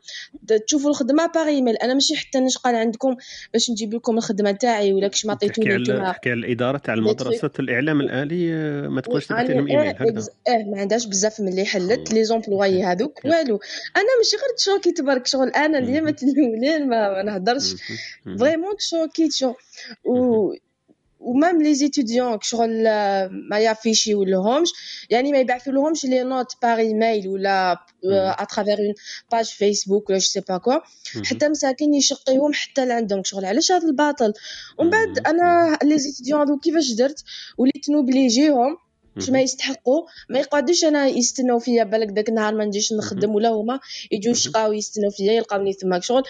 Speaker 13: تشوفوا الخدمة par email أنا ماشي حتى نشقى عندكم باش نجيب لكم الخدمة تاعي ولا كش ما عطيتوني
Speaker 3: نتوما حكي على الإدارة تاع المدرسة الإعلام الآلي آه، ما تقدرش تبعث لهم ايميل هكذا.
Speaker 13: آه ما عندهاش بزاف من اللي حلت les employés [laughs] هذوك والو. أنا ماشي غير ت choquer تبارك شغل أنا اللي ما الاولين ما نهضرش. vraiment ت choquer ت شغل و même les étudiants شغل ما ي afficher و لهمش يعني ما يبعثوا لهمش les notes par email ولا à travers une page Facebook ولا c'est pas quoi حتى مساكين يشقيهم حتى لعندهم شغل علاش هذا الباطل ومن بعد أنا les étudiants هذو كيفاش درت وليت ن obliger هم باش ما يستحقوا ما يقعدوش أنا يستناو فيا بالك داك النهار ما نجيش نخدم ولا هما يجوا يشقاو يستناو فيا يلقاوني تماك شغل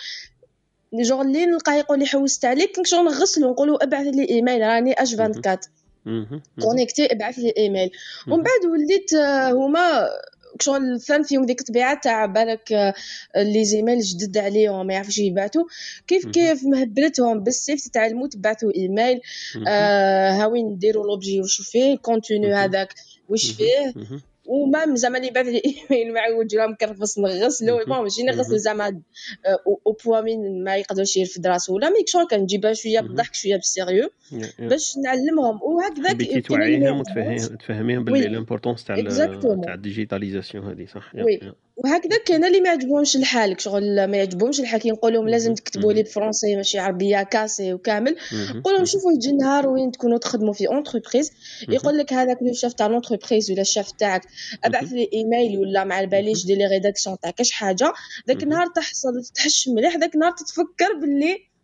Speaker 13: jour اللي نلقاه يقول لي حوست عليك. شغل نغسلو نقولو ابعث لي إيميل راني H 24 connecté ابعث لي إيميل. ومن بعد وليت آه، هما شغل الثان فيهم ديك الطبيعة تاع بالك آه، les emails جدد عليهم ما يعرفوش يبعثوا كيف كيف مهبلتهم؟ بالسيف تتعلموا تبعثوا إيميل. آه هاوين نديروا l'objet واش فيه ال contenu هذاك. واش فيه؟ و même زعما اللي بعث لي إيميل معوج راه مكرفص نغسلو bon ماشي نغسلو زعما آه، أو بوا من ما يقدرش يرفد راسو ولا mais que شغل كنجيبها شوية بالضحك شوية ب ال sérieux باش نعلمهم. وهكذا
Speaker 3: حبيتي توعيهم وتفهميهم باللي l'importance تاع تاع ال digitalisation هذه صح؟
Speaker 13: oui. وهكذا كاين اللي ما يعجبهمش الحال شغل ما يعجبهمش الحال كي لهم لازم تكتبوا لي ب français ماشي عربية كاسي وكامل. نقول لهم شوفوا يجي نهار وين تكونوا تخدموا في entreprise يقول لك هذاك le chef تاع l'entreprise ولا الشاف تاعك. أبعث لي ايميل ولا ما على باليش دير لي rédaction تاع كاش حاجة. ذاك النهار تحصل تحش مليح ذاك النهار تتفكر باللي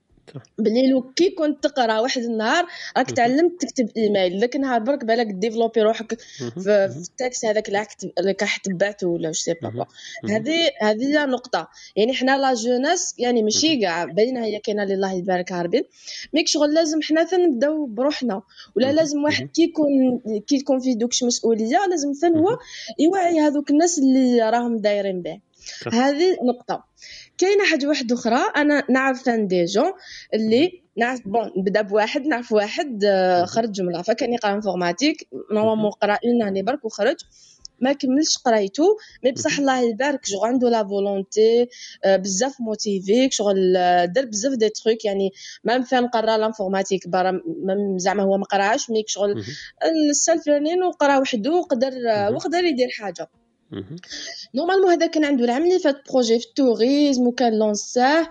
Speaker 13: بلي لو كي كنت تقرا واحد النهار راك تعلمت تكتب إيميل. ذاك النهار برك بالك développe روحك في, التاكس هذاك اللي راح تبعته ولا واش c'est pas هذه هذه هي نقطة. يعني حنا la jeunesse يعني ماشي كاع باينة هي كاينة اللي الله يبارك هاربين mais que شغل لازم حنا نبداو بروحنا. ولا لازم واحد كي يكون كي يكون في دوكش مسؤولية لازم ثاني هو يوعي هذوك الناس اللي راهم دايرين به. هذه نقطة. كاينة حاجة واحدة أخرى. أنا نعرف des jeunes اللي نعرف bon نبدأ بواحد نعرف واحد آه، خرج جمله فكان يقرأ informatique normalement قرا une année برك وخرج. ما كملش قرايتو mais بصح الله يبارك شغل عنده la volonté آه، بزاف motivé شغل آه، دار بزاف des trucs يعني même فين قرا l'informatique برا زعما هو ما قراش mais que شغل السنة الفلانيين وقرأ وحده وقدر وقدر يدير حاجة. normalement هذا كان عنده العام اللي فات projet في ال tourisme وكان lancé ه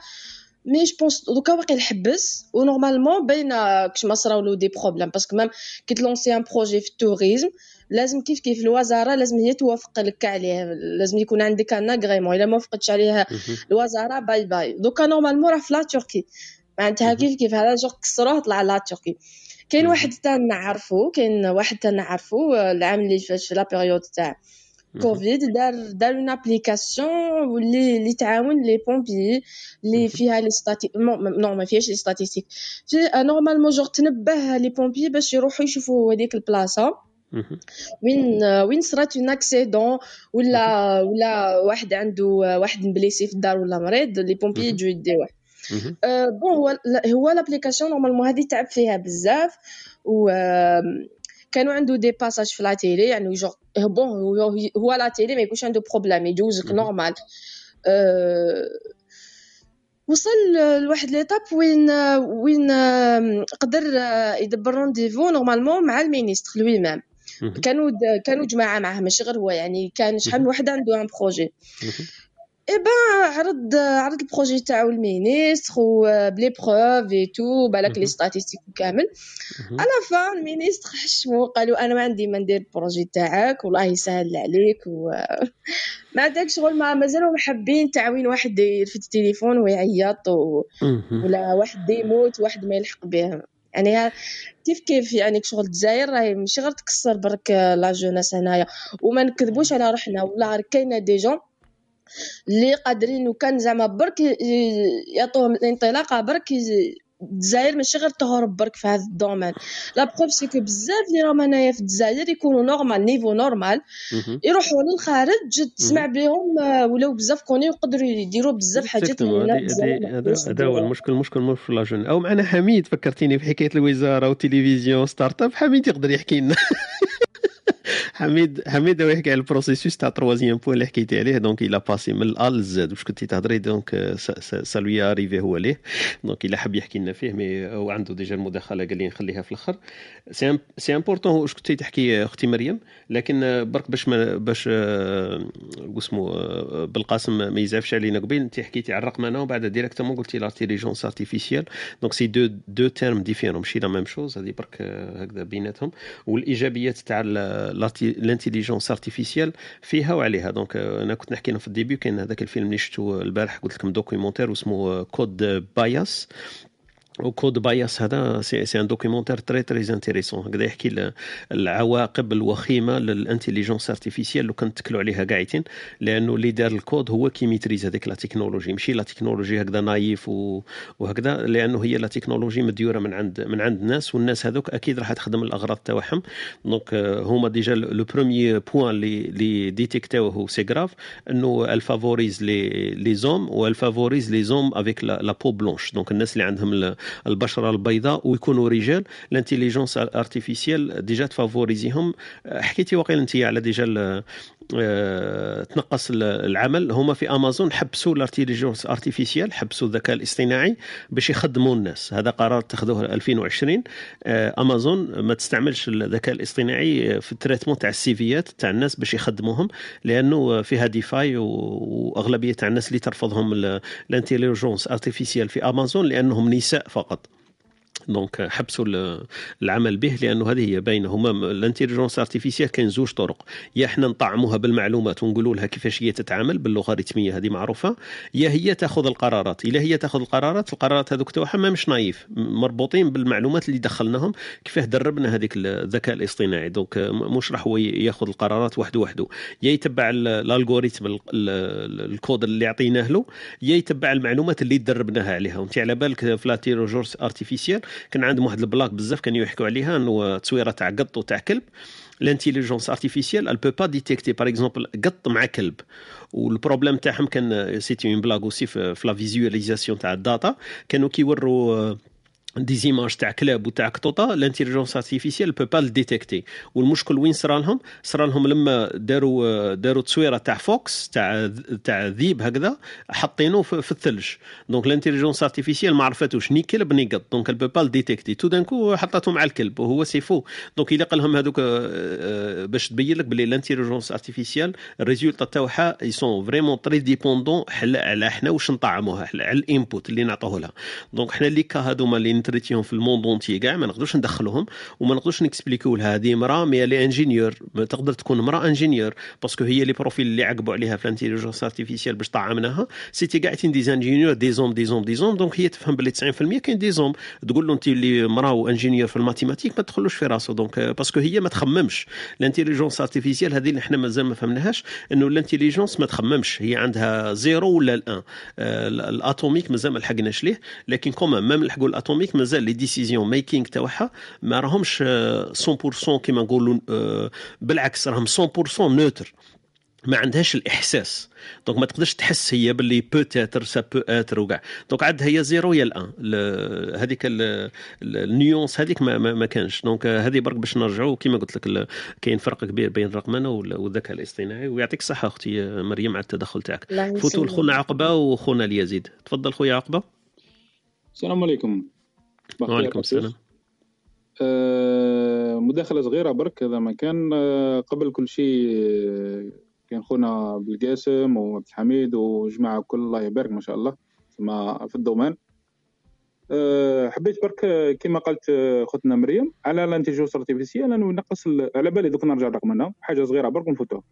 Speaker 13: mais je pense donc واقع الحبس و normalement باين كش ما صراولو des problèmes parce que même كي ت lancer un projet في ال tourisme لازم كيف كيف الوزارة لازم هي توافق لك عليه. لازم يكون عندك un agrément إلا ما وافقتش عليها الوزارة bye bye donc normalement راه في la Turquie. معناتها كيف كيف هذا جو كسروه طلع la Turquie. كاين واحد تاع نعرفو كاين واحد تاع نعرفو العام اللي فات في la période تاع كوفيد دار دار une application اللي اللي تعاون les pompiers اللي فيها les stati non ما فيهاش les statistiques normalement juste تنبه les pompiers باش يروحوا يشوفوا هذيك البلاصه وين وين صرات un accident ولا ولا واحد عنده واحد م blessé في الدار ولا مريض les pompiers يجوا يديوه bon هو هو l'application normalement هذه تعب فيها بزاف و كانوا عنده des passages في la télé يعني je pense هو, la télé ما يكونش عنده problème يجوزك normal أه وصل لواحد l'étape وين وين قدر يدبر rendez-vous normalement مع ال ministre lui-même كانوا كانوا جماعة معاه ماشي غير هو يعني كان شحال من واحد عنده un projet اي بان عرض عرض البروجي تاعو المينيستر وبلي بروف اي تو بالك لي ستاتيستيك كامل على فان المينيستر حشمو قالوا أنا ما عندي ما ندير البروجي تاعك والله يسهل عليك و ما داك شغل ما مازالوا حابين تعوين واحد يرفد التليفون ويعيط و... ولا واحد يموت واحد ما يلحق به يعني كيف كيف يعني شغل الجزائر راهي ماشي غير تكسر برك لا جوناس هنايا. وما نكذبوش على روحنا والله كاينة des jeunes اللي قادرين وكان زعما برك يعطوهم الانطلاقه برك الجزائر ماشي غير تهرب برك في هذا ال domaine. la preuve c'est que بزاف اللي راهم هنايا في الجزائر يكونوا normal niveau normal يروحوا للخارج تسمع بهم ولاو بزاف كوني يقدروا يديروا بزاف حاجات
Speaker 3: هذا هو المشكل المشكل مش في les jeunes أو معنا حميد فكرتيني في حكاية الوزارة والتلفزيون startup حميد يقدر يحكي لنا. [laughs] حميد حميد يحكي على ال processus تاع troisième point اللي حكيتي عليه donc إلى passé من ال A لل Z واش كنتي تهضري donc ça lui est arrivé هو ليه donc الا حب يحكي لنا فيه mais هو عنده déjà المداخلة قال لي نخليها في الأخر. c'est important واش كنتي تحكي أختي مريم لكن برك باش باش اسمو بالقاسم ما يزعفش علينا قبيل انت حكيتي على الرقمنه وبعد directement قلتي l'intelligence artificielle donc c'est deux deux termes différents ماشي la même chose هذه برك هكذا بيناتهم. والإيجابيات تاع l'intelligence artificielle فيها وعليها. donc أنا كنت نحكي لهم في ال début كاين هذاك الفيلم اللي شفتو البارح قلت لكم documentaire واسمه Coded Bias و Coded Bias هذا c'est c'est un documentaire très très intéressant هكذا يحكي العواقب الوخيمة لل intelligence artificielle لو كنتكلوا عليها قاعدين لأنه اللي دار الكود هو qui maîtrise هذيك la technologie ماشي la technologie هكذا naïve وهكذا لأنه هي la technologie مديورة من عند من عند الناس والناس هذوك أكيد راح تخدم الأغراض تاعهم. donc آه، هما déjà le premier point اللي اللي détect اوه c'est grave إنه elle favorise les les hommes و elle favorise les hommes avec la peau blanche donc الناس اللي عندهم البشرة البيضاء ويكونوا رجال. ال intelligence artificielle déjà ت favoriser هم. حكيتي واقيلا انت على déjà آه، تنقص ال- العمل. هما في امازون حبسوا ال intelligence artificielle حبسوا الذكاء الاصطناعي باش يخدموا الناس. هذا قرار اتخذوه 2020 آه، امازون ما تستعملش الذكاء الاصطناعي في ال traitement تاع ال CVيات تاع الناس باش يخدموهم لأنه فيها des failles وأغلبية تاع الناس اللي ترفضهم ال- ال intelligence artificielle في امازون لأنهم نساء فقط. donc حبسوا ال- العمل به لأنه هذه هي باينه هما ال intelligence artificielle كاين زوج طرق. يا إحنا نطعموها بالمعلومات ونقولوا لها كيفاش هي تتعامل باللوغاريتميه هذه معروفة يا هي تأخذ القرارات. إلا هي تأخذ القرارات القرارات هذوك تاعها ما مش نايف مربوطين بالمعلومات اللي دخلناهم كيفاه دربنا هذيك الذكاء الاصطناعي. donc م- مش راح هو ياخذ القرارات وحده وحده. يا يتبع ال- ال algorithme ال- ال- الكود اللي عطيناه له يا يتبع المعلومات اللي دربناها عليها. وانت على بالك في l'intelligence artificielle كان عندهم واحد ال blague بزاف كانوا يحكوا عليها إنه تصويرة تاع قط وتاع كلب. ال intelligence artificielle elle peut pas détecter. Par exemple قط مع كلب. وال problème تاعهم كان c'était une blague aussi في la visualisation تاع ال data كانوا كيوروا des images تاع كلاب وتاع قطوطه ال intelligence artificielle peut pas détecter والمشكل وين صرا لهم صرا لهم لما داروا داروا تصويره تاع fox تاع تاع ذيب هكذا حاطينه في, الثلج donc ال intelligence artificielle ما عرفتوش ني كلب ني قط donc elle peut pas détecter tout donc حطته مع الكلب وهو c'est faux donc الا قال لهم هذوك باش تبين لك بلي ال intelligence artificielle ال résultat تاعها ils sont vraiment très dépendants على إحنا واش نطعموها على ال input اللي نعطوه لها donc حنا اللي كا هذوما اللي نتريتيهم في ال monde entier كاع ما نقدروش ندخلوهم وما نقدروش نكسبليكيو لها هذه امراه mais l'ingénieur تقدر تكون امراه ingénieur parce que هي les profils اللي عقبوا عليها في ال intelligence artificielle باش طعمناها c'était قاعدين des ingénieurs des hommes des hommes des hommes donc هي تفهم باللي 90% كاين des hommes تقول له انت اللي امراه و ingénieur في ال mathématiques ما تدخلوش في راسه donc آه، parce que هي ما تخممش ال intelligence artificielle هذه اللي إحنا مازال ما فهمناهاش انه ال intelligence ما تخممش هي عندها zéro ولا ال un آه، ال atomique مازال ما لحقناش ليه لكن quand même لحقوا ال atomique مازال les decision making تاعها ما راهمش آه، 100% كيما نقولوا آه، بالعكس راهم 100% neutre ما عندهاش الإحساس. donc ما تقدرش تحس هي باللي peut-être ça peut être وكاع. donc عاد هي zéro يا ال un. هذيك ال- ال- ال nuance هذيك ما, ما, ما كانش. donc هذه برك باش نرجعوا كيما قلت لك كاين فرق كبير بين الرقمنه وال- والذكاء الاصطناعي. ويعطيك الصحة أختي مريم على التدخل تاعك. فوتوا. لخونا عقبة وخونا اليزيد. تفضل خويا عقبة.
Speaker 14: السلام عليكم.
Speaker 3: وعليكم. السلام.
Speaker 14: آه، مداخلة صغيرة برك هذا ما كان. آه، قبل كل شيء آه، كان خونا بالقاسم وعبد الحميد وجماعة كل الله يبارك ما شاء الله ما في ال domaine. آه، حبيت برك آه، كما قالت آه، خوتنا مريم على ال intelligence artificielle انه ينقص على بالي دوك نرجع رقمنا حاجة صغيرة برك ونفوتوها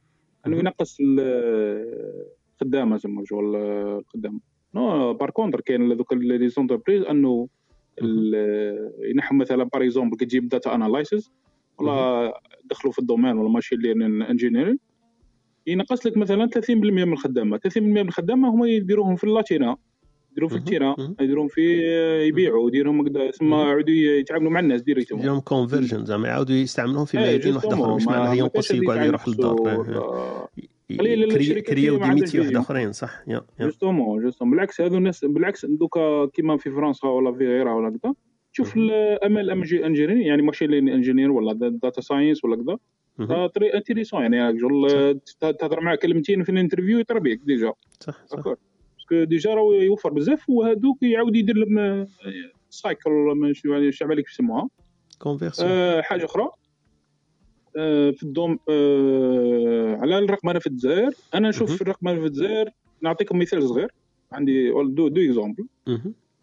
Speaker 14: انه ينقص ال- الخدامه زعما شغل الخدامه non par contre كاين دوك les entreprises أنه ينحوا مثلا par exemple كي تجيب data analysis ولا دخلوا في ال domaine ولا machine learning engineering ينقص لك مثلا 30% من الخدامة. 30% من الخدامة هما يديروهم في اللاتينا يديروهم في التيرا يديروهم في يبيعوا يديرهم هكذا ثم يعودوا يتعاملوا مع الناس ديريكتومون
Speaker 3: يوم كونفرجن زعما يعاودوا يستعملوهم في
Speaker 14: إيه،
Speaker 3: ميادين واحدة أخرى مش معناها ينقص يقعد يروح للدار.
Speaker 14: قليل
Speaker 3: كرياو ديميتي واحد. آخرين صح؟ يا
Speaker 14: جوستومون جوستومون بالعكس هذو الناس بالعكس دوكا كيما في فرنسا ولا في غيرها ولا كذا تشوف الامل انجينير يعني ماشين لين انجينير ولا داتا ساينس ولا كذا آه، très intéressant يعني شغل تهضر معاه كلمتين في ال interview يطرى بيك déjà.
Speaker 3: صح
Speaker 14: صح. parce que déjà راه يوفر بزاف وهذوك يعاود يدير لهم cycle ولا يعني شعب عليك يسموها
Speaker 3: conversion
Speaker 14: آه، حاجة أخرى. آه، في ال domaine آه، على الرقمنه في الجزائر. أنا نشوف في الرقمنه في الجزائر. نعطيكم مثال صغير. عندي deux deux exemples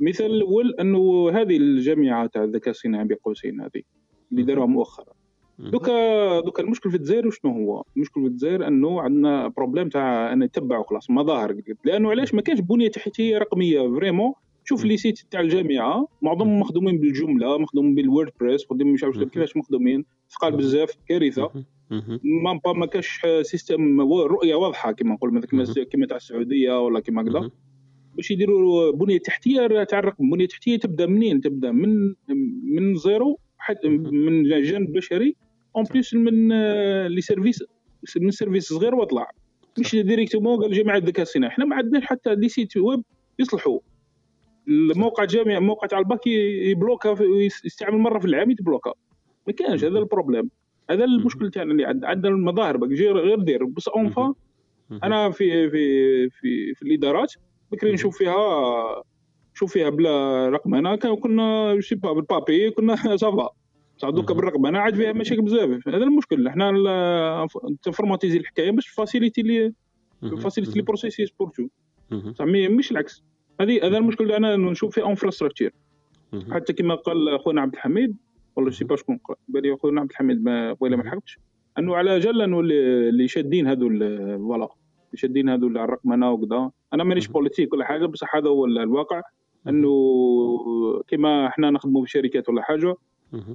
Speaker 14: المثال الأول أنه هذه الجامعة تاع الذكاء الصناعي بين قوسين هذه اللي داروها مؤخرا. دوكا دوكا المشكل في الجزائر وشنو هو؟ المشكل في الجزائر أنه عندنا problème تاع أن يتبعوا خلاص مظاهر. لأنه علاش؟ ما كانش بنية تحتية رقمية. vraiment شوف les sites تاع الجامعة معظمهم مخدومين بالجملة مخدومين بال WordPress مخدومين مش عارف كيفاش مخدومين ثقال بزاف كارثة. ما با ما كاش système رؤية واضحة كما نقول مثلا كما كما تاع السعودية ولا كما كذا. باش يديروا بنية تحتية تاع الرقم بنية تحتية تبدأ منين؟ تبدأ من من zéro حتى من جانب بشري en plus من آه، les services من service صغير واطلع مش directement قال جامعه الذكاء الصناعي. إحنا ما عندناش حتى des sites web يصلحوا. الموقع جامعه موقع تاع الباك يبلوكا يستعمل مرة في العام يتبلوكا. ما كانش هذا ال problème. هذا المشكل تاعنا اللي عندنا عندنا المظاهر باك غير دير. بس enfin أنا في في في, في الإدارات بكري نشوف فيها نشوف فيها بلا رقمنه كنا سي با بالبابي كنا صافا بصح دوكا بالرقمنه عاد فيها مشاكل بزاف. هذا المشكل. حنا تنفورماتيزي الحكاية باش فاسيليتي لي فاسيليتي لي بروسيس بور تو بصح مش العكس. هذه هذا المشكل اللي أنا نشوف فيه انفراستراكتور حتى كما قال خونا عبد الحميد والله سي با شكون قال بالي خونا عبد الحميد ما ولا ما لحقتش أنه على جال أنه اللي شادين هذو فوالا اللي شادين هذو الرقمنة وكذا. أنا مانيش politique ولا حاجة بصح هذا هو الواقع. أنه كما إحنا نخدموا في شركات ولا حاجة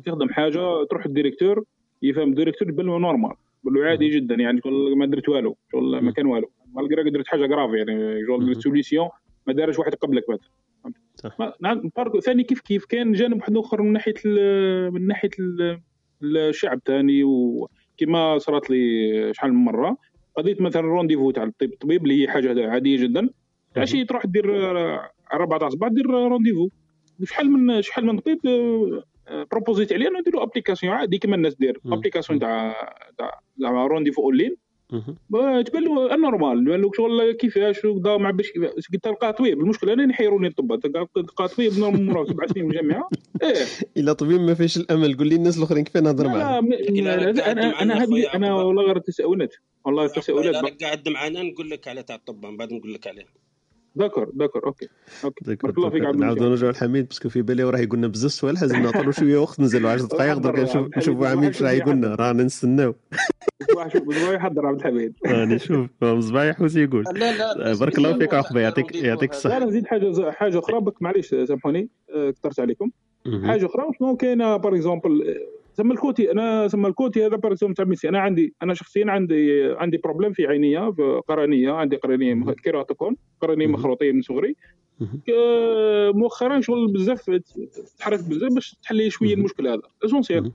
Speaker 14: تخدم حاجة تروح ال directeur يفهم الديريكتور يبان له normal يقول له عادي جدا يعني ما درت والو ما كان والو. malgré درت حاجة grave يعني درت solution ما دارش واحد قبلك مثلا نعم ثاني كيف كيف؟ كان جانب واحد آخر من ناحية من ناحية الشعب ثاني وكما صارت لي شحال من مرة قضيه مثلا rendez-vous تاع الطبيب الطبيب اللي هي حاجة عادية جدا. عشي تروح دير أربع تاع الصباح دير rendez-vous شحال من شحال من طبيب بروبوزيت عليه أنه نديروا application عادي كما الناس دير application تاع تاع rendez-vous online تبان له normal. تبان له شغل كيفاش وكذا ما باش تلقى طبيب. المشكلة أنا يحيروني الطب. تلقى طبيب normal سبع سنين في الجامعة [laughs] إيه.
Speaker 3: إلا طبيب ما فيش الأمل. قول لي الناس الأخرين كيف نهضر معاهم؟
Speaker 14: لا أنا أنا هذه أنا والله غير تساؤلات والله تساؤلات
Speaker 9: قاعد معنا نقول لك على تاع الطب. من بعد نقول لك عليه
Speaker 14: d'accord d'accord okay okay.
Speaker 3: بارك الله فيك عبد نعاودوا نرجعوا لحميد parce que في بالي راه يقول لنا بزاف سؤال لازم نعطوا شوية وقت نزلوا. 10 دقائق درك نشوف نشوفوا عميد واش راه يقول لنا [laughs] رانا نستناو.
Speaker 14: مصباح يحضر عبد الحميد. [laughs]
Speaker 3: راني شوف مصباح يحوس يقول.
Speaker 9: لا لا
Speaker 3: بارك الله فيك عقبه يعطيك يعطيك الصحة.
Speaker 14: لا نزيد حاجة حاجة أخرى معليش سامحوني كثرت عليكم. حاجة أخرى شنو كاينة باغ اكزومبل ثم الكوتي أنا ثم الكوتي هذا باغ تاع ميسي أنا عندي أنا شخصيا عندي عندي بروبليم في عينيه في قرنية. عندي قرنية كيراتوكون قرنية مخروطيه من صغري. مؤخرا شغل بزاف تحرك بزاف باش تحل لي شوية المشكل هذا. اسونسيال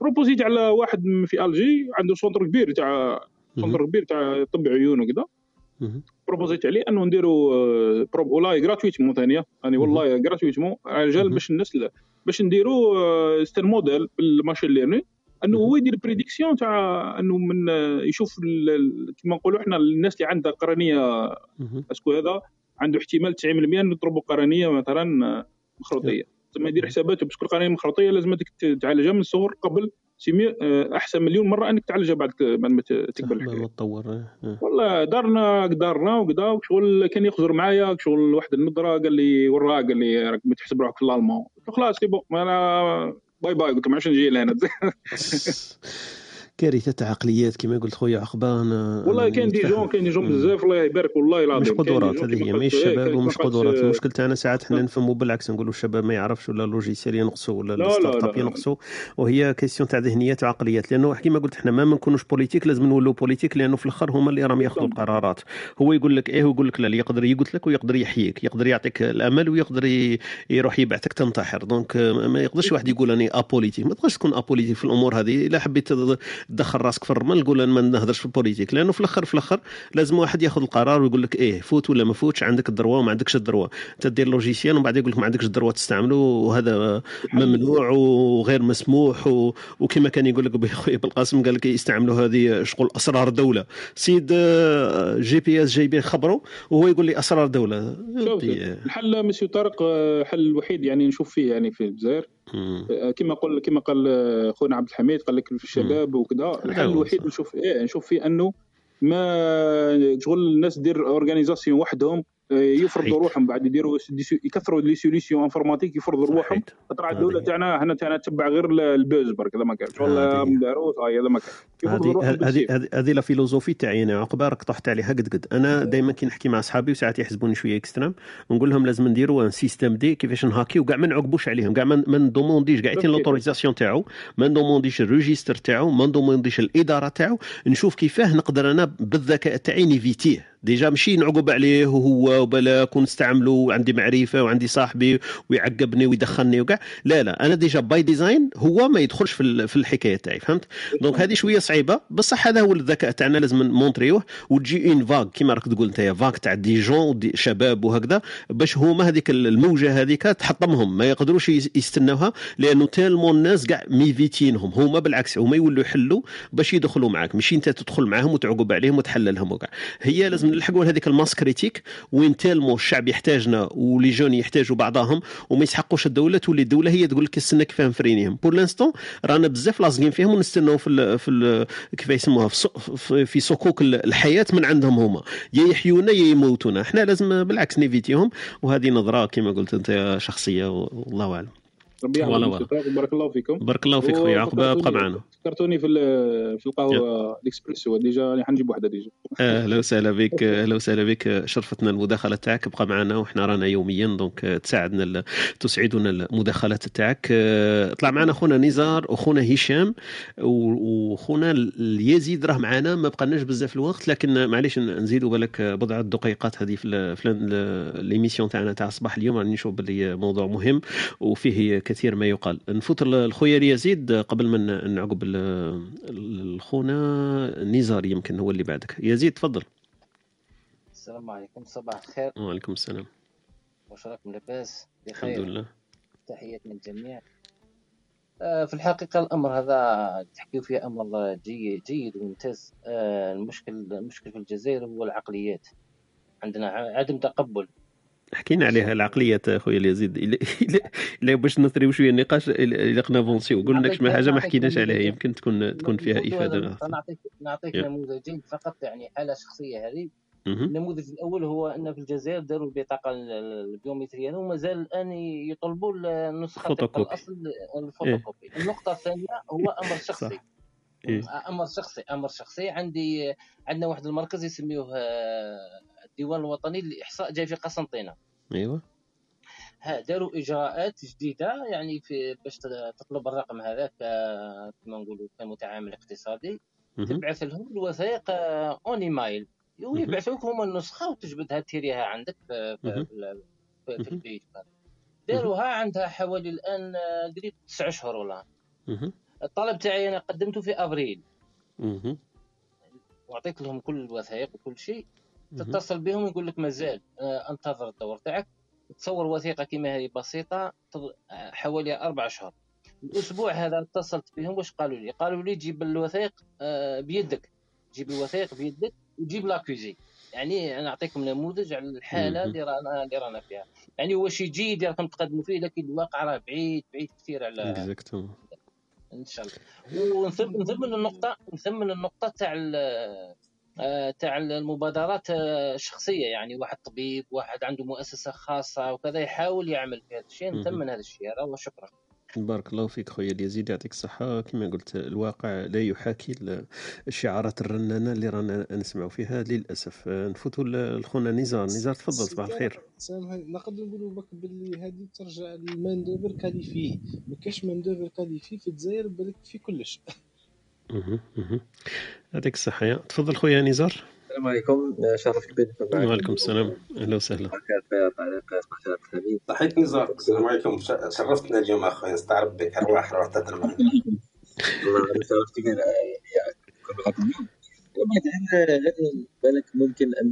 Speaker 14: بروبوزيت على واحد في الجي عنده سونتر كبير تاع سونتر كبير تاع طب عيون وكذا. بروبوزيت عليه أنه نديروا والله gratuitement ثانية. يعني والله gratuitement على جال باش الناس باش نديروا c'est un modèle بال machine learning أنه هو يدير prédiction تاع أنه من يشوف كما نقولوا إحنا الناس اللي عندها قرنية est-ce que هذا عنده احتمال 90% انه تضربوا قرنية مثلا مخروطيه ثم يدير حساباته parce que القرنيه المخروطيه لازمك تعالجها من الصغر قبل c'est mieux أحسن مليون مرة أنك تعالجها بعد بعد ما تكبر الحكاية.
Speaker 3: تطور
Speaker 14: والله دارنا دارنا وكذا وشغل كان يخزر معايا شغل واحد النظره قال لي وراه قال لي راك ما تحسب روحك في الألمان. خلاص c'est bon أنا bye bye. قلت ما عادش نجي لهنا. [laughs]
Speaker 3: كارثة عقليات كما قلت خويا عقبه أنا
Speaker 14: والله كاين des jeunes كاين des jeunes بزاف الله يبارك والله العظيم.
Speaker 3: مش قدرات هذه هي ماشي الشباب ومش قدرات. المشكل تاعنا ساعات حنا نفهموا بالعكس نقولوا الشباب ما يعرفش ولا ال logiciel ينقصوا ولا ال startup ينقصوا. وهي question تاع ذهنيات وعقليات. لأنه كما قلت حنا ما نكونوش politique لازم نولوا politique لأنه في الأخر هما اللي راهم ياخذوا القرارات. هو يقول لك إيه ويقول لك لا يقدر يقتلك ويقدر يحييك. يقدر يعطيك الأمل ويقدر يروح يبعثك تنتحر. donc ما يقدرش واحد يقول اني apolitique ما تقدرش تكون apolitique في الأمور هذه. إلا حبيت تدخل راسك في الرمل نقول أنا ما نهضرش في ال politique. لأنه في الآخر في الأخر لازم واحد ياخذ القرار ويقول لك إيه فوت ولا ما فوتش عندك ال droit وما عندكش ال droit. أنت دير logiciel ومن بعد يقول لك ما عندكش ال droit تستعمله وهذا ممنوع وغير مسموح. و... وكما كان يقول لك خويا بالقاسم قال لك يستعملوا هذه شغل أسرار دولة. سيد GPS جايبين خبره وهو يقول لي أسرار دولة.
Speaker 14: الحل مسيو طارق الحل الوحيد يعني نشوف فيه يعني في الجزائر. كما قل كما قال خونا عبد الحميد قال لك في الشباب وكذا. الحل الوحيد نشوف إيه نشوف فيه أنه ما شغل الناس دير organisation وحدهم يفرضوا
Speaker 3: صحيت
Speaker 14: روحهم بعد يديروا يكثروا les solutions informatiques يفرضوا روحهم.
Speaker 3: هذه الدولة
Speaker 14: تاعنا حنا تاعنا تتبع غير ال- ال buzz برك هذا ما كان. شغل
Speaker 3: هذه هي.
Speaker 14: مداروس هاي هذا ما كان. يفرضوا
Speaker 3: هذه هذه la philosophie تاعي أنا عقبه راك طحت عليها قد قد. أنا دائما كي نحكي مع أصحابي وساعات يحسبوني شوية extrême نقول لهم لازم نديروا un système دي كيفاش نهاكي وكاع ما نعقبوش عليهم. كاع ما ندومونديش كاع l'autorisation تاعو. ما ندومونديش ال registre تاعو ما ندومونديش الإدارة تاعو. نشوف كيفاه نقدر أنا بالذكاء تاعي نيفيتيه déjà ماشي نعقب عليه وهو وبلاك ونستعمله وعندي معرفة وعندي صاحبي ويعقبني ويدخلني وكاع. لا لا أنا déjà by design هو ما يدخلش في في الحكاية تاعي فهمت؟ donc هذه شوية صعيبة. بصح هذا هو الذكاء تاعنا لازم نمونطريوه وتجي en vague كيما راك تقول أنت vague تاع des jeunes شباب وهكذا باش هما هذيك الموجة هذيك تحطمهم ما يقدروش يس- يستناوها لأنه tellement الناس كاع ميفيتينهم. هما بالعكس هما يولوا يحلوا باش يدخلوا معاك. ماشي أنت تدخل معاهم وتعقب عليهم وتحللهم وكاع. هي لازم نلحقوا لهذيك ال masse critique وين tellement الشعب يحتاجنا و les jeunes يحتاجوا بعضهم وما يسحقوش الدولة تولي الدولة هي تقول لك استنى كيفاه نفرينيهم pour l'instant رانا بزاف لاصقين فيهم ونستناو في ال في كيف يسموها في, في, صكوك ال- الحياة من عندهم هما. يا يحيونا يا يموتونا. إحنا لازم بالعكس نيفيتيهم وهذه نظرة كما قلت انت شخصية والله أعلم.
Speaker 14: ربي الموسيقى وبارك الله فيكم.
Speaker 3: بارك الله فيك خويا عقبة ابقى معنا.
Speaker 14: فكرتوني في في القهوة الاكسبريسو déjà يعني حنجيب واحدة déjà.
Speaker 3: أهلا وسهلا بك أهلا وسهلا بك. شرفتنا المداخلة تاعك ابقى معنا وحنا رانا يوميا donc تساعدنا تسعدنا المداخلات تاعك. أه، طلع معنا خونا نزار وخونا هشام وخونا اليزيد راه معنا ما بقناش بزاف الوقت لكن معليش نزيدوا بالك بضع دقيقات هذه في l'émission تاعنا تاع صباح اليوم راني نشوف باللي موضوع مهم وفيه كثير ما يقال. نفوت الخويا اليزيد قبل ما نعقب ال- الخونا نزار يمكن هو اللي بعدك. يزيد تفضل.
Speaker 15: السلام عليكم صباح الخير.
Speaker 3: وعليكم السلام.
Speaker 15: واش راكم لاباس؟
Speaker 3: الحمد
Speaker 15: بخير
Speaker 3: لله.
Speaker 15: تحيات من الجميع. آه، في الحقيقة الأمر هذا تحكيو فيه أمر جيد جيد وممتاز. آه، المشكل المشكل في الجزائر هو العقليات. عندنا عدم تقبل.
Speaker 3: حكينا عليها العقلية خويا اليزيد. إلا باش نثريو شوية النقاش إلا قنافونسيو قلنا لك شي حاجة ما حكيناش عليها يمكن تكون تكون فيها
Speaker 15: إفادة نعطيك نعطيك. نموذجين فقط يعني حالة شخصية هذه. النموذج الأول هو أن في الجزائر داروا البطاقة ال- البيومترية وما زال الآن يطلبوا طبق
Speaker 3: فوتوكوبي.
Speaker 15: الأصل الفوتوكوبي. النقطة الثانية هو أمر شخصي.
Speaker 3: إيه.
Speaker 15: أمر شخصي أمر شخصي. عندي عندنا واحد المركز يسميوه آه، الديوان الوطني للاحصاء جاي في قسنطينة
Speaker 3: أيوه
Speaker 15: ها داروا إجراءات جديدة يعني في باش تطلب الرقم هذاك آه، كما نقولوا كمتعامل اقتصادي. تبعث لهم الوثائق اون. ويبعثوا لك هما النسخة وتجبدها تيريها عندك في في. في, في. البيت داروها عندها حوالي الآن آه، قريب تسع اشهر ولا. الطلب تاعي أنا قدمته في
Speaker 3: أبريل.
Speaker 15: وأعطيت لهم كل الوثائق وكل شيء. تتصل بهم يقول لك مازال آه، انتظر الدور تاعك. تصور وثيقة كما هذه بسيطة آه، حوالي أربع اشهر الأسبوع هذا اتصلت بهم واش قالوا لي؟ قالوا لي جيب الوثائق آه، بيدك. جيب الوثائق بيدك وجيب l'accusé. يعني أنا أعطيكم نموذج على
Speaker 3: الحالة.
Speaker 15: اللي رانا اللي رانا فيها. يعني هو شيء جيد راكم تقدموا فيه لكن الواقع راه بعيد بعيد كثير على
Speaker 3: exactement
Speaker 15: إن شاء الله. ونثم- نثمن النقطه نثمن النقطة تاع تاع المبادرات آه، الشخصيه يعني واحد طبيب واحد عنده مؤسسة خاصة وكذا يحاول يعمل في هذا الشيء. نثمن هذا الشيء هذا وشكرا
Speaker 3: بارك الله فيك خويا اليزيد يعطيك الصحة. كما قلت الواقع لا يحاكي ال- الشعارات الرنانة اللي رانا نسمعوا فيها للأسف. آه، نفوتوا لخونا نزار. نزار تفضل صباح الخير.
Speaker 10: سامح نقدر نقولوا بك باللي هذه ترجع لل main d'œuvre qualifiée. ما كاش main d'œuvre qualifiée في الجزائر بالك في كلش.
Speaker 3: يعطيك الصحة يا. تفضل خويا نزار.
Speaker 16: السلام عليكم. شرف كبير نكون معكم
Speaker 3: وعليكم السلام. أهلا وسهلا.
Speaker 9: صحيت نزار. السلام عليكم. ش- شرفتنا اليوم اخويا نستعرف بك. أرواح روح
Speaker 16: شرفت يعني بعد غير بالك ممكن أن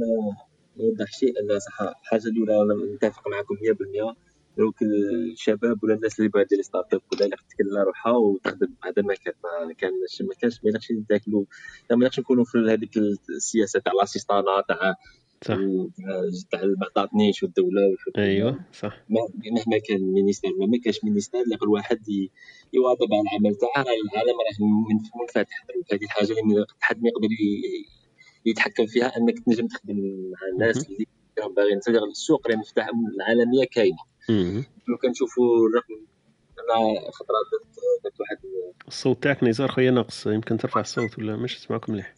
Speaker 16: نوضح شيء أن صح الحاجة الأولى أنا متفق معكم 100% دروك الشباب ولا الناس اللي باغا دير ستارت اب ولا اللي تكلها روحها وتخدم هذا ما كان ما كانش ما كانش ما يقدرش نتاكلوا ما نقدرش نكونوا في هذيك السياسة تاع لاسيستانا تاع
Speaker 3: صح.
Speaker 16: تاع ما تعطنيش والدولة
Speaker 3: أيوه صح.
Speaker 16: ما- مهما كان مينيستير ما كاش مينيستير لا كل واحد ي- يواظب على العمل تاعه. راه العالم راه من- منفتح هذه الحاجة اللي حد ما يقدر يتحكم فيها أنك تنجم تخدم مع الناس. اللي كان باغي نتفرغ للسوق راه مفتاح العالمية
Speaker 3: كاينة.
Speaker 16: لو كنشوفوا الرقم أنا خطرات درت واحد.
Speaker 3: الصوت تاعك نزار خويا ناقص يمكن ترفع الصوت ولا مش نسمعك مليح.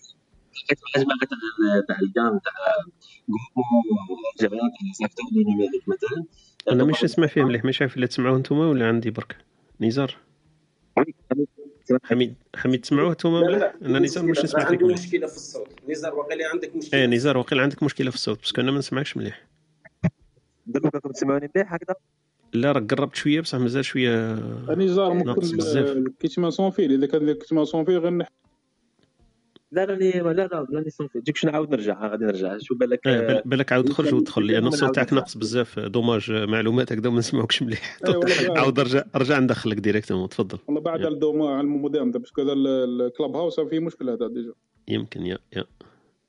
Speaker 16: حكيت الحجم تاع تاع الكان تاع جروب جماعات ساكتور نيميريك مثلا
Speaker 3: أنا مش نسمع فيه مليح مش عارف إلا تسمعوه نتوما ولا عندي برك نزار؟ حميد. حميد تسمعوه نتوما مليح أنا نزار مش نسمع فيك مليح.
Speaker 9: مشكلة في الصوت. نزار وقيلا عندك مشكلة.
Speaker 3: إيه نزار وقيل عندك مشكلة في الصوت بس أنا ما نسمعكش مليح.
Speaker 16: دابا راكم تسمعوني مليح هكذا
Speaker 3: لا راك قربت شوية بصح مازال شوية
Speaker 14: نزار ممكن
Speaker 3: ناقص بزاف.
Speaker 14: kit mains sans fil إذا كان kit mains sans fil غير
Speaker 16: لا راني لا لا راني صافي ديك نعاود نرجع غادي نرجع. شوف بالك
Speaker 3: بال- بالك عاود خرج ودخل لأن الصوت تاعك
Speaker 16: نرجع.
Speaker 3: ناقص بزاف. dommage معلومات هكذا ما نسمعوكش مليح.
Speaker 14: فعلا. [laughs]
Speaker 3: عاود رجع رجع ندخلك directement تفضل.
Speaker 14: والله بعد الدوما على الموديرن parce que هذا ال- ال Clubhouse فيه مشكل هذا déjà.
Speaker 3: يمكن يا يا.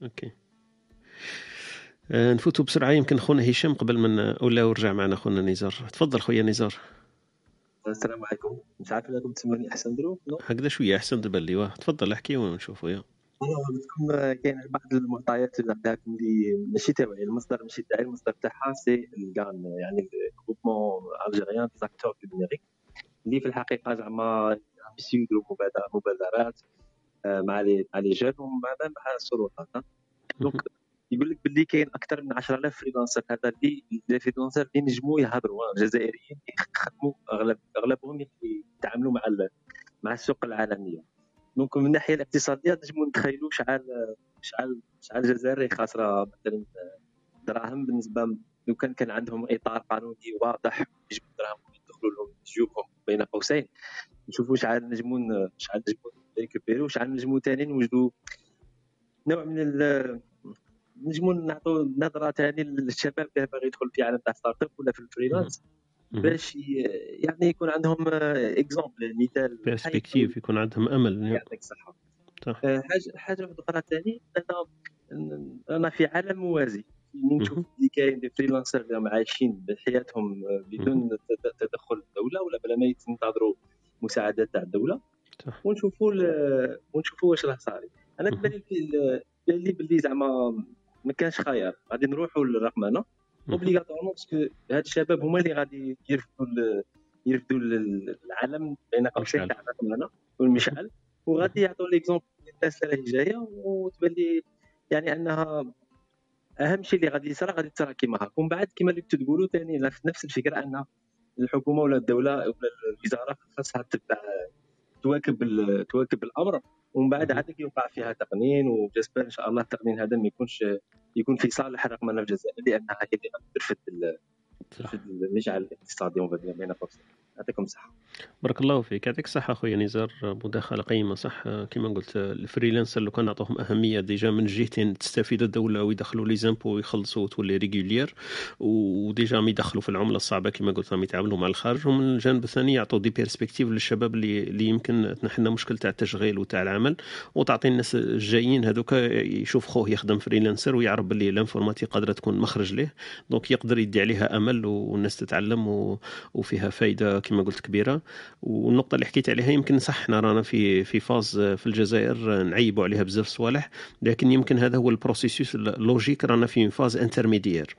Speaker 3: OK. آه، نفوتوا بسرعة. يمكن خونا هشام قبل من ولا ورجع معنا خونا نزار. تفضل خويا نزار.
Speaker 16: السلام عليكم. مش عارف إذا راكم تسمعوني أحسن دروك
Speaker 3: هكذا شوية أحسن تبان لي واه تفضل احكي ونشوفوا يا
Speaker 16: أنا كاين بعض المعطيات اللي عندكم اللي ماشي تبعي المصدر ماشي تاعي المصدر تاعها c'est ال GAAN يعني ال groupement algérien des acteurs du numérique اللي في الحقيقة زعما يمشيو يديروا مبادرات آه، مع les مع les jeunes ومع مع السلطات. donc يقول لك باللي كاين أكثر من 10000 freelancer هذا اللي les freelancers اللي نجموا يهضروا. جزائريين يخدموا اغلب أغلبهم يتعاملوا مع مع السوق العالمية. donc من الناحية الاقتصادية نجموا نتخيلوا شحال شحال شحال الجزائر خاسرة مثلا دراهم بالنسبة لو كان كان عندهم إطار قانوني واضح يجبوا الدراهم يدخلوا لهم جيوبهم بين قوسين. نشوفوا شحال نجموا شحال نجموا récupérer وشحال نجموا ثاني نوجدوا نوع من نجموا نعطوا نظرة ثاني للشباب اللي باغي يدخل في عالم تاع startup ولا في ال freelance؟ باش يعني يكون عندهم exemple مثال حي
Speaker 3: perspective يكون عندهم أمل.
Speaker 16: يعطيك الصحة.
Speaker 3: صح.
Speaker 16: آه، حاجة حاجة واحدة أخرى ثاني أنا أنا في عالم موازي. اللي نشوف اللي كاين des freelancers اللي عايشين بحياتهم بدون تد- تدخل الدولة ولا بلا ما ينتظروا مساعدات تاع
Speaker 3: الدولة.
Speaker 16: ونشوفوا ونشوفوا واش راه صاري أنا تبان لي في ال- تبان لي باللي زعما ما كانش خيار غادي نروحوا للرقمنه obligatoirement parce que هاد الشباب هما اللي غادي يرفدوا يرفدوا ال- العالم بين قوسين تاع الرقمنه والمشعل. وغادي يعطوا ليكزومبل للناس اللي راهي جاية وتبان لي يعني أنها أهم شيء اللي غادي يصرى غادي تصرى كيما هاك ومن بعد كيما اللي كنتو تقولوا ثاني نفس الفكرة أن الحكومة ولا الدولة ولا الوزارة خاصها تبع تواكب تواكب الأمر. ومن بعد عاد يوقع فيها تقنين وجسبر إن شاء الله التقنين هذا ما يكونش يكون في صالح الرقمنه في الجزائر لأنها هي اللي ترفد ترفد المجعل الاقتصادي بين قوسين. يعطيكم الصحة.
Speaker 3: بارك الله فيك. يعطيك الصحة أخويا نزار. مداخلة قيمة صح؟ كما قلت ال freelancer لو كان نعطوهم أهمية déjà من جهتين تستفيد الدولة ويدخلوا les impôts ويخلصوا وتولي régulier و déjà ما يدخلوا في العملة الصعبة كما قلت راهم يتعاملوا مع الخارج. ومن الجانب الثاني يعطوا des perspectives للشباب اللي, اللي يمكن تنحي لنا مشكل تاع التشغيل وتاع العمل وتعطي الناس الجايين هذوك يشوف خوه يخدم freelancer ويعرف باللي ال informatique قادرة تكون مخرج له donc يقدر يدي عليها أمل والناس تتعلم. وفيها فايدة كما قلت كبيرة. والنقطة اللي حكيت عليها يمكن صح إحنا رانا في في phase في الجزائر نعيبوا عليها بزاف صوالح لكن يمكن هذا هو ال processus ال logique رانا في phase intermédiaire.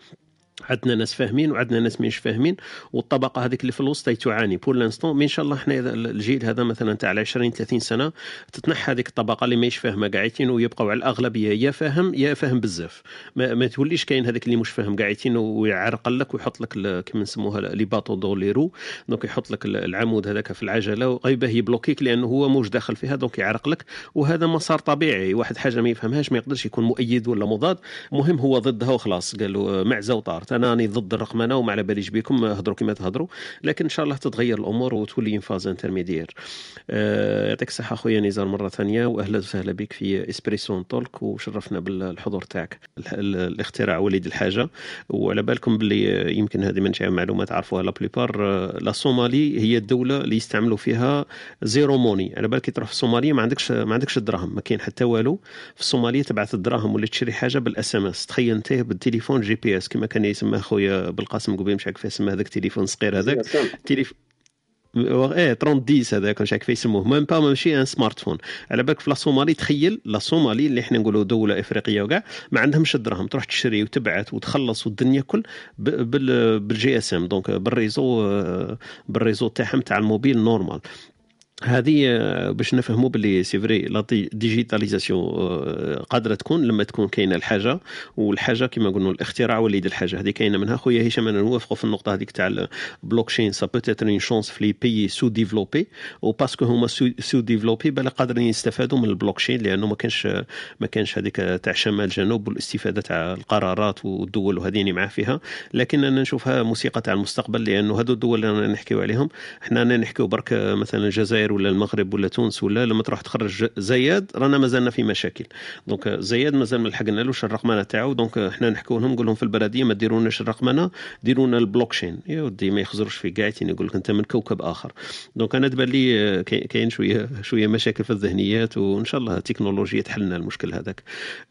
Speaker 3: عندنا ناس فاهمين وعندنا ناس مش فاهمين والطبقة هذيك اللي في الوسط تعاني. pour l'instant إن شاء الله إذا الجيل هذا مثلا تاع 20 30 سنة تتنحى هذيك الطبقة اللي ماهيش فاهمة قاعدين ويبقوا على الأغلبية يا فاهم يا فاهم بزاف. ما, ما توليش كاين هذاك اللي مش فاهم قاعدين ويعرقل لك ويحط لك كيما نسموها لي باطو دو لي رو. donc يحط لك ال- العمود هذاك في العجلة وغيبه يبلوكيك لأنه هو موش داخل فيها donc يعرق لك. وهذا مسار طبيعي. واحد حاجة ما يفهمهاش ما يقدرش يكون مؤيد ولا مضاد. المهم هو ضدها وخلاص قالوا معزه وطارت أنا راني ضد الرقمنة وما على باليش بكم هضروا كما تهضروا لكن إن شاء الله تتغير الأمور وتولي phase intermédiaire آه، يعطيك الصحة أخويا نزار مرة ثانية وأهلا وسهلا بك في اسبريسون talk وشرفنا بالحضور تاعك. ال- ال- الاختراع وليد الحاجة وعلى بالكم باللي يمكن هذه من جهه معلومات عرفوها la plupart la Somalie هي الدولة اللي يستعملوا فيها zéro monnaie على بالك تروح في الصوماليه ما عندكش ما عندكش الدراهم ما كاين حتى والو. في الصوماليه تبعث الدراهم ولا تشري حاجة بال SMS تخيل انت بالتليفون GPS كما كان يسمى خويا بالقاسم قبيل مش عارف كيف يسمى هذاك التليفون صغير هذاك. تليف إيه 30 هذاك مش عارف كيف يسموه. même pas ماشي un smartphone. على بالك في la Somalie تخيل la Somalie اللي إحنا نقولوا دولة إفريقية وكاع ما عندهمش الدراهم تروح تشري وتبعث وتخلص والدنيا كل بال GSM. donc بال réseau آه، بال réseau تاعهم تاع ال mobile normal. هذه آه، باش نفهموا باللي c'est vrai la digitalisation آه، قادرة تكون لما تكون كاينة الحاجة والحاجة كما قلنا الاختراع وليد الحاجة. هذه كاينة منها. خويا هشام أنا نوافقوا في النقطة هذيك تاع ال blockchain ça peut-être une chance في les pays sous-développés و parce que هما sous, développés بلا قادرين يستفادوا من البلوكشين لأنه ما كانش ما كانش هذيك تاع شمال جنوب والاستفادة تاع القرارات والدول وهذه معاه فيها. لكن أنا نشوفها موسيقى تاع المستقبل لأنه هذو الدول اللي رانا نحكيو عليهم رانا نحكيو برك مثلا الجزائر ولا المغرب ولا تونس ولا لما تروح تخرج زياد رانا مازالنا في مشاكل. donc زياد مازال ما لحقنالوش الرقمنه تاعو. donc إحنا نحكيو لهم نقول لهم في البلدية ما ديروناش الرقمنه ديروا لنا البلوكشين يا ودي ما يخزروش في قاعتين يقول لك أنت من كوكب آخر. donc أنا تبان لي كاين شوية شوية مشاكل في الذهنيات وإن شاء الله التكنولوجيا تحل لنا المشكل هذاك.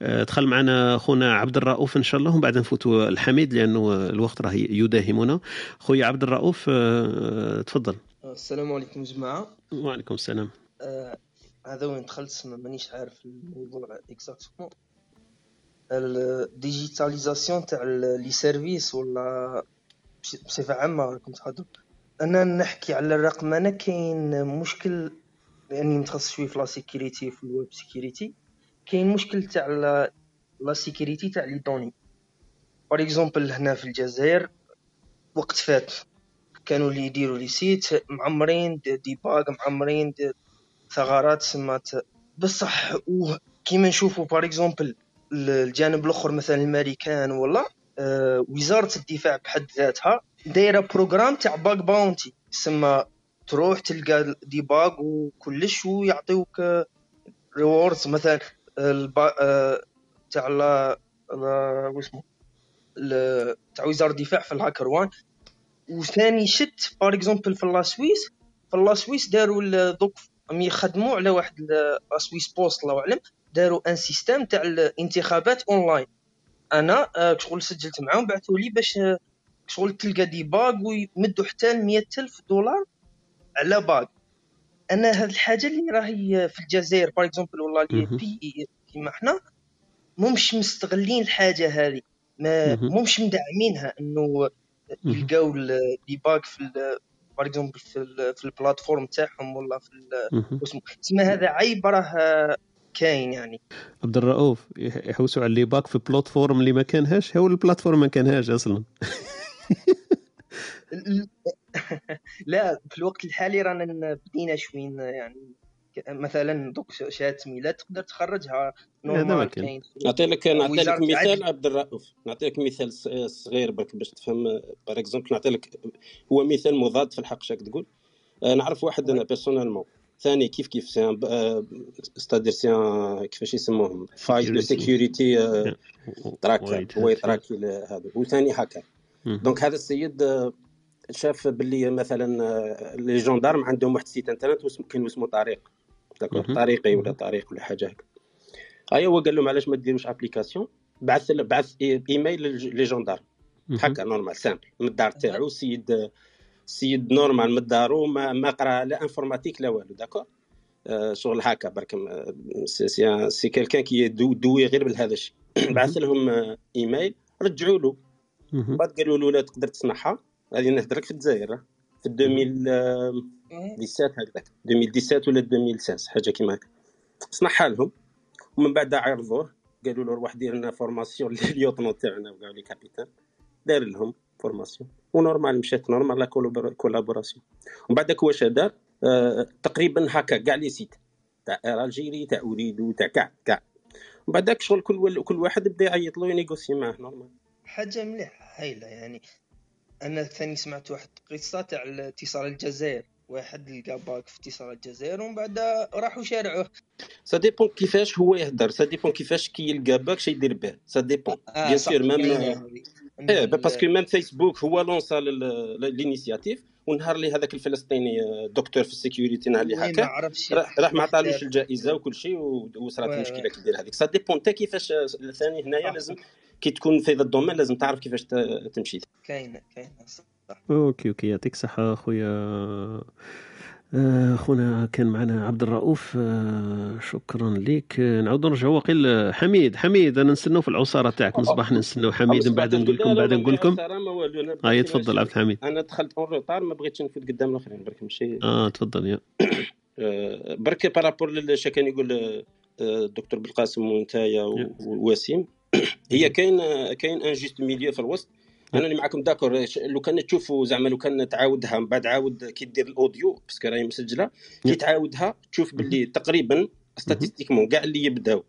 Speaker 3: آه، دخل معنا خونا عبد الرؤوف إن شاء الله ومن بعد نفوتوا الحميد لأنه الوقت راه يداهمنا. خويا عبد الرؤوف آه، تفضل.
Speaker 17: السلام عليكم جماعة.
Speaker 3: وعليكم السلام.
Speaker 17: آه، هذا وين دخلت ما- مانيش عارف الموضوع exactement ال digitalisation تاع les services ولا بص- بصفة عامة راكم تهضروا أنا نحكي على الرقمنة كاين مشكل لأني متخصص شوية في la sécurité في ال web security كاين مشكل تاع la la sécurité تاع les données. par exemple هنا في الجزائر وقت فات كانوا اللي يديروا les. sites معمرين des- des bugs معمرين دي- ثغرات سما. بصح كيما نشوفوا par exemple الجانب الأخر مثلا الأمريكان ولا آه، وزارة الدفاع بحد ذاتها دايرة programme تاع bug bounty. سما تروح تلقى des bugs وكلش ويعطيوك rewards مثلا البا- آه، تاع لا ال- تاع وزارة الدفاع في ال HackerOne. وثاني شت par exemple في la Suisse. في la Suisse داروا دوك يخدموا على واحد ال- la Suisse poste الله أعلم. داروا un système تاع الانتخابات اونلاين أنا آه، شغل سجلت معاهم بعثوا لي باش آه، شغل تلقى دي باغ ويمدوا حتى ل ألف دولار على باغ. أنا هاد الحاجة اللي راهي في الجزائر باغ اكزومبل اللي
Speaker 3: مهم.
Speaker 17: بي كيما إحنا ممش مستغلين الحاجة هذه. ما
Speaker 3: مهم.
Speaker 17: ممش مدعمينها
Speaker 3: إنه
Speaker 17: يلقاو الديباغ في باغ اكزومبل في في البلاتفورم تاعهم ولا في تسمى هذا عيب راه كاين يعني.
Speaker 3: عبد الرؤوف يح- يحوسوا على اللي باك في بلاتفورم اللي ما كانهاش هو البلاتفورم ما كانهاش
Speaker 17: أصلا. [laughs] لا في الوقت الحالي رانا بدينا شوين يعني مثلا دوك شهاده ميلاد تقدر تخرجها نورمال
Speaker 3: كان.
Speaker 17: كاين.
Speaker 9: نعطي لك نعطي لك مثال عبد الرؤوف. نعطي لك مثال ص- صغير برك باش تفهم. بار اكزومبل نعطي لك هو مثال مضاد في الحق شاك تقول. آه، نعرف واحد أنا بيرسونيلمون ثاني كيف كيف سي ان ستادير سي ان كيفاش يسموهم؟ فايل دو. سيكيورتي تراكر
Speaker 3: وايد
Speaker 9: هو. يتراكي ل- هذا. وثاني
Speaker 3: hacker.
Speaker 9: donc هذا السيد آه، شاف باللي مثلا آه، les gendarmes عندهم واحد ال site internet كاين اسمه طريق
Speaker 3: d'accord
Speaker 9: طريقي ولا طريق ولا حاجة هكا. ايوا هو قال لهم علاش ما ديروش application بعث بعث إيميل les
Speaker 3: gendarmes
Speaker 9: هكا normal simple من الدار تاعو أيوة. سيد سيد normal من دارو ما, ما قرأ لا informatique لا والو d'accord آه، شغل هكا برك c'est, c'est quelqu'un qui doué غير بهذا الشيء. بعث لهم آه، إيميل رجعوا له. بعد قالوا له لا تقدر تصنعها هذه نهدرك في الجزائر. في 2000 17 هكذاك. 2017 ولا 2016 حاجة كيما هكا. صنعها لهم ومن بعد عرضوه. قالوا له روح دير لنا formation [laughs] لل lieutenants تاعنا. وكاع les capitaines دار لهم formation و normal مشات normal la collaboration ومن بعدك واش دار؟ آه تقريبا هكا كاع les sites. تاع الجيري تاع اريدو تاع كاع كاع. من بعدك شغل كل كل واحد بدا يعيط له ينيغوسي معاه normal.
Speaker 17: حاجة مليحة هايلة يعني. أنا ثاني سمعت واحد قصة تاع اتصال الجزائر واحد لقى bug في اتصال الجزائر ومن بعد راحوا شارعوه.
Speaker 9: ça dépend كيفاش هو يهدر ça dépend كيفاش كي يلقى bug شي يدير به ça dépend
Speaker 17: bien sûr même
Speaker 9: إيه
Speaker 17: parce
Speaker 9: que même فيسبوك هو lança l'initiative والنهار اللي هذاك الفلسطيني آه، دكتور في ال security نهار اللي هكا راح ما عطالوش الجائزة وكل شيء وصرات كي دير هذيك. ça dépend تا كيفاش آه، ثاني هنايا لازم كي تكون في هذا ال domaine لازم تعرف كيفاش تمشي.
Speaker 17: كاينة كاينة
Speaker 3: okay okay. يعطيك الصحة خويا آه، خونا كان معنا عبد الرؤوف. آه، شكرا لك. آه، نعاودوا نرجعوا وقيل حميد حميد أنا نستناو في العصارة تاعك. من صباح نستناو حميد من بعد نقول لكم بعد نقول لكم. هاي تفضل عبد الحميد
Speaker 9: أنا دخلت en retard ما بغيتش نفوت قدام الآخرين. برك ماشي
Speaker 3: آه تفضل يا.
Speaker 9: آه، برك par rapport للش كان يقول الدكتور بالقاسم وانتايا ووسيم هي كاين كاين un juste milieu في الوسط. أنا اللي معكم d'accord لو كان تشوفوا زعما لو كان تعاودها من بعد عاود كي دير ال audio parce que راهي مسجلة كي تعاودها تشوف باللي تقريبا statistiquement كاع اللي يبداو.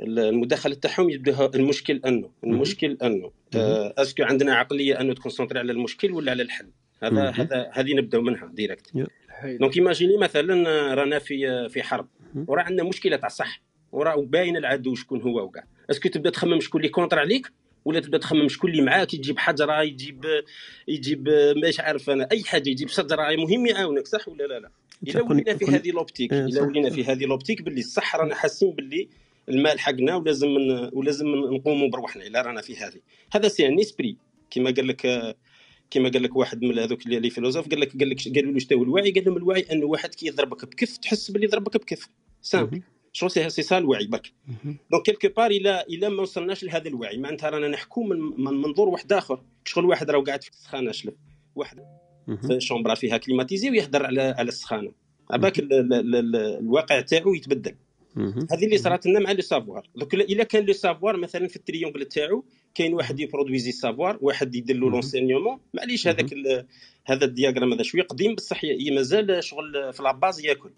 Speaker 9: المداخلة تاعهم يبداها المشكل أنه المشكل أنه. آه، est-ce que عندنا عقلية أنه ت concentrer على المشكل ولا على الحل. هذا. هذا هذه نبداو منها direct donc imaginez مثلا رانا في في حرب. وراه عندنا مشكلة تاع صح. وراه باين العدو شكون هو وكاع est-ce que تبدأ تخمم شكون اللي contre عليك؟ ولا تبدا تخمم شكون اللي معاك يجيب حجره يجيب يجيب مش عارف أنا أي حاجة يجيب شجرة المهم يعاونك صح ولا لا؟ لا الا
Speaker 3: كون-
Speaker 9: ولينا في هذه l'optique
Speaker 3: إيه،
Speaker 9: الا. ولينا في هذه l'optique باللي الصح رانا حاسين باللي المال حقنا ولازم من ولازم نقوموا بروحنا إلا رانا في هذه. هذا c'est un esprit. كما قال لك كما قال لك واحد من هذوك les philosophes قال لك قال لك قالوا له شنو الوعي قال لهم الوعي أنه واحد كي يضربك بكف تحس باللي ضربك بكف. simple chose c'est c'est ça الوعي برك donc quelque part الا الا ما وصلناش لهذا الوعي معناتها رانا نحكوا من, من منظور واحد اخر شغل واحد راه قاعد في السخانه شلف واحد في chambre فيها climatisé ويهدر على على السخانه عباك ال- ال- ال- ال- الواقع تاعو يتبدل هذه اللي صارت لنا مع le savoir donc الا كان le savoir مثلا في ال triangle تاعو كاين واحد ي produisé savoir واحد يدير له l'enseignement معليش هذاك هذا ال diagramme هذا شوية قديم بصح مازال شغل في la base ياك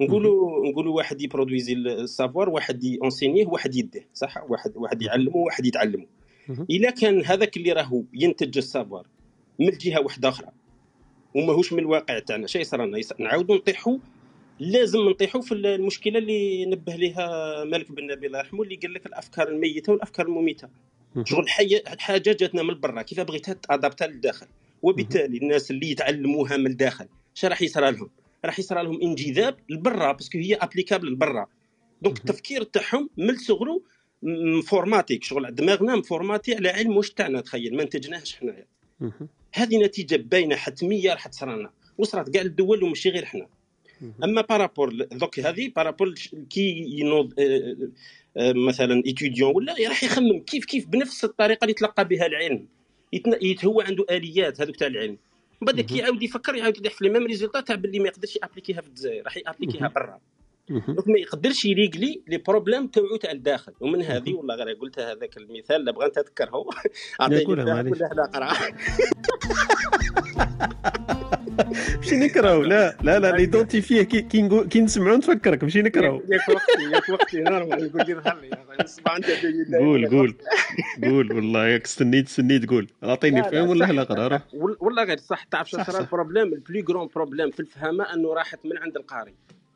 Speaker 9: نقولوا نقولوا واحد ي produisé ال savoir واحد ي enseigner واحد يديه صح؟ واحد واحد يعلمه واحد يتعلمه. إلا كان هذاك اللي راهو ينتج ال savoir من جهة واحدة أخرى وماهوش من الواقع تاعنا لنا يص- نعاودوا نطيحوا لازم نطيحوا في المشكلة اللي نبه لها مالك بن نبي الله يرحمه اللي قال لك الأفكار الميتة والأفكار المميتة. شغل حاجة جاتنا من برا كيف بغيتها ت adapter ها للداخل؟ وبالتالي الناس اللي يتعلموها من الداخل اش راح يصرى لهم؟ راح يصرى لهم انجذاب لبرا parce que هي applicable لبرا. donc التفكير تاعهم من صغرو م formaté شغل دماغنا م formaté على علم واش تاعنا تخيل ما انتجناهش حنايا. هذه نتيجة باينة حتميه راح تصرى لنا. وصرات كاع الدول وماشي غير حنا. أما par rapport donc هذه par rapport كي ينوض آه، آه، مثلا étudiant ولا راح يخمم كيف كيف بنفس الطريقة اللي يتلقى بها العلم. يتن... هو عنده آليات هذوك تاع العلم. من بعد كي يعاود يفكر يعاود يطيح في les mêmes résultats تاع باللي ما يقدرش ي appliquer ها في الجزائر راح ي appliquer ها برا. donc ما يقدرش ي régler les problèmes تاعو تاع الداخل. ومن هذه والله غير قلتها هذاك المثال اللي بغيت نتذكره
Speaker 3: أعطيني.
Speaker 9: ولا نقرا [laughs]
Speaker 3: ماشي نكرهو لا لا لا ليدونتيفيه كي كي نقول كي نسمعو نتفكرك. ماشي نكرهو
Speaker 9: ياك وقتي ياك وقتي. نورمال نقول لي أنت
Speaker 3: قول قول. قول والله ياك استنيت استنيت. قول.
Speaker 9: أعطيني
Speaker 3: فهم ولا. لا قرا راه
Speaker 9: وال- والله غير صح. تعرف صار؟
Speaker 3: صح.
Speaker 9: البروبليم البلي جرون بروبليم في الفهامة أنه راحت من عند القاري.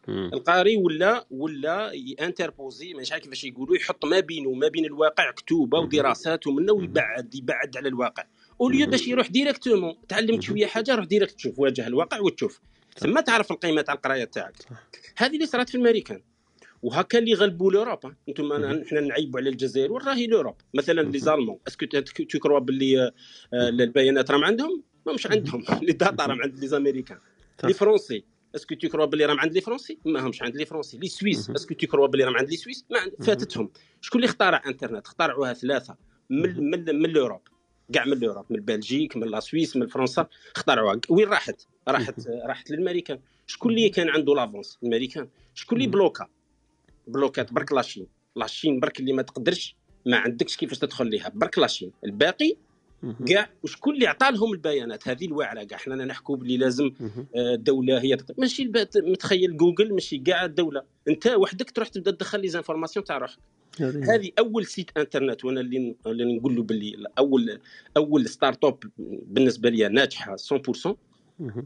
Speaker 9: القاري ولا ولا انتربوزي مش عارف كيفاش يقولوا يحط ما بينه وما بين الواقع كتوبة ودراسات ومنه ويبعد يبعد على الواقع. au lieu باش يروح directement. تعلمت شوية حاجة روح direct تشوف واجه الواقع وتشوف. ثم تعرف القيمة تاع القراية تاعك. هذه اللي صارت في الأمريكان. وهكا اللي غلبوا l'Europe أنتم إحنا نعيبوا على الجزائر وراهي l'Europe مثلا les Allemands. est-ce que تكروا باللي آه، البيانات راهم عندهم؟ ما مش عندهم [laughs] les data راهم عند les Américains. les Français. est-ce que تكروا باللي راهم عند les Français؟ ما همش عند les Français. les Suisses. est-ce que تكروا باللي راهم عند les Suisses؟ ما عند فاتتهم. شكون اللي اخترع إنترنت؟ اخترعوها ثلاثة. من من من l'Europe كاع من l'Europe من Belgique من la Suisse من فرنسا اخترعوها. وين راحت؟ راحت راحت للامريكان شكون اللي كان عنده l'avance؟ الامريكان شكون اللي bloqué؟ بلوكات برك la Chine la Chine برك اللي ما تقدرش ما عندكش كيفاش تدخل ليها. برك la Chine الباقي كاع وشكون اللي عطى لهم البيانات؟ هذه الواعره كاع حنا نحكوا بلي لازم آه، الدولة هي ماشي متخيل جوجل ماشي كاع الدولة. انت وحدك تروح تبدأ تدخل les informations تاع روحك. هذه أول site internet وأنا اللي اللي نقول له باللي أول أول startup بالنسبة لي ناجحة 100%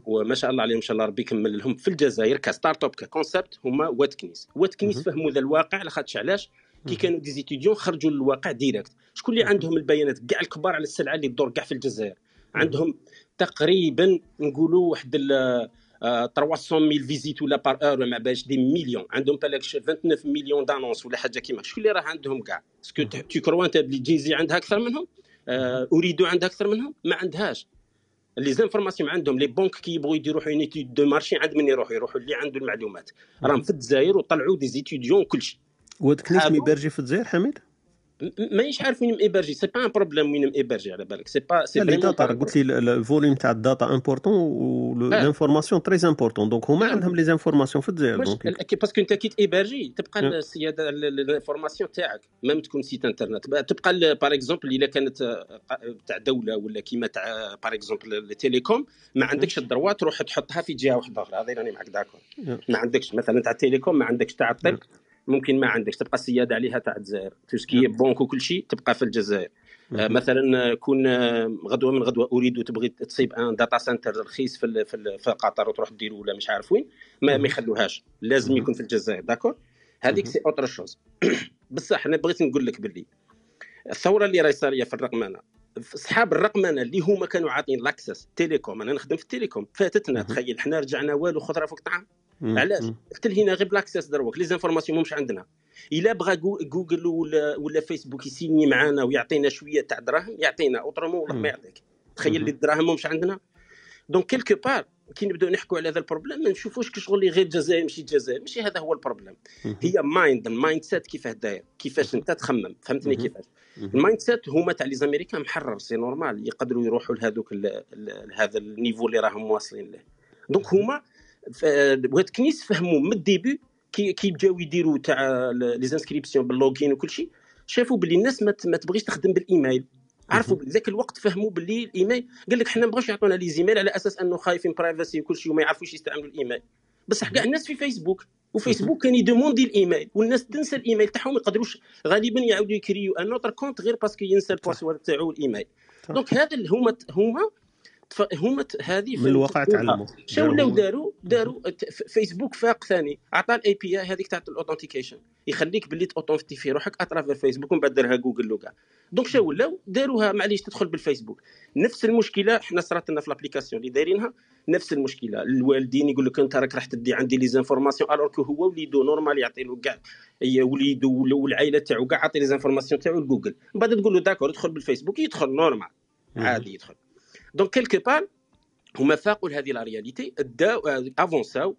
Speaker 9: وما شاء الله عليهم إن شاء الله ربي يكمل لهم. في الجزائر ك startup ك concept هما واد كنيس. واد كنيس فهموا ذا الواقع لاخاطش علاش؟ كي كانوا des étudiants خرجوا للواقع direct. شكون اللي عندهم البيانات؟ كاع الكبار على السلعة اللي تدور كاع في الجزائر. عندهم تقريبا نقولوا واحد ال- آه، 300 mille visites ولا par heure ما باش des millions عندهم بالك 29 millions d'annonces ولا حاجة كيما. شكون اللي راه عندهم كاع؟ est-ce que تكروا انت بلي جازي عندها أكثر منهم؟ آه، أوريدو عندها أكثر منهم؟ ما عندهاش. les informations عندهم les banques كي يبغوا يديروا une étude de marché عند من يروحوا؟ يروحوا اللي عنده المعلومات. راهم في الجزائر وطلعوا des étudiants كل
Speaker 3: واد كنيس
Speaker 9: حابوا-
Speaker 3: م hébergé في الجزائر حميد؟
Speaker 9: مانيش عارف وين hébergé c'est pas un problème وين hébergé على بالك. c'est
Speaker 3: pas c'est
Speaker 9: les
Speaker 3: data قلت لي ال- الفوليوم تاع الداتا امبورطون والانفورماسيون تري امبورطون دونك هما
Speaker 9: آه.
Speaker 3: عندهم les informations في الجزائر
Speaker 9: donc
Speaker 3: parce
Speaker 9: que انت كي t'héberger تبقى
Speaker 3: آه.
Speaker 9: السيادة ال information تاعك même تكون site internet. بقى تبقى par exemple إلا كانت آه، تاع دولة ولا كيما تاع par exemple ال télécom ما عندكش ال droit تروح تحطها في جهة واحدة أخرى. هذا راني معك d'accord ما عندكش مثلا تاع ال télécom ما عندكش تاع الطب. ممكن ما عندكش تبقى السيادة عليها تاع الجزائر. tout ce qui banque وكل شيء تبقى في الجزائر. آه، مثلا كون آه، غدوة من غدوة أريد تبغي تصيب un data center رخيص في في, قطر وتروح ديرو ولا مش عارف وين ما, ما يخلوهاش. لازم يكون في الجزائر d'accord؟ هذيك c'est autre chose. [coughs] بصح أنا بغيت نقول لك باللي الثورة اللي راهي صارية في الرقمنه اصحاب الرقمنه اللي هما كانوا عاطين l'accès télécom. أنا نخدم في ال télécom. فاتتنا تخيل حنا رجعنا والو خضره فوق طعام. علاش؟ هنا غير ب l'accès دروك les informations مش عندنا. إلا بغى جو- جوجل ولا ولا فيسبوك ي signer معانا ويعطينا شوية تاع دراهم يعطينا. autrement والله ما يعطيك. تخيل لي الدراهم مش عندنا. donc quelque part كي نبداو نحكوا على هذا ال problème ما نشوفوش كشغل غير الجزائر ماشي الجزائر ماشي هذا هو ال problème هي mind ال mindset كيفاه داير كيفاش انت تخمم فهمتني. كيفاش؟ ال mindset هما تاع les américains محرر c'est normal يقدروا يروحوا لهذوك هذا ال niveau اللي راهم واصلين له donc هما وهاد كنيس فهموا من ال début كي كي بداو يديروا تاع les inscriptions بال login وكل شيء شافوا باللي الناس ما تبغيش تخدم بالإيميل. عرفوا ذاك الوقت فهموا باللي الايميل قال لك حنا ما بغاوش يعطونا les emails على أساس أنه خايفين privacy وكل شيء وما يعرفوش يستعملوا الإيميل. بصح كاع الناس في فيسبوك وفيسبوك كان ي demander الإيميل. والناس تنسى الإيميل تاعهم ما يقدروش غالبا يعاودوا يكريو un autre compte غير parce que ينسى ال password تاعو الإيميل. donc هذا هما هما هما هذه
Speaker 3: من الواقع تعلموا.
Speaker 9: شو
Speaker 3: داروا
Speaker 9: ولاو. داروا داروا فيسبوك فاق ثاني. عطى ال API هذيك تاع ال authentication يخليك باللي ت authentifier روحك à travers فيسبوك ومن بعد دارها جوجل وكاع donc شو ولاو داروها معليش تدخل بالفيسبوك نفس المشكلة حنا صرات لنا في l'application اللي دايرينها نفس المشكلة. الوالدين يقول لك أنت راك راح تدي عندي les informations alors que هو وليدو normal يعطي له كاع. هي وليدو والعائلة تاعو كاع عاطي les informations تاعو لجوجل. من بعد تقول له d'accord ادخل بالفيسبوك يدخل normal عادي يدخل. donc quelque part هما فاقوا لهذه la réalité داو أفونساو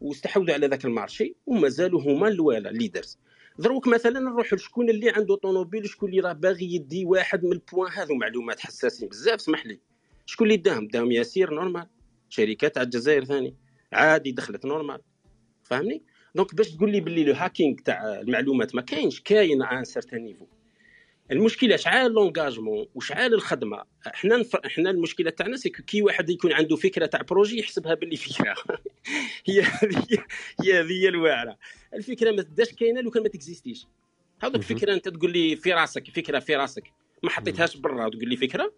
Speaker 9: واستحوذوا على ذاك ال marché وما زالوا هما الوالا leaders دروك مثلا نروح لشكون اللي عنده طوموبيل شكون اللي راه باغي يدي واحد من ال point هذو معلومات حساسين بزاف اسمح لي. شكون اللي داهم؟ داهم ياسير normal شركات على الجزائر ثاني. عادي دخلت normal فاهمني donc باش تقول لي باللي le hacking تاع المعلومات ما كاينش كاين un certain niveau المشكلة شعال l'engagement وشعال الخدمة. إحنا نف... إحنا المشكلة تاعنا c'est que واحد يكون عنده فكرة تاع projet يحسبها باللي فكره [laughs] هي هي هذه هي الواعرة. الفكرة ما تبداش كاينة لو كان ما تكزيستيش. هذوك فكرة أنت تقول لي في راسك فكرة في راسك. ما حطيتهاش برا وتقول لي فكرة؟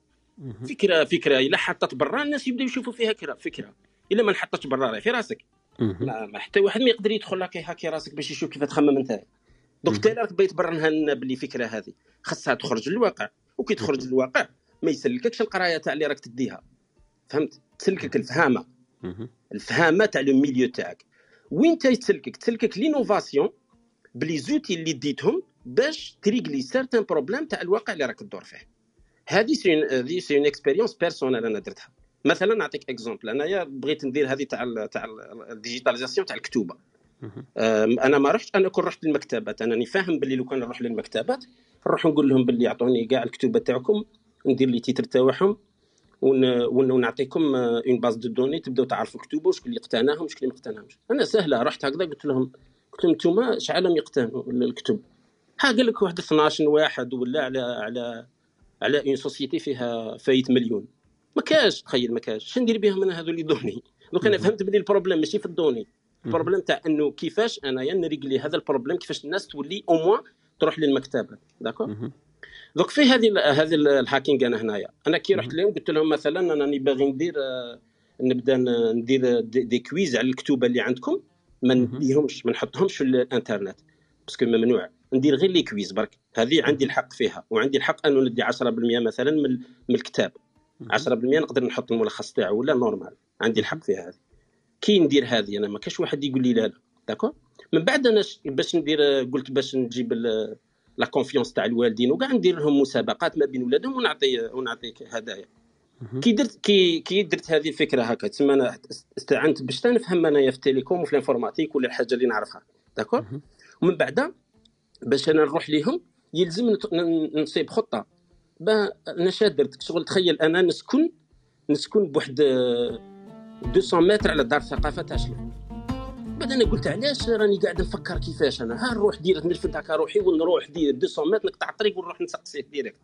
Speaker 9: فكرة فكرة. إلا حطت برا الناس يبداو يشوفوا فيها كره فكرة. إلا ما نحطتش برا في راسك. ما حتى واحد ما يقدر يدخل لك يهاكي راسك باش يشوف كيف تخمم أنت. donc انت راك بغيت تبرهنها لنا باللي فكرة هذه. خاصها تخرج للواقع. وكي تخرج للواقع ما يسلككش القراية تاع اللي راك تديها. فهمت؟ تسلكك الفهامة. الفهامة تاع le milieu تاعك. وين تا تسلكك تسلكك l'innovation ب les outils اللي ديتهم باش ت régler certains problèmes تاع الواقع اللي راك تدور فيه. هذه c'est هذه c'est une expérience personnelle أنا درتها. مثلا نعطيك exemple أنايا بغيت ندير هذه تاع تاع ال digitalisation تاع الكتوبة. أنا ما رحت أنا كون رحت للمكتبات أنا فاهم باللي لو كان نروح للمكتبات نروح نقول لهم باللي اعطوني كاع الكتب تاعكم ندير les titres تاعهم ون- ون- ونعطيكم une base de données تبداو تعرفوا كتبه وشكون اللي اقتناهم وشكون اللي ما اقتناهمش. أنا سهلة رحت هكذا قلت لهم قلت لهم أنتم شحال يقتنوا الكتب؟ ها قال لك واحد 12 واحد ولا على على على une société فيها فايت مليون. ما كاش تخيل ما كاش. شنو ندير بهم أنا هذو les données donc أنا فهمت بلي ال problème ماشي في ال données ال problème تاع إنه كيفاش أنايا ن régler هذا ال problème كيفاش الناس تولي au moins تروح للمكتبة. d'accord donc في هذه هذه ال hacking أنا هنايا. أنا كي رحت لهم قلت لهم مثلا أنا راني باغي ندير آه، نبدأ ندير des quiz على الكتوبه اللي عندكم. ما نديهمش ما نحطهمش في الإنترنت. parce que ممنوع. ندير غير les quiz برك. هذه عندي الحق فيها. وعندي الحق أنه ندي 10% مثلا من من الكتاب. 10% نقدر نحط الملخص تاعو ولا normal عندي الحق فيها هذه. كي ندير هذه أنا؟ ما كاش واحد يقول لي لا لا. d'accord من بعد أنا باش ندير قلت باش نجيب la confiance تاع الوالدين وكاع ندير لهم مسابقات ما بين ولادهم ونعطي ونعطي هدايا. كي درت كي كي درت هذه الفكرة هكا تسمى أنا استعنت باش نفهم انايا في ال télécom وفي ال informatique ولا الحاجة اللي نعرفها. d'accord ومن بعد باش أنا نروح ليهم يلزم نصيب خطة. با أنا شا درت شغل تخيل أنا نسكن نسكن بواحد 200 متر على دار الثقافه تاع شلف بعد أنا قلت علاش راني قاعد نفكر كيفاش أنا؟ ها نروح direct نرفد هكا روحي ونروح دير 200 متر نقطع الطريق ونروح نسقسيه direct.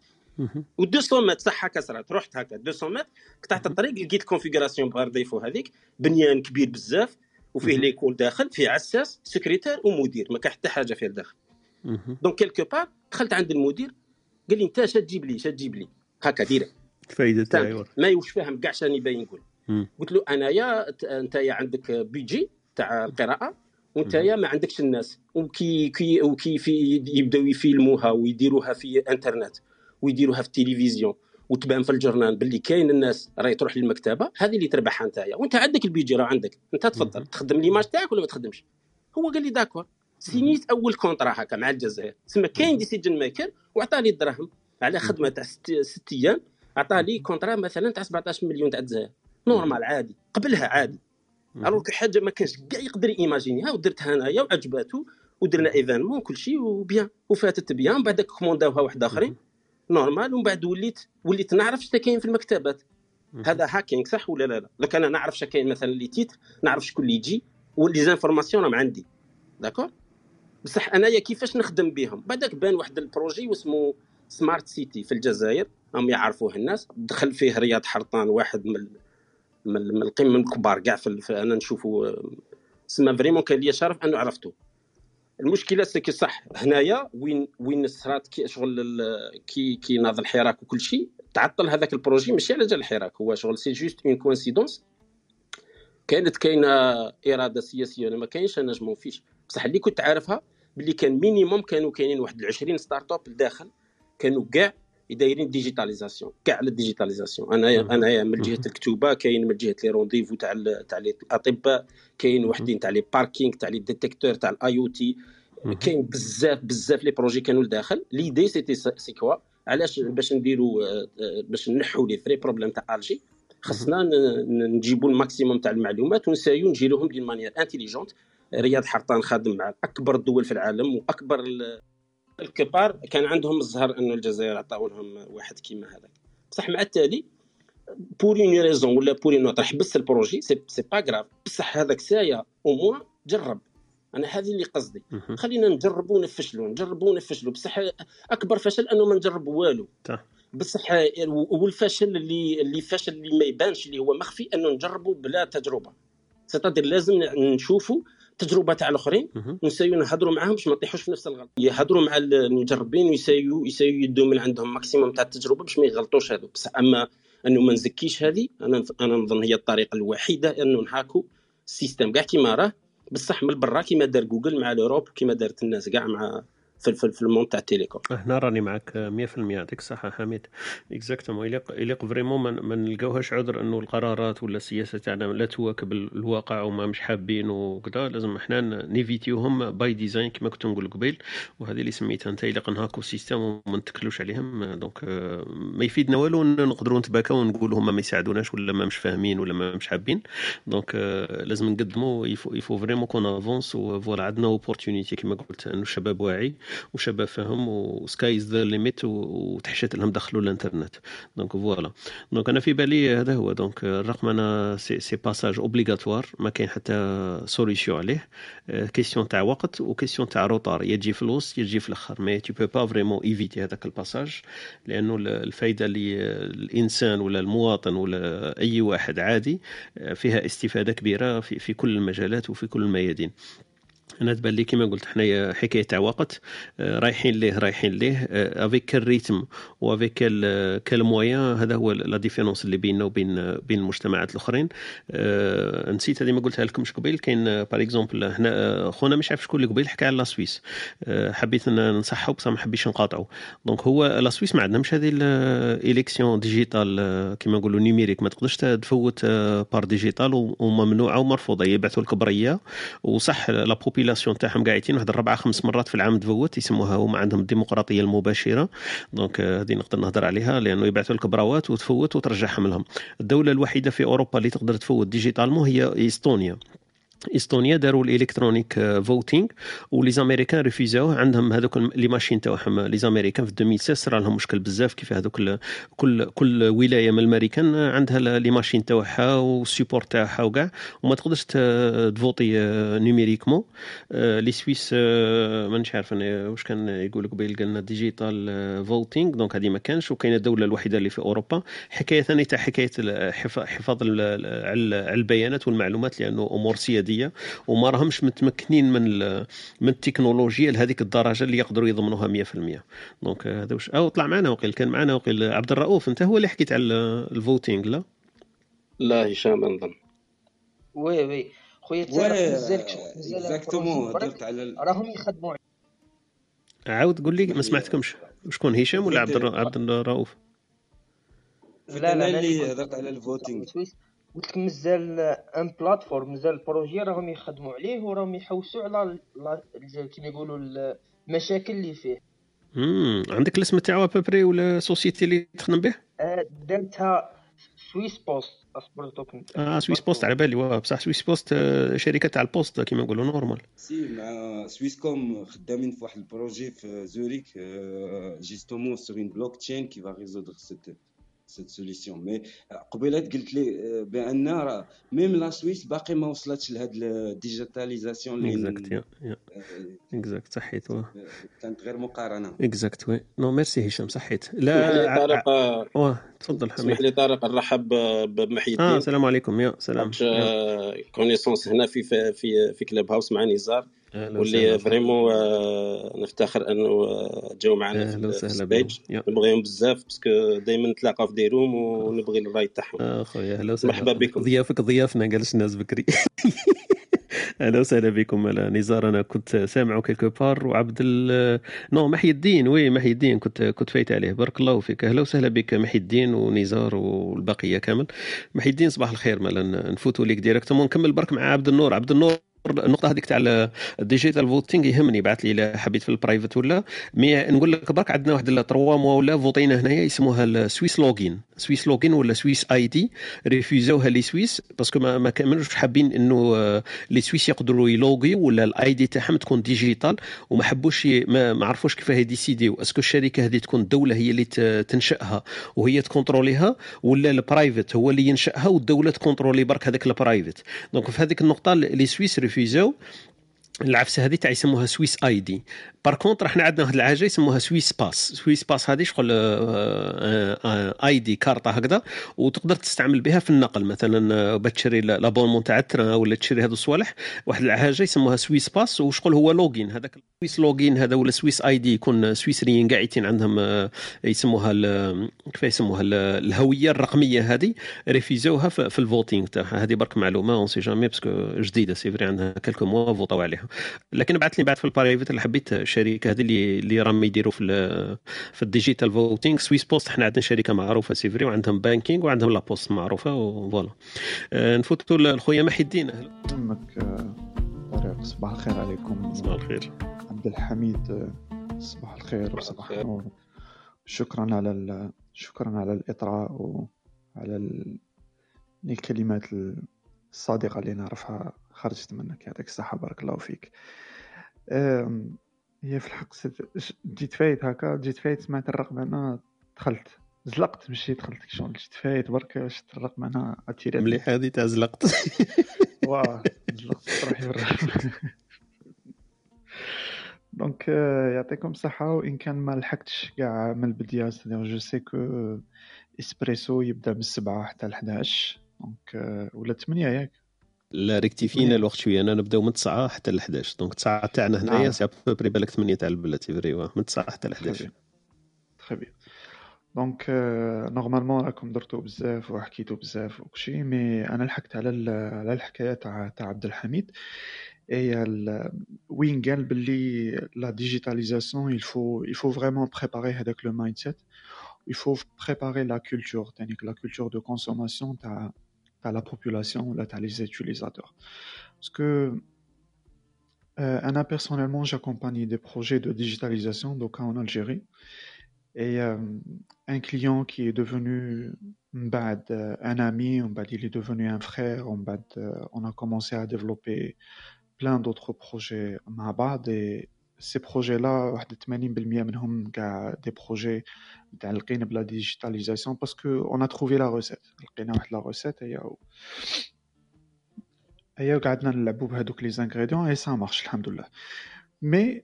Speaker 9: و 200 متر صح هكا صرات رحت هكا. 200 متر قطعت الطريق لقيت ال configuration par défaut هذيك بنيان كبير بزاف وفيه l'école داخل فيه عساس سكرتير ومدير ما كان حتى حاجة فيه الداخل donc quelque part دخلت عند المدير قال لي أنت اش تجيب لي اش تجيب لي. هكا direct.
Speaker 3: الفايده تاعي.
Speaker 9: ما يوش فاهم كاع شاني باين نقول قلت له أنايا ت- انتيا عندك بيجي تاع القراءه وانتيا ما عندكش الناس. وكي كي وكي في يبداو يفيلموها ويديروها في إنترنت ويديروها في التلفزيون وتبان في ال journal باللي كاين الناس راهي تروح للمكتبة هذه اللي تربحها انتيا وأنت عندك البيجي راه عندك. أنت تفضل. تخدم l'image تاعك ولا ما تخدمش؟ هو قال لي d'accord. سينيت أول contrat هكا مع الجزائر. تسمى كاين decision maker وعطاني الدراهم على خدمة تاع ست, ست أيام عطاني contrat مثلا تاع 17 مليون تاع الجزائر. normal عادي قبلها عادي. alors que حاجة ما كانش كاع يقدر ايماجينيها ودرتها انايا وعجباتو ودرنا événement كل شيء و bien وفاتت bien بعد كومونداوها واحد آخرين. normal ومن بعد وليت وليت نعرف شتا كاين في المكتبات. هذا hacking صح ولا لا لا؟ لو كان نعرف شتا كاين مثلا les titres نعرف شكون اللي يجي و les informations راهم عندي. d'accord؟ بصح أنايا كيفاش نخدم بهم بعدك بان واحد ال projet واسمه smart city في الجزائر هم يعرفوه الناس. دخل فيه رياض حرطان واحد من من من القمم الكبار كاع أنا نشوفه سما vraiment كان ليا شرف انه عرفته المشكلة c'est que صح هنايا وين وين صرات كي شغل كي كي ناض الحراك وكل شيء تعطل هذاك ال projet ماشي على جال الحراك هو شغل c'est juste une coïncidence كانت كاينة إرادة سياسية أنا ما كاينش أنا نجمو فيش. بصح اللي كنت عارفها باللي كان minimum كانوا كاينين واحد 20 start-up لداخل كانوا كاع دايرين digitalisation كاع على ال digitalisation أنا أنا من جهة الكتوبة كاين من جهة les rendez-vous تاع تاع الاطباء كاين وحدين تاع les parkings تاع les détecteurs تاع ال IoT. كاين بزاف بزاف les projets كانوا لداخل. l'idée c'était c'est quoi؟ علاش باش نديروا آه، آه، باش نحوا les vrais problèmes تاع الجي خصنا نجيبوا ال maximum تاع المعلومات ونسايو نجيروهم d'une manière intelligente. رياض حرطان خادم مع أكبر الدول في العالم وأكبر الكبار كان عندهم الزهر أنه الجزائر عطاو لهم واحد كيما هذاك بصح مع التالي pour une raison ولا pour une autre حبس ال projet c'est c'est pas grave بصح هذاك ça y est au moins جرب. أنا هذه اللي قصدي. خلينا نجربوا ونفشلوا نجربوا ونفشلوا بصح أكبر فشل أنه ما نجرب والو. بصح والفشل اللي اللي فشل اللي ما يبانش اللي هو مخفي أنه نجربوا بلا تجربة. c'est-à-dire لازم نشوفوا تجربة تاع الآخرين ونسايو نهضروا معاهم باش ما نطيحوش في نفس الغلط. يهضروا مع المجربين ويسايو يسايو يدوا من عندهم maximum تاع التجربة باش ما يغلطوش هذوك بصح أما أنه ما نزكيش هذه أنا أنا نظن هي الطريقة الوحيدة أنه نهاكوا ال système كاع كيما راه. بصح من برا كيما دار جوجل مع ل Europe كيما دارت الناس كاع مع في في, في ال domaine تاع ال télécom
Speaker 3: هنا راني معك 100% يعطيك الصحة حميد exactement يليق يليق vraiment ما نلقاوهاش عذر إنه القرارات ولا السياسة تاعنا لا تواكب الواقع وما مش حابين وكذا. لازم إحنا نيفيتيوهم by design كما كنت نقول قبيل. وهذه اللي سميتها أنت يليق نهاكو système وما نتكلوش عليهم. donc ما يفيدنا والو نقدروا نتباكاو ونقولوا هما ما يساعدوناش ولا ما مش فاهمين ولا ما مش حابين. donc لازم نقدموا. il faut il faut vraiment qu'on avance و voilà عندنا opportunité كما قلت إنه الشباب واعي. وشباب فهم و sky's the limit وتحشت لهم دخلوا الانترنت. donc voilà. donc أنا في بالي هذا هو. donc الرقمنة c'est, c'est passage obligatoire ما كاين حتى solution عليه. question تاع وقت و question تاع retard. يا تجي في الوسط يا تجي في الأخر. mais tu peux pas vraiment éviter هذاك ال passage لأنه الفائده اللي الإنسان ولا المواطن ولا أي واحد عادي فيها استفادة كبيرة في, في كل المجالات وفي كل الميادين. أنا تبان لي كيما قلت حنايا حكاية تاع وقت. رايحين ليه رايحين ليه. avec ال rythme و avec quels moyens هذا هو la différence اللي بيننا وبين بين المجتمعات الأخرين. نسيت هذه ما قلتها لكمش قبيل. كاين par exemple هنا خونا مش عارف شكون اللي قبيل حكى على la Suisse. حبيت ننصحه بصح ما حبيتش نقاطعه. donc هو la Suisse ما عندهمش هذه ال élection digitale كيما نقولوا numérique ما تقدرش تفوت par digital وممنوعة ومرفوضة. يبعثوا لك برية. وصح la population تاعهم قاعدين واحد الربعة خمس مرات في العام تفوت يسموها هما عندهم الديمقراطية المباشرة. donc آه، هذه نقدر نهضر عليها لأنه يبعثوا لك براوات وتفوت وترجعهم لهم. الدولة الوحيدة في أوروبا اللي تقدر تفوت digitalement هي إستونيا. استونيا داروا ال electronic voting و les Américains ريفيزاوه عندهم هذوك les machines تاعهم les Américains في 2016 صرا لهم مشكل بزاف كيف هذوك كل كل ولايه من الامريكان عندها les machines تاعها وال serveur تاعها وكاع وما تقدرش تفوتي numériquement les Suisses مانيش عارف أنا واش كان يقول قبيل قالنا digital voting donc هذه ما كانش وكاينه الدولة الوحيده اللي في اوروبا حكايه ثانية تاع حكايه حفاظ على البيانات والمعلومات لأنه امور سياديه السعوديه وما راهمش متمكنين من من التكنولوجيا لهذيك الدرجة اللي يقدروا يضمنوها 100% donc هذا واش أو طلع معنا وقيل كان معنا وقيل عبد الرؤوف أنت هو اللي حكيت على ال voting لا؟
Speaker 9: لا هشام نظن
Speaker 17: oui oui. خويا exactement درت على راهم يخدموا.
Speaker 3: عاود قول لي ما سمعتكمش. شكون هشام ولا عبد عبد الرؤوف؟
Speaker 17: لا لا أنا اللي هضرت على ال voting. قلت لك مازال une plateforme مازال ال projet راهم يخدموا عليه وراهم يحوسوا على كيما يقولوا المشاكل اللي فيه.
Speaker 3: امم عندك الاسم تاعو بابري ولا société اللي تخدم به؟
Speaker 17: آه، درتها سويس بوست اصبر كنت
Speaker 3: آه سويس بوست على بالي واه بصح سويس بوست آه، شركة تاع البوست كيما نقولوا normal
Speaker 18: c'est مع سويس كوم خدامين في واحد ال projet في زوريك justement sur un blockchain qui va résoudre cette cette solution mais قبيلات قلت لي بأن راه ميم لا سويس باقي ما وصلتش لهاد ال digitalisation
Speaker 3: اللي exact exact صحيت
Speaker 18: كانت غير مقارنة.
Speaker 3: exact oui. non merci هشام صحيت. لا
Speaker 9: طارق
Speaker 3: واه تفضل
Speaker 9: حميد. اسمح لي طارق نرحب بمحي الدين
Speaker 3: آه السلام عليكم يا سلام.
Speaker 9: connaissances هنا في في في كلاب هاوس مع نزار. واللي vraiment نفتخر أنه جاو معنا في السبيج. نبغيهم بزاف parce que دائما نتلاقاو في des rooms ونبغي الراي تاعهم.
Speaker 3: أخويا أهلا وسهلا.
Speaker 9: مرحبا بكم.
Speaker 3: ضيافك ضيافنا قالش الناس بكري. [laughs] أهلا وسهلا بكم. نزار أنا كنت سامعه quelque part وعبد ال non محي الدين oui محي الدين كنت كنت فايت عليه. بارك الله فيك. أهلا وسهلا بك محي الدين ونزار والبقية كامل. محي الدين صباح الخير مالا نفوتوا ليك directement نكمل برك مع عبد النور. عبد النور. النقطة هذيك تاع ال en: digital voting يهمني بعث لي إلا حبيت في ال private ولا. mais نقول لك برك عندنا واحد trois mois ولا فوتينا هنايا يسموها ال Swiss Login Swiss Login ولا Swiss ID refusaوها les Suisses parce que ما, ما كانوش حابين إنه les Suisses يقدروا يلوغي ولا ال ID تاعهم تكون digital وما حبوش ما, ما عرفوش كيفاه يديسيديو est-ce que الشركة هذه تكون الدولة هي اللي تنشأها وهي تكونتروليها ولا ال private هو اللي ينشأها والدولة تكونترولي برك هذاك ال private donc في هذيك النقطة les Suisses difficiles العفسه هذه تاع يسموها Swiss ID par contre إحنا عندنا واحد الحاجة يسموها Swiss Pass Swiss Pass هذه شغل ID كارطه هكذا وتقدر تستعمل بها في النقل مثلا بتشري l'abonnement تاع ال train ولا تشري هذو الصوالح واحد الحاجة يسموها Swiss Pass وشغل هو login هذاك Swiss Login هذا ولا Swiss ID يكون سويسريين قاعدين عندهم يسموها كيف يسموها الهويه الرقميه هذه refusaوها في ال voting تاعها هذه برك معلومه on sait jamais parce que جديده c'est vrai عندها quelques mois فوطاو عليها لكن بعث لي بعد في ال private اللي حبيت الشركة هذه اللي اللي راهم يديروا في في ال digital voting. سويس بوست إحنا عندنا شركة معروفة c'est vrai وعندهم banking وعندهم la poste معروفة و voilà. آه، نفوتوا لخويا محي الدين.
Speaker 19: يمك آه، طارق صباح الخير عليكم.
Speaker 3: صباح الخير.
Speaker 19: عبد الحميد صباح الخير وصباح النور. شكرا على. شكرا على الإطراء وعلى ال... الكلمات الصادقة اللي نعرفها خرجت منك يعطيك الصحة بارك الله فيك. هي في الحق جيت فايت هكا جيت فايت سمعت الرقم أنا دخلت زلقت ماشي دخلت شغل. جيت فايت برك شفت الرقم أنا أتيري
Speaker 3: مليح هذه تاع زلقت. [laughs]
Speaker 19: واه زلقت روحي دونك [laughs] يعطيكم الصحة وإن كان ما لحقتش كاع من البداية جو سي كو اسبريسو يبدأ من السبعة حتى ل 11 دونك ولا 8 ياك.
Speaker 3: لا rectifiينا الوقت شوية أنا نبداو من 9 حتى ل 11 donc 9 تاعنا هنايا c'est après بالك 8 تاع البلاد vrai من 9 حتى ل 11
Speaker 19: très bien donc normalement راكم درتو بزاف وحكيتو بزاف وكشي mais أنا لحقت على على الحكاية تاع تاع عبد الحميد. هي وين قال باللي la digitalisation il faut il faut vraiment préparer هذاك le mindset il faut préparer la culture يعني la culture de consommation تاع à la population, là, les utilisateurs. Parce que, euh, Anna, personnellement, j'accompagne des projets de digitalisation, donc en Algérie. Et euh, un client qui est devenu bad, euh, un ami, il est devenu un frère, on, euh, on a commencé à développer plein d'autres projets Mabad et ces projets-là واحد 80% منهم كاع des projets متعلقين ب la digitalisation parce que on a trouvé la recette. لقينا واحد la recette هي هي وقعدنا نلعبوا بهذوك les ingrédients et ça marche الحمد لله mais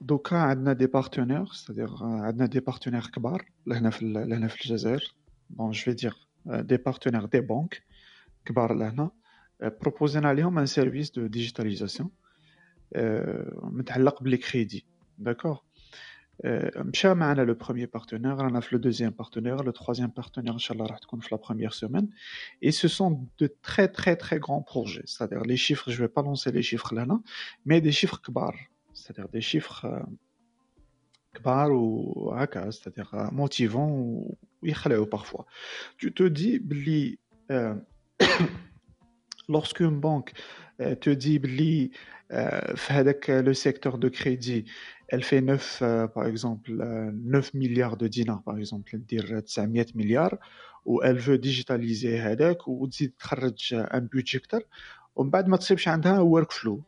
Speaker 19: دوكا عندنا des partenaires c'est-à-dire عندنا des partenaires كبار لهنا في لهنا في الجزائر. bon je vais dire des partenaires des متعلق ب les crédits d'accord مشى معنا le premier partenaire رانا في le deuxième partenaire le troisième partenaire ان شاء الله راح تكون في la première semaine et ce sont de très très très grands projets c'est-à-dire les chiffres je vais pas lancer les chiffres لهنا mais des chiffres كبار c'est-à-dire des chiffres كبار وهكا c'est-à-dire motivants ويخلعوا parfois tu te dis بلي [coughs] lorsque une banque te dit بلي في هذاك le secteur de crédit elle fait 9 par exemple 9 milliards de dinars par exemple ندير 900 مليار و elle veut digitaliser هذاك وتزيد تخرج un budget أكثر ومن بعد ما تصيبش عندها workflow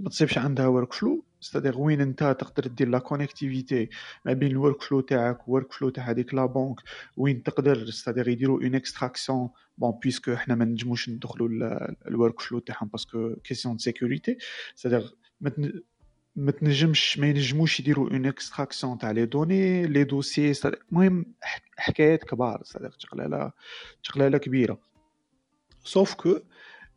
Speaker 19: ما تصيبش عندها workflow c'est-à-dire وين أنت تقدر دير la connectivité ما بين ال workflow تاعك وال workflow تاع هذيك la banque وين تقدر c'est-à-dire يديروا une extraction bon puisque حنا ما نجموش ندخلوا ال workflow تاعهم parce que question de sécurité c'est-à-dire ما تنجمش ما ينجموش يديروا une extraction تاع les données les dossiers المهم حكايات كبار c'est-à-dire شغلاله شغلاله كبيرة. sauf que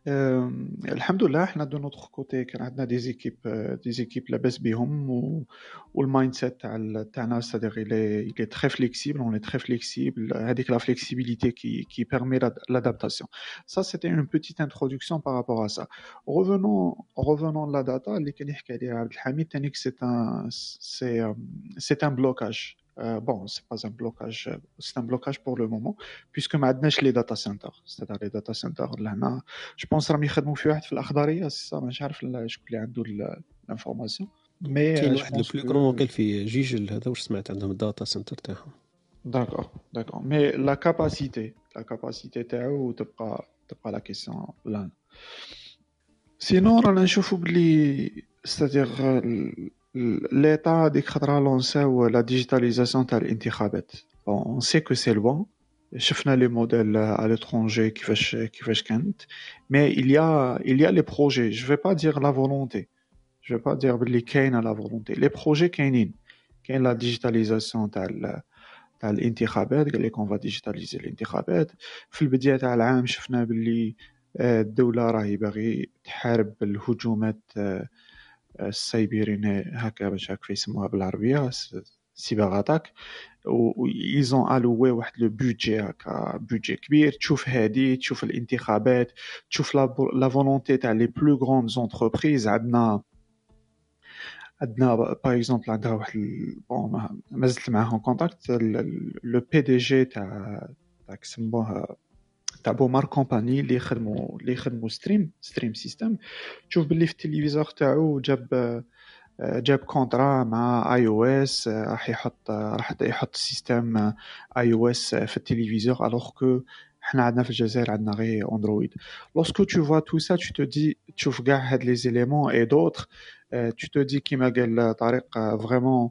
Speaker 19: الحمد لله حنا de notre côté كان عندنا des équipes des équipes لاباس بيهم و وال mindset تاع تاعنا ça-à-dire elle est elle est très flexible on très flexible هذيك la flexibilité qui qui permet l'adaptation ça c'était une petite introduction par rapport à ça revenons revenons la data. اللي كان يحكي عليها عبد الحميد تانيك c'est un c'est c'est un blocage Euh, bon, c'est pas un blocage, c'est un blocage pour le moment, puisque ما عندناش les data centers, c'est-à-dire les data centers لهنا, je pense راهم يخدموا في واحد في الأخضرية, c'est ça, مش عارف شكون اللي عنده ال information.
Speaker 3: mais كاين واحد le plus grand قال في جيجل هذا واش سمعت عندهم ال data center تاعهم.
Speaker 19: d'accord d'accord mais la capacité la capacité تاعو تبقى تبقى la question لأن sinon رانا نشوفوا بلي c'est-à-dire l'état ديك خطره lancaw la digitalisation تاع الانتخابات on sait que c'est loin شفنا les modèles à l'étranger كيفاش كيفاش كانت mais il y a il y a les projets. Je vais pas dire la volonté. Je vais pas dire بلي كاينة la volonté les projets كاينين كاين la digitalisation تاع تاع الانتخابات قال لك on va digitaliser الانتخابات في البدايه تاع العام شفنا باللي الدولة راهي باغي تحارب الهجومات السايبرين هكا باش هكا يسموها بالعربيه cyber attaques و ils ont alloué واحد le budget هكا budget كبير تشوف هادي تشوف الانتخابات تشوف la volonté تاع les plus grandes entreprises عندنا عندنا par exemple عندها واحد bon مازلت معاهم contact le PDG تاع تاع كسموه تاع بومار compagnie اللي يخدموا اللي يخدموا Stream Stream System تشوف باللي في التلفزيون تاعو جاب جاب contrat مع iOS راح يحط راح يحط système iOS في التلفزيون alors que حنا عندنا في الجزائر عندنا غير Android lorsque tu vois tout ça tu dis تشوف كاع هاد les éléments et d'autres tu tu dis كيما قال طارق vraiment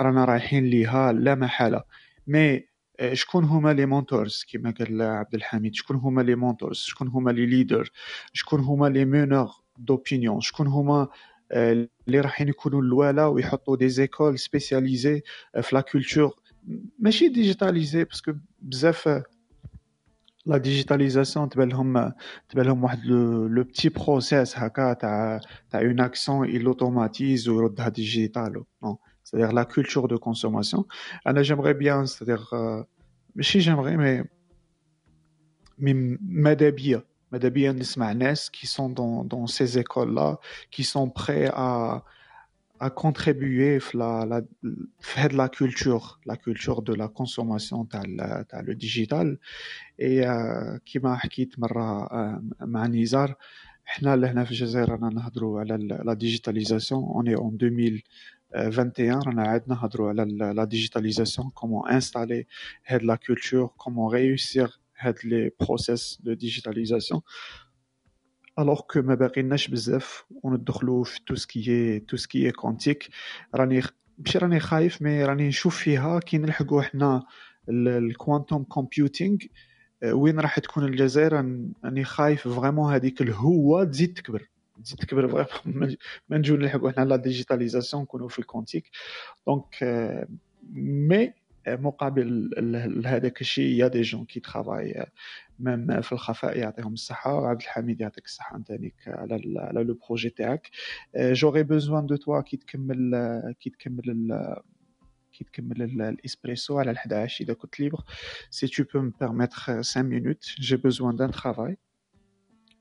Speaker 19: رانا رايحين ليها لا محاله mais شكون هما les mentors كما قال عبد الحميد؟ شكون هما les mentors شكون هما les leaders؟ شكون هما les meneurs d'opinion شكون هما اللي راحين يكونوا الوالا ويحطوا des écoles spécialisées في la culture ماشي digitaliser parce que بزاف la digitalisation تبان لهم تبان لهم واحد لو بتي بروسيس هكا تاع تاع اون اكسيون يلوتوماتيز ويردها ديجيتال نو c'est-à-dire la culture de consommation. Ah, Alors, j'aimerais bien, c'est-à-dire, euh, si j'aimerais, mais, mais m'adabir, m'adabir qui sont dans, dans ces écoles-là, qui sont prêts à, à contribuer à la, à la culture, la culture de la consommation, t'as le, le digital. Et, euh, qui m'a dit مرة مع نزار, احنا اللي هنا في la digitalisation, on est en 2000, آه، 21 رانا عاد نهضروا على la digitalisation comment installer هاد la culture comment réussir هاد les process de digitalisation alors que ما باقيناش بزاف وندخلوا في tout ce qui tout ce qui quantique راني ماشي راني خايف mais راني نشوف فيها كي نلحقوا حنا ال quantum computing آه، وين راح تكون الجزائر؟ راني خايف vraiment هذيك الهوة تزيد تكبر. تزيد تكبر vraiment ما نجيو نلحقوا حنا la digitalisation نكونوا في ال quantique donc mais مقابل لهذاك الشيء y a des gens qui travaillent même في الخفاء يعطيهم الصحة عبد الحميد يعطيك الصحة انت على على le projet تاعك j'aurai besoin de toi كي تكمل كي تكمل كي تكمل الاسبريسو على 11 اذا كنت libre si tu peux me permettre 5 minutes j'ai besoin d'un travail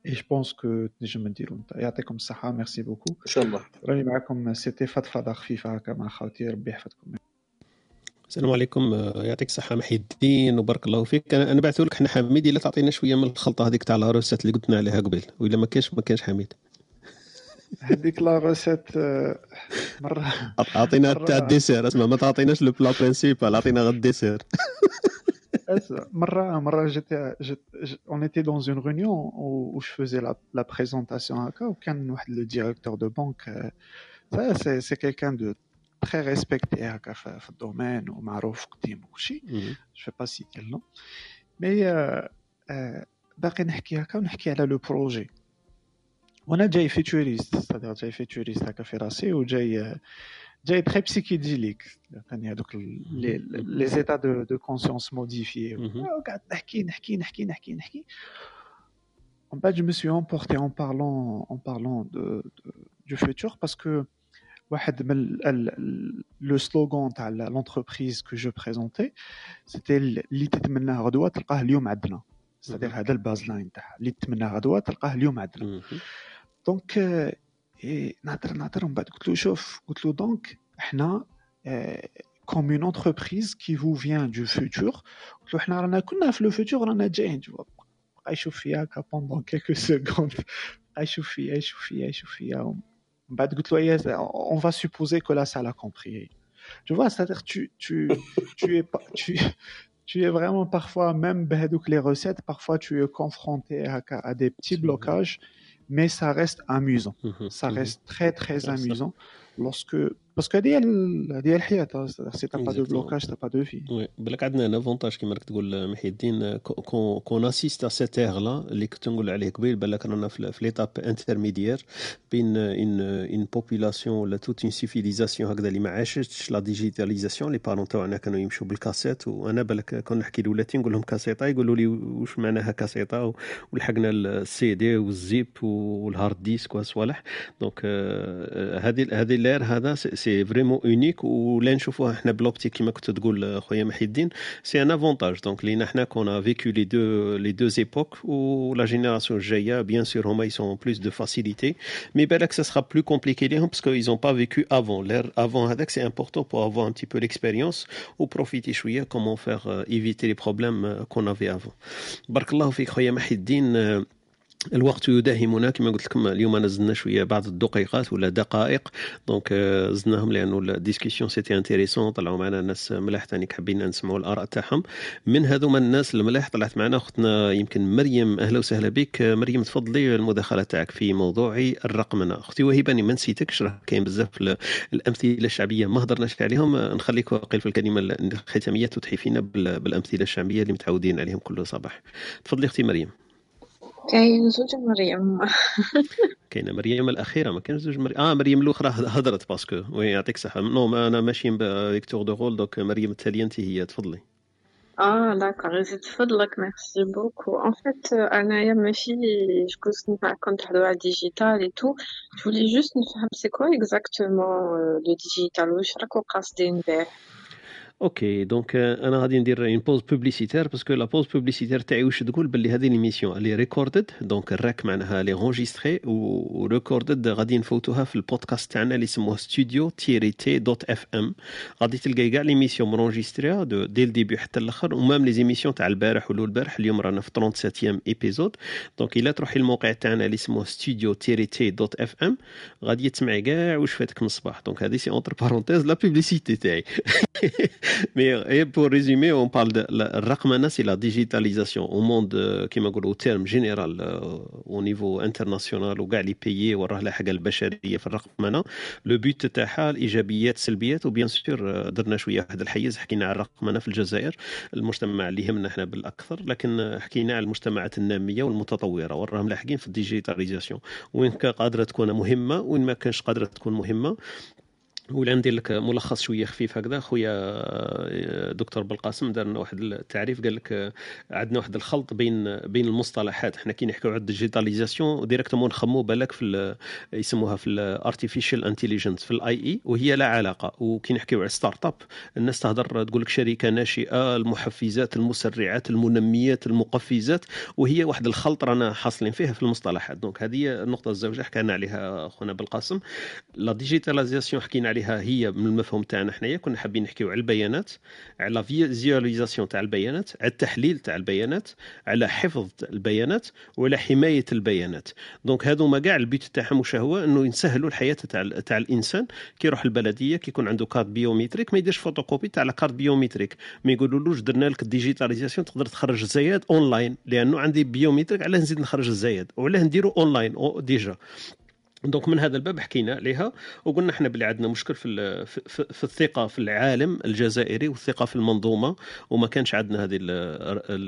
Speaker 19: et je pense que تنجم نديرو انت يعطيكم الصحة merci beaucoup
Speaker 8: ان شاء الله
Speaker 19: راني معاكم c'était فضفضة خفيفة هكا مع خاوتي ربي يحفظكم
Speaker 3: السلام عليكم يعطيك الصحة محي الدين وبارك الله فيك أنا بعثوا لك حنا حميد الا تعطينا شوية من الخلطة هذيك تاع la recette اللي قلت لنا عليها قبل والا ما كاينش ما كاينش حميد
Speaker 19: هذيك la recette مرة
Speaker 3: اعطينا تاع ال dessert اسمع ما تعطيناش le plat principal اعطينا غير الديسير
Speaker 19: مرة مرة جيت جيت on était dans une réunion و je faisais la présentation هكا وكان واحد le directeur de banque c'est c'est quelqu'un de très respecté هكا في ال domaine ومعروف قديم وكلشي je vais pas citer le nom mais باقي نحكي هكا ونحكي على le projet وأنا جاي futuriste ça veut dire جاي futuriste هكا في راسي وجاي جاي très psychédélique ثاني هذوك les états de de conscience modifiés قعدت نحكي نحكي نحكي نحكي نحكي En fait, je me suis emporté en parlant, en parlant de, de, du futur parce que واحد من le slogan تاع l'entreprise que je présentais c'était اللي تتمناه غدوه تلقاه اليوم عندنا c'était هذا ال baseline تاعها اللي تتمناه غدوه تلقاه اليوم عندنا donc نهضر نهضر ومن بعد قلت له شوف قلت له donc إحنا comme une entreprise qui vous vient du futur قلت له إحنا رانا كنا في le futur رانا جايين بقى يشوف فيا هكا pendant quelques secondes بقى يشوف فيا يشوف فيا يشوف فيا بعد قلت له yes, on va supposer que la salle a compris. Tu vois c'est-à-dire tu tu tu es pas tu tu es vraiment parfois même بهذوك les recettes parfois tu es confronté à, à des petits blocages. Mais ça reste amusant. Ça reste très très amusant. Lorsque parce que هذه هذه الحياة si t'as pas de blocage t'as pas de vie
Speaker 3: oui بالك عندنا un avantage كيما راك تقول محي الدين qu'on assiste à cette ère-là اللي كنت نقول عليه قبيل بالك رانا في l'étape intermédiaire بين une une population ولا toute une civilisation هكذا اللي ما عاشتش la digitalisation les parents تاعنا كانوا يمشوا بالكاسيت وأنا بالك كون نحكي لولادي نقول لهم كاسيطة يقولوا لي واش معناها كاسيطة؟ ولحقنا ال CD وال zip وال hard disk وصوالح donc هذه هذه l'ère هذا c'est vraiment unique ولا نشوفوها حنا بلوبتيك كيما كنت تقول خويا محي الدين c'est un avantage donc لينا حنا qu'ont vécu les deux les deux époques ولا génération الجايه bien sûr هما ils ont plus de facilité mais بالك ça sera plus compliqué ليهم parce que ils ont pas vécu avant l'ère avant هذاك c'est important pour avoir un petit peu l'expérience و profiter شوية comment faire éviter les problèmes qu'on avait avant بارك الله فيك خويا محي الدين الوقت يداهمنا كما قلت لكم اليوم نزلنا شوية بعض الدقيقات ولا دقائق. donc زدناهم لأنه ال discussion c'était intéressant طلعوا معنا ناس ملاح ثاني حابين نسمعوا الآراء تاعهم. من هذوما الناس الملاح طلعت معنا أختنا يمكن مريم أهلا وسهلا بك. مريم تفضلي المداخلة تاعك في موضوع الرقمنه أختي وهبة ما نسيتكش راه؟ كاين بزاف الأمثلة الشعبية ما هضرناش عليهم. نخليك واقيل في الكلمة الختامية تضحي فينا بالأمثلة الشعبية اللي متعودين عليهم كل صباح. تفضلي أختي مريم.
Speaker 20: كاين زوج مريم.
Speaker 3: كاينة مريم الأخيرة ما كاينش زوج مريم آه مريم الأخرى هضرت parce que. oui يعطيك الصحة. non أنا ماشي فيكتور دو رول دوك مريم التاليه انت هي تفضلي.
Speaker 20: آه d'accord يزيد فضلك merci beaucoup. en fait أنايا ماشي كنت كنت تهضروا على ال digital et tout je voulais juste نفهم c'est quoi exactement le digital واش راكو قاصدين به
Speaker 3: OK donc أنا غادي ندير une pause publicitaire parce que la pause publicitaire تاعي واش تقول باللي هذه l'émission elle est recorded donc الراك معناها elle est enregistrée و recorded غادي نفوتوها في البودكاست تاعنا اللي يسموه ستوديو تيري تي dot FM غادي تلقاي كاع les émissions مونجستريها dès le début حتى الآخر و même les émissions تاع البارح ولو البارح اليوم رانا في 37 épisodes donc الا تروحي الموقع تاعنا اللي اسمه ستوديو تيري تي dot FM غادي تسمعي كاع واش فاتك من الصباح donc هذه c'est entre parenthèses la publicité تاعي [laughs] mais pour résumer, on parle de la رقمنة, c'est la digitalisation au monde, euh, qui m'a au terme général, euh, au niveau international, ou les pays, ou la حاجة البشرية في الرقمنة. Le but تاعها الإيجابيات سلبيات و bien sûr درنا شوية هذا الحيز حكينا على الرقمنة في الجزائر المجتمع اللي يهمنا إحنا بالأكثر لكن حكينا على المجتمعات النامية والمتطورة وراهم لاحقين في ال digitalisation وين قادرة تكون مهمة وين ما كانش قادرة تكون مهمة ولا ندير لك ملخص شوية خفيف هكذا. خويا آه، دكتور بالقاسم دار لنا واحد التعريف قال لك آه، عندنا واحد الخلط بين بين المصطلحات. حنا كي نحكيو على ال digitalisation directement نخمو بالك في يسموها في ال artificial intelligence في ال AI وهي لا علاقة. وكي نحكيو على start-up الناس تهضر تقول لك شركة ناشئة المحفزات المسرعات المنميات المقفزات وهي واحد الخلط رانا حاصلين فيه في المصطلحات. donc هذه النقطة الزوجة حكينا عليها خونا بالقاسم. la digitalisation حكينا عليها هي من المفهوم تاعنا حنايا. كنا حابين نحكيو على البيانات على visualisation تاع البيانات على التحليل تاع البيانات على حفظ البيانات وعلى حماية البيانات. donc هادو ما كاع ال but تاعهم واش هو؟ إنه يسهلوا الحياة تاع تاع الإنسان. كي يروح البلدية كي يكون عنده carte biométrique ما يديرش فوتوكوبي تاع la carte biométrique ما يقولولوش درنا لك ال digitalisation تقدر تخرج الزياد اونلاين لأنه عندي biométrique علاه نزيد نخرج الزياد؟ وعلاه نديرو online déjà donc من هذا الباب حكينا عليها وقلنا إحنا بلي عندنا مشكل في في, في الثقة في العالم الجزائري والثقة في المنظومة وما كانش عندنا هذه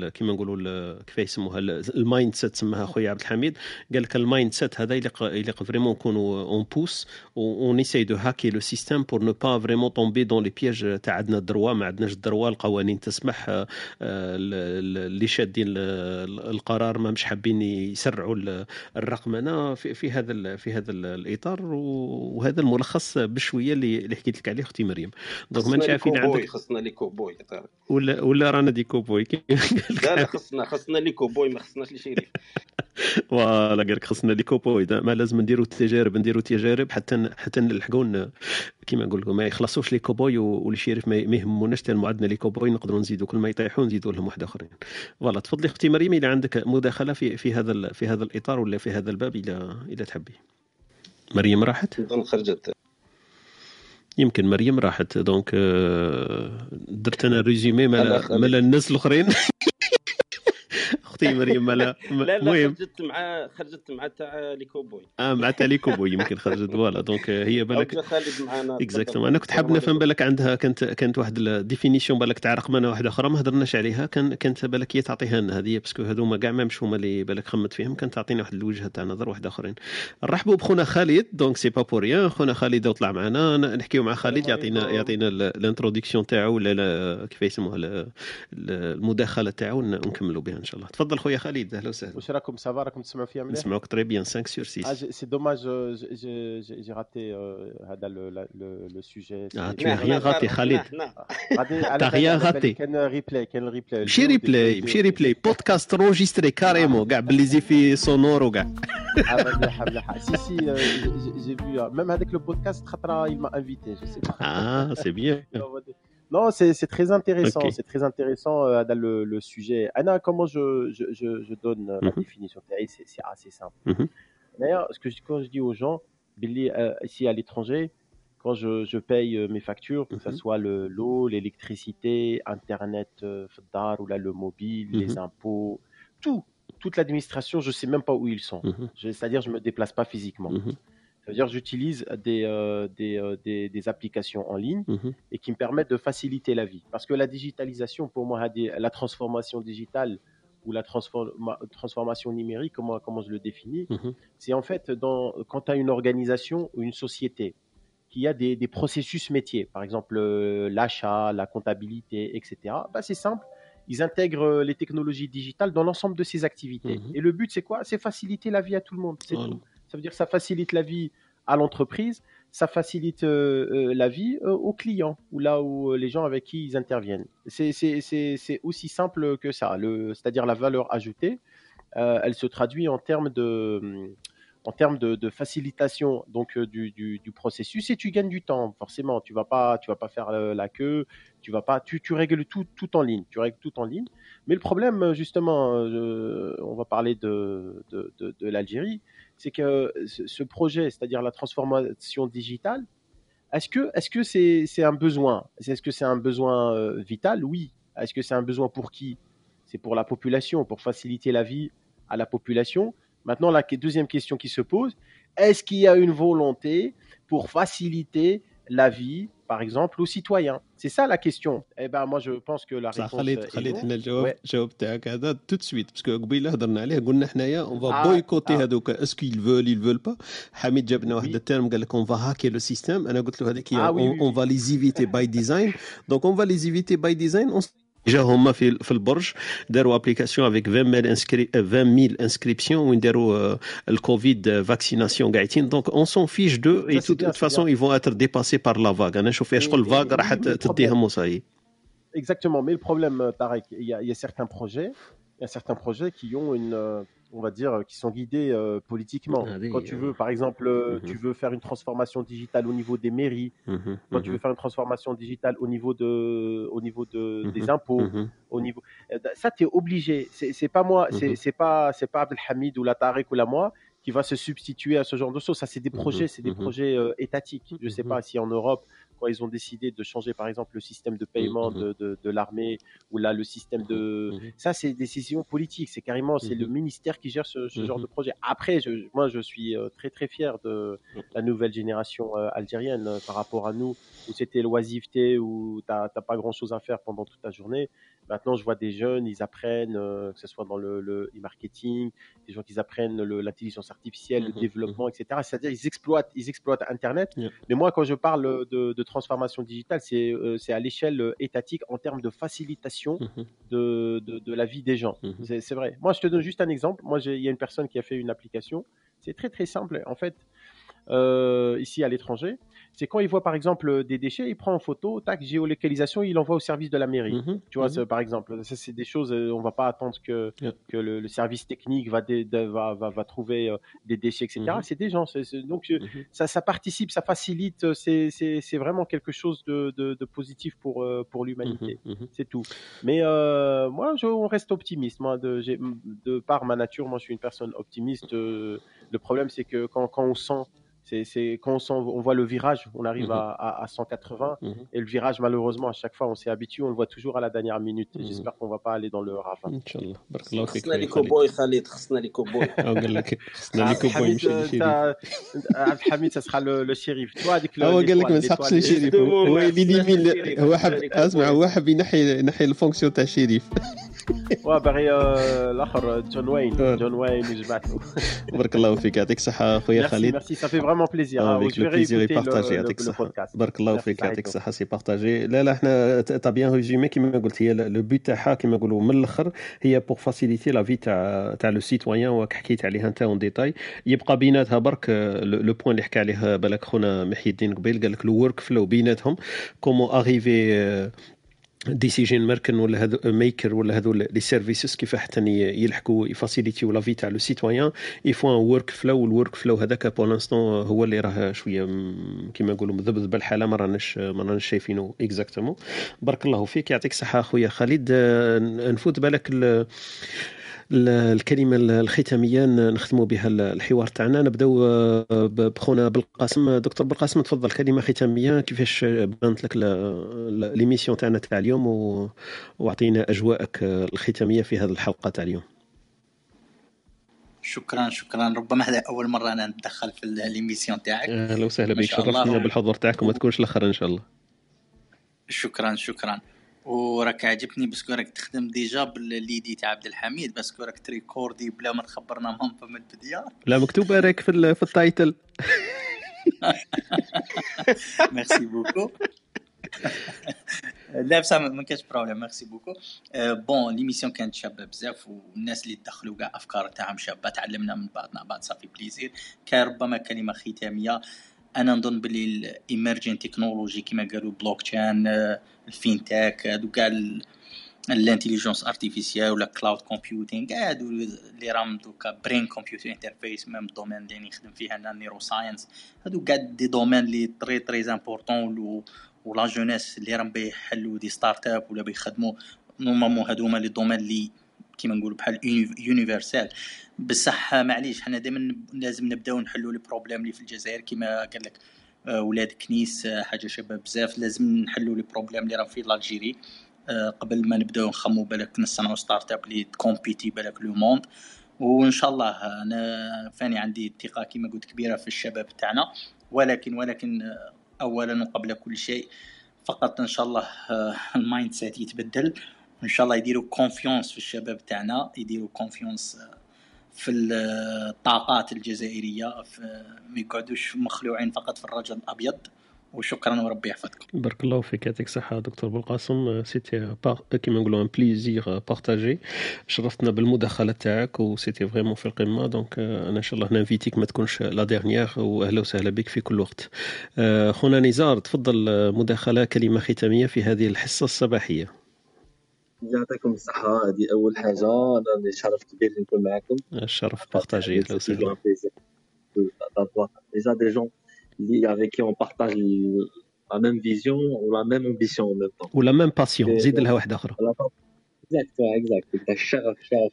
Speaker 3: كيما نقولوا كيف يسموها ال mindset سماها خويا عبد الحميد قال لك ال mindset هذا يليق يليق vraiment نكونوا on pousse on essaye de hacker le système pour ne pas vraiment tomber dans les pièges تاع عندنا ال droit ما عندناش ال droit القوانين تسمح آه، اللي شادين القرار ما مش حابين يسرعوا الرقمنه في هذا في هذا الإطار وهذا الملخص بشوية اللي, حكيت لك عليه أختي مريم.
Speaker 9: donc ما عارفين عندك خصنا les cowboys
Speaker 3: ولا ولا رانا des cowboys
Speaker 9: لا لا خصنا خصنا les cowboys ما خصناش les shérifs [laughs]
Speaker 3: voilà قال لك خصنا les cowboys ما لازم نديروا تجارب نديروا تجارب حتى حتى نلحقوا كيما نقول لكم ما يخلصوش les cowboys وال shérif ما يهموناش تال عندنا les cowboys نقدروا نزيدوا كل ما يطيحوا نزيدوا لهم واحد آخرين. voilà تفضلي أختي مريم اذا عندك مداخلة في في هذا في هذا الإطار ولا في هذا الباب اذا اذا تحبي مريم راحت؟
Speaker 9: اظن خرجت.
Speaker 3: يمكن مريم راحت. donc آه، درت أنا résumé مال الناس الأخرين؟ [laughs] أختي مريم ملا
Speaker 9: لا لا خرجت مع خرجت مع تاع les
Speaker 3: cowboys. آه مع تاع les cowboys يمكن خرجت voilà. donc هي بالك خالد معنا exactement أنا كنت حاب نفهم بالك عندها كانت كانت واحد définition بالك تاع رقمنه واحدة أخرى ما هضرناش عليها. كان كانت بالك هي تعطيها لنا هذه parce que هذوما كاع ما مش هما اللي بالك خمت فيهم كانت تعطينا واحد الوجهه تاع نظر واحدة أخرين. نرحبوا بخونا خالد donc c'est pas pour خونا خالد وطلع معنا نحكيو مع خالد يعطينا يعطينا ال introduction تاعو ولا كيف يسموها المداخلة تاعو ونكملوا بها إن شاء الله. تفضل. خويا خالد أهلا وسهلا.
Speaker 21: واش راكم؟ Ça va؟ راكم تسمعوا فيا مليح؟
Speaker 3: نسمعوك très bien 5 sur 6
Speaker 21: c'est dommage j'ai raté هذا le sujet
Speaker 3: tu as rien raté خالد
Speaker 21: t'as rien raté. كاين replay كاين ال replay
Speaker 3: ماشي replay ماشي replay podcast enregistré carrément كاع بال les effets sonores وكاع
Speaker 21: مليحه مليحه si si j'ai vu même هذاك le podcast خطره il m'a invité je sais pas.
Speaker 3: Ah c'est bien. [laughs]
Speaker 21: Non, c'est très intéressant. Okay. C'est très intéressant euh, le, le, sujet. أنا, comment je, je, je, je donne mm -hmm. la mhm. définition C'est assez simple. Mm -hmm. D'ailleurs, ce que je, quand je dis aux gens, Billy, euh, ici à l'étranger, quand je, je, paye mes factures, que mm -hmm. ce soit l'eau, l'électricité, Internet, euh, ou là, le mobile, les mhm. impôts, tout, toute l'administration, je sais même pas où ils sont. Mhm. C'est-à-dire, je me déplace pas physiquement. Ça veut dire que j'utilise des, euh, des, euh, des, des, applications en ligne mmh. et qui me permettent de faciliter la vie. Parce que la digitalisation, pour moi, la transformation digitale ou la transforma transformation numérique, comment, comment je le définis, mmh. c'est en fait dans, quand tu as une organisation ou une société qui a des, des processus métiers, par exemple euh, l'achat, la comptabilité, etc., bah, c'est simple. Ils intègrent les technologies digitales dans l'ensemble de ces activités. Mmh. Et le but, c'est quoi? C'est faciliter la vie à tout le monde. C'est tout. Ça veut dire que ça facilite la vie à l'entreprise, ça facilite euh, euh, la vie euh, aux clients ou là où les gens avec qui ils interviennent. C'est aussi simple que ça. C'est-à-dire la valeur ajoutée, elle se traduit en termes de de, facilitation donc du, processus et tu gagnes du temps forcément tu vas pas tu vas pas faire la queue tu vas pas tu, tu règles tout tout en ligne tu règles tout en ligne mais le problème justement on va parler de l'Algérie c'est que ce projet, c'est-à-dire la transformation digitale, est-ce que est-ce que c'est un besoin? Est-ce que c'est un besoin euh, vital? Oui. Est-ce que c'est un besoin pour qui? C'est pour la population, pour faciliter la vie à la population. Maintenant, la deuxième question qui se pose, est-ce qu'il y a une volonté pour faciliter la vie, par exemple, aux citoyens. C'est ça la question. Eh ben moi je pense que la réponse
Speaker 3: خليت خليت حنا الجواب الجواب تاعك هذا tout de suite parce que قبيله هضرنا عليه قلنا حنايا on va boycotter هذوك est-ce que ils veulent ils veulent pas حميد جاب لنا واحد ال terme قال لك on va hacker le système أنا قلت له هذيك on va les éviter by design donc on va les éviter by design déjà هما في في البرج داروا application avec 20 000 inscrits 20 000 inscriptions وين داروا الكوفيد vaccination قاعدين donc on s'en fiche d'eux et toute façon ils vont être dépassés par la vague أنا نشوف فيها شغل vague راح تديهم وصاي
Speaker 21: Exactement, mais le problème, Tarek, il y, a, il y a certains projets, il y a certains projets qui ont une, on va dire, qui sont guidés euh, politiquement. Ah quand tu veux, par exemple, euh, mhm. tu veux faire une transformation digitale au niveau des mairies, mhm, quand tu mhm. veux faire une transformation digitale au niveau de, au niveau de, des impôts, au niveau, euh, ça tu es obligé. C'est pas moi, c'est pas, c'est pas Abdelhamid ou la Tarek ou la moi qui va se substituer à ce genre de choses. Ça, c'est des projets, c'est des projets étatiques. Je sais pas si en Europe quand ils ont décidé de changer, par exemple, le système de paiement mmh, mmh. de, de, l'armée, ou là, le système de... Mmh, ça, c'est des décisions politiques. C'est carrément, c'est le ministère qui gère ce, genre de projet. Après, je, moi, je suis euh, très, très fier de la nouvelle génération euh, algérienne euh, par rapport à nous, où c'était l'oisiveté, où tu n'as pas grand-chose à faire pendant toute la journée. Maintenant, je vois des jeunes, ils apprennent, que ce soit dans le, le e-marketing, des gens qui apprennent l'intelligence artificielle, le développement, etc. C'est-à-dire, ils exploitent, ils exploitent Internet. Mais moi, quand je parle de, de transformation digitale, euh, c'est à l'échelle euh, étatique en termes de facilitation mmh de, de, la vie des gens. Mmh c'est vrai. Moi, je te donne juste un exemple. Moi, il y a une personne qui a fait une application. C'est très très simple. En fait, euh, ici à l'étranger, c'est quand il voit par exemple des déchets, il prend en photo, tac, géolocalisation, il envoie au service de la mairie. Mhm, tu vois, mhm. par exemple, ça c'est des choses, euh, on va pas attendre que, que le, service technique va, va, va, va, trouver euh, des déchets, etc. Mhm. C'est des gens. donc ça, ça participe, ça facilite, c'est vraiment quelque chose de, de, positif pour, pour l'humanité. C'est tout. Mais moi, je, on reste optimiste. Moi, de, de par ma nature, moi je suis une personne optimiste. le problème, c'est que quand, quand on sent c'est quand on, voit le virage, on arrive mhm. à, 180 mhm. et le virage, malheureusement, à chaque fois, on s'est habitué, on le voit toujours à la dernière minute. Mhm. J'espère qu'on va pas aller dans le ravin. Inch'Allah. خصنا لي كوبوي خالد خصنا لي كوبوي قال لك خصنا لي كوبوي يمشي للشريف عبد الحميد ça sera le shérif. Tu vois هذيك
Speaker 3: هو قال لك ما تسحقش الشريف هو اللي هو حب اسمع هو حب ينحي ينحي الفونكسيون تاع الشريف
Speaker 21: وباغي الآخر جون وين جون وين وجمعته
Speaker 3: بارك الله فيك يعطيك الصحه خويا خالد
Speaker 21: merci ça fait vraiment
Speaker 3: plaisir avec le plaisir partagé يعطيك الصحه بارك الله فيك يعطيك الصحه c'est partagé لا لا إحنا t'as bien résumé كيما قلت هي le but تاعها كيما نقولوا من الآخر هي pour faciliter la vie تاع تاع le citoyen وك حكيت عليها انت en détail يبقى بيناتها برك le point اللي حكى عليه بالك خونا محي الدين قبيل قال لك le workflow بيناتهم comment arriver decision making ولا هذو maker ولا هذو les services كيف حتى يلحقوا ي faciliter و la vie تاع le citoyen il faut un workflow وال workflow هذاك pour l'instant هو اللي راه شوية كيما نقولوا مذبذب الحاله ما راناش ما راناش شايفينه exactement بارك الله فيك يعطيك الصحة أخويا خالد. نفوت بالك الكلمة الختامية نختموا بها الحوار تاعنا. نبداو آه، بخونا بالقاسم. دكتور بالقاسم تفضل. كلمة ختامية. كيفاش بانت لك l'émission تاعنا تاع اليوم وأعطينا أجواءك الختامية في هذه الحلقة تاع اليوم.
Speaker 8: شكرا شكرا. ربما هذا أول مرة أنا نتدخل في l'émission تاعك.
Speaker 3: أهلا وسهلا بك. شرفتنا بالحضور تاعك وما تكونش الأخر إن شاء الله.
Speaker 8: شكرا شكرا. وراك عجبتني parce que راك تخدم déjà بال les idées تاع عبد الحميد parce que راك ت recorder بلا ما تخبرنا même من البدايه
Speaker 3: لا مكتوبه راك في, في ال
Speaker 8: title. [laughs] merci beaucoup [laughs] لا بصح ما كانش problème merci beaucoup bon l'émission كانت شابة بزاف والناس اللي دخلوا كاع أفكار تاعهم شابة تعلمنا من بعضنا بعض ça fait plaisir كان ربما كلمة ختامية. أنا نظن باللي ال emerging technology كما قالوا blockchain ال fintech هادو كاع ال intelligence artificielle ولا cloud computing هادو اللي راهم دوكا brain computer interface même ال domaine اللي نخدم فيه أنا neuroscience هادو كاع des domaines اللي très très importants و la jeunesse اللي راهم بيحلوا des start-up ولا بيخدموا normalement هادو هما les domaines اللي كيما نقولوا بحال universal بصح معليش حنا دائما لازم نبداو نحلوا ال problème اللي في الجزائر. كيما قال لك آه، واد كنيس آه، حاجة شابة بزاف. لازم نحلوا les problèmes اللي راه في l'Algérie آه، قبل ما نبداو نخمو بالك نصنعوا start-up اللي ت compéter بالك le monde. وإن شاء الله أنا فاني عندي ثقه كما قلت كبيرة في الشباب تاعنا. ولكن ولكن اولا وقبل كل شيء فقط إن شاء الله [laughs] ال mindset يتبدل. وان شاء الله يديروا confiance في الشباب تاعنا يديروا confiance في الطاقات الجزائرية ما يقعدوش مخلوعين فقط في الرجل الأبيض. وشكرا وربي يحفظكم.
Speaker 3: بارك الله فيك يعطيك الصحة دكتور بوالقاسم c'était كيما نقولوا un plaisir partagé شرفتنا بالمداخلة تاعك و c'était vraiment في القمة. donc أنا إن شاء الله ن inviter ك ما تكونش la dernière واهلا وسهلا بك في كل وقت. خونا نزار تفضل مداخلة كلمة ختامية في هذه الحصة الصباحية.
Speaker 16: يعطيكم الصحة هذه أول حاجة أنا شرف كبير نكون معكم
Speaker 3: الشرف partagé أهلا وسهلا
Speaker 16: Déjà des gens avec qui on partage la même vision ou la même ambition en même temps.
Speaker 3: Ou la même passion, زيد لها واحدة أخرى.
Speaker 16: Exact, exact. الشغف شغف.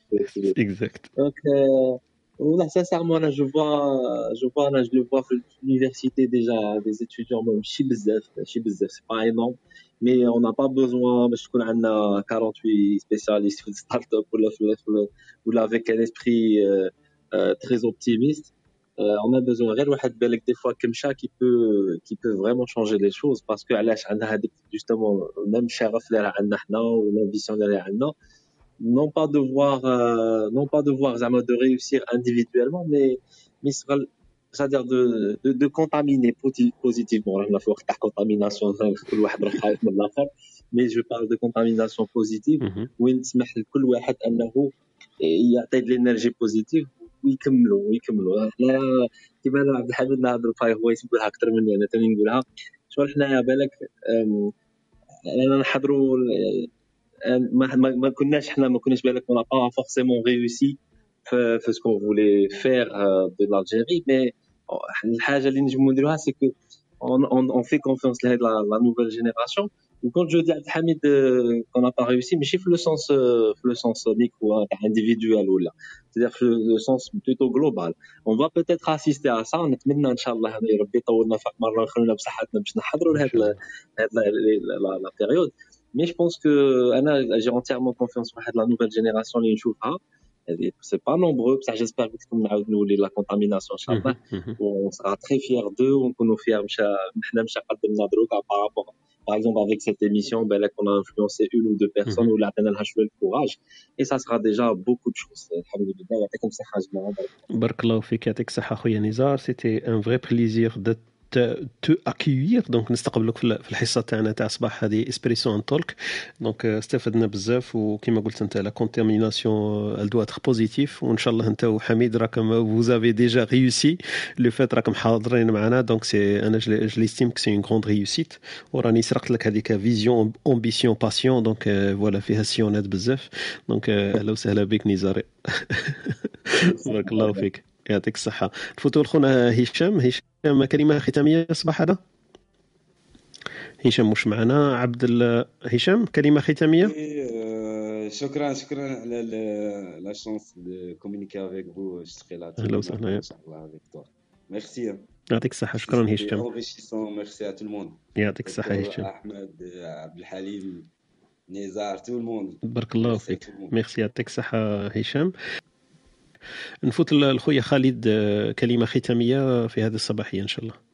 Speaker 3: Exact.
Speaker 16: Donc, euh, Là, sincèrement, là, je vois, je vois, là, je le vois à l'université déjà, des étudiants, même, c'est pas énorme, mais on n'a pas besoin, je connais, on a 48 spécialistes de start-up ou là, avec un esprit euh, euh, très optimiste. Euh, on a besoin de des fois comme ça qui peut qui peut vraiment changer les choses parce que on a justement même شغف اللي عندنا حنا l'ambition اللي عندنا non pas de voir euh, non pas de voir de réussir individuellement mais mais c'est-à-dire de, de, de contaminer positivement la contamination [laughs] mais je parle de contamination positive. وين تسمح لكل واحد أنه يعطي de l'énergie positive ويكملوا ويكملوا حنا كيما أنا عبد الحميد نهضر فيها هو يقولها أكثر مني أنا ثاني نقولها. شغل حنايا بالك أنا نحضروا ما, ما, ما كناش حنا ما كناش بالك on n'a pas forcément réussi في في ce qu'on voulait faire de l'Algérie mais الحاجة اللي نجمو نديروها c'est que on fait confiance لهاد la nouvelle génération و quand je dis عبد الحميد qu'on n'a pas réussi ماشي في le sens في le sens micro تاع individuel ولا c'est-à-dire في le sens plutôt global on va peut-être assister à ça نتمنى ان شاء الله ربي يطولنا مره نخلونا بصحتنا باش نحضروا لهاد la période Mais je pense que j'ai entièrement confiance en la nouvelle génération اللي نشوفها c'est pas nombreux ça j'espère que nous la contamination inchallah on sera très fiers d'eux on nous fiers حنا مش قدمنا دروك par rapport par exemple avec cette émission ben là qu'on a influencé une ou deux personnes ou là on a le courage et ça sera déjà beaucoup de choses alhamdulillah يعطيكم الصحه جماعه
Speaker 3: بارك الله فيك يعطيك الصحه خويا نزار c'était un vrai plaisir de تو اكيوير دونك نستقبلك في الحصة تاعنا تاع الصباح هذه اسبريسو en tout cas donc استفدنا بزاف وكما قلت أنت la contamination elle doit être positive وإن شاء الله أنت وحميد راكم vous avez déjà réussi le fait راكم حاضرين معنا donc c'est أنا je l'estime que c'est une grande réussite وراني سرقت لك هذيك vision ambition passion donc voilà فيها سيونات بزاف. donc أهلا وسهلا بك نزاري [laughs] بارك الله فيك. يعطيك الصحة. نفوتوا لخونا هشام هشام كلمة ختامية صباح هذا؟ هشام مش معنا. عبد هشام كلمة ختامية؟
Speaker 18: شكرا شكرا على la chance communiquer avec vous
Speaker 3: أهلا وسهلا.
Speaker 18: ميرسي
Speaker 3: يعطيك الصحة. شكرا هشام.
Speaker 18: merci à tout le monde
Speaker 3: يعطيك الصحة هشام.
Speaker 18: احمد عبد الحليم نزار tout le monde
Speaker 3: بارك الله فيك. ميرسي يعطيك الصحة هشام. نفوت لخويا خالد كلمة ختامية في هذه الصباحيه إن شاء الله.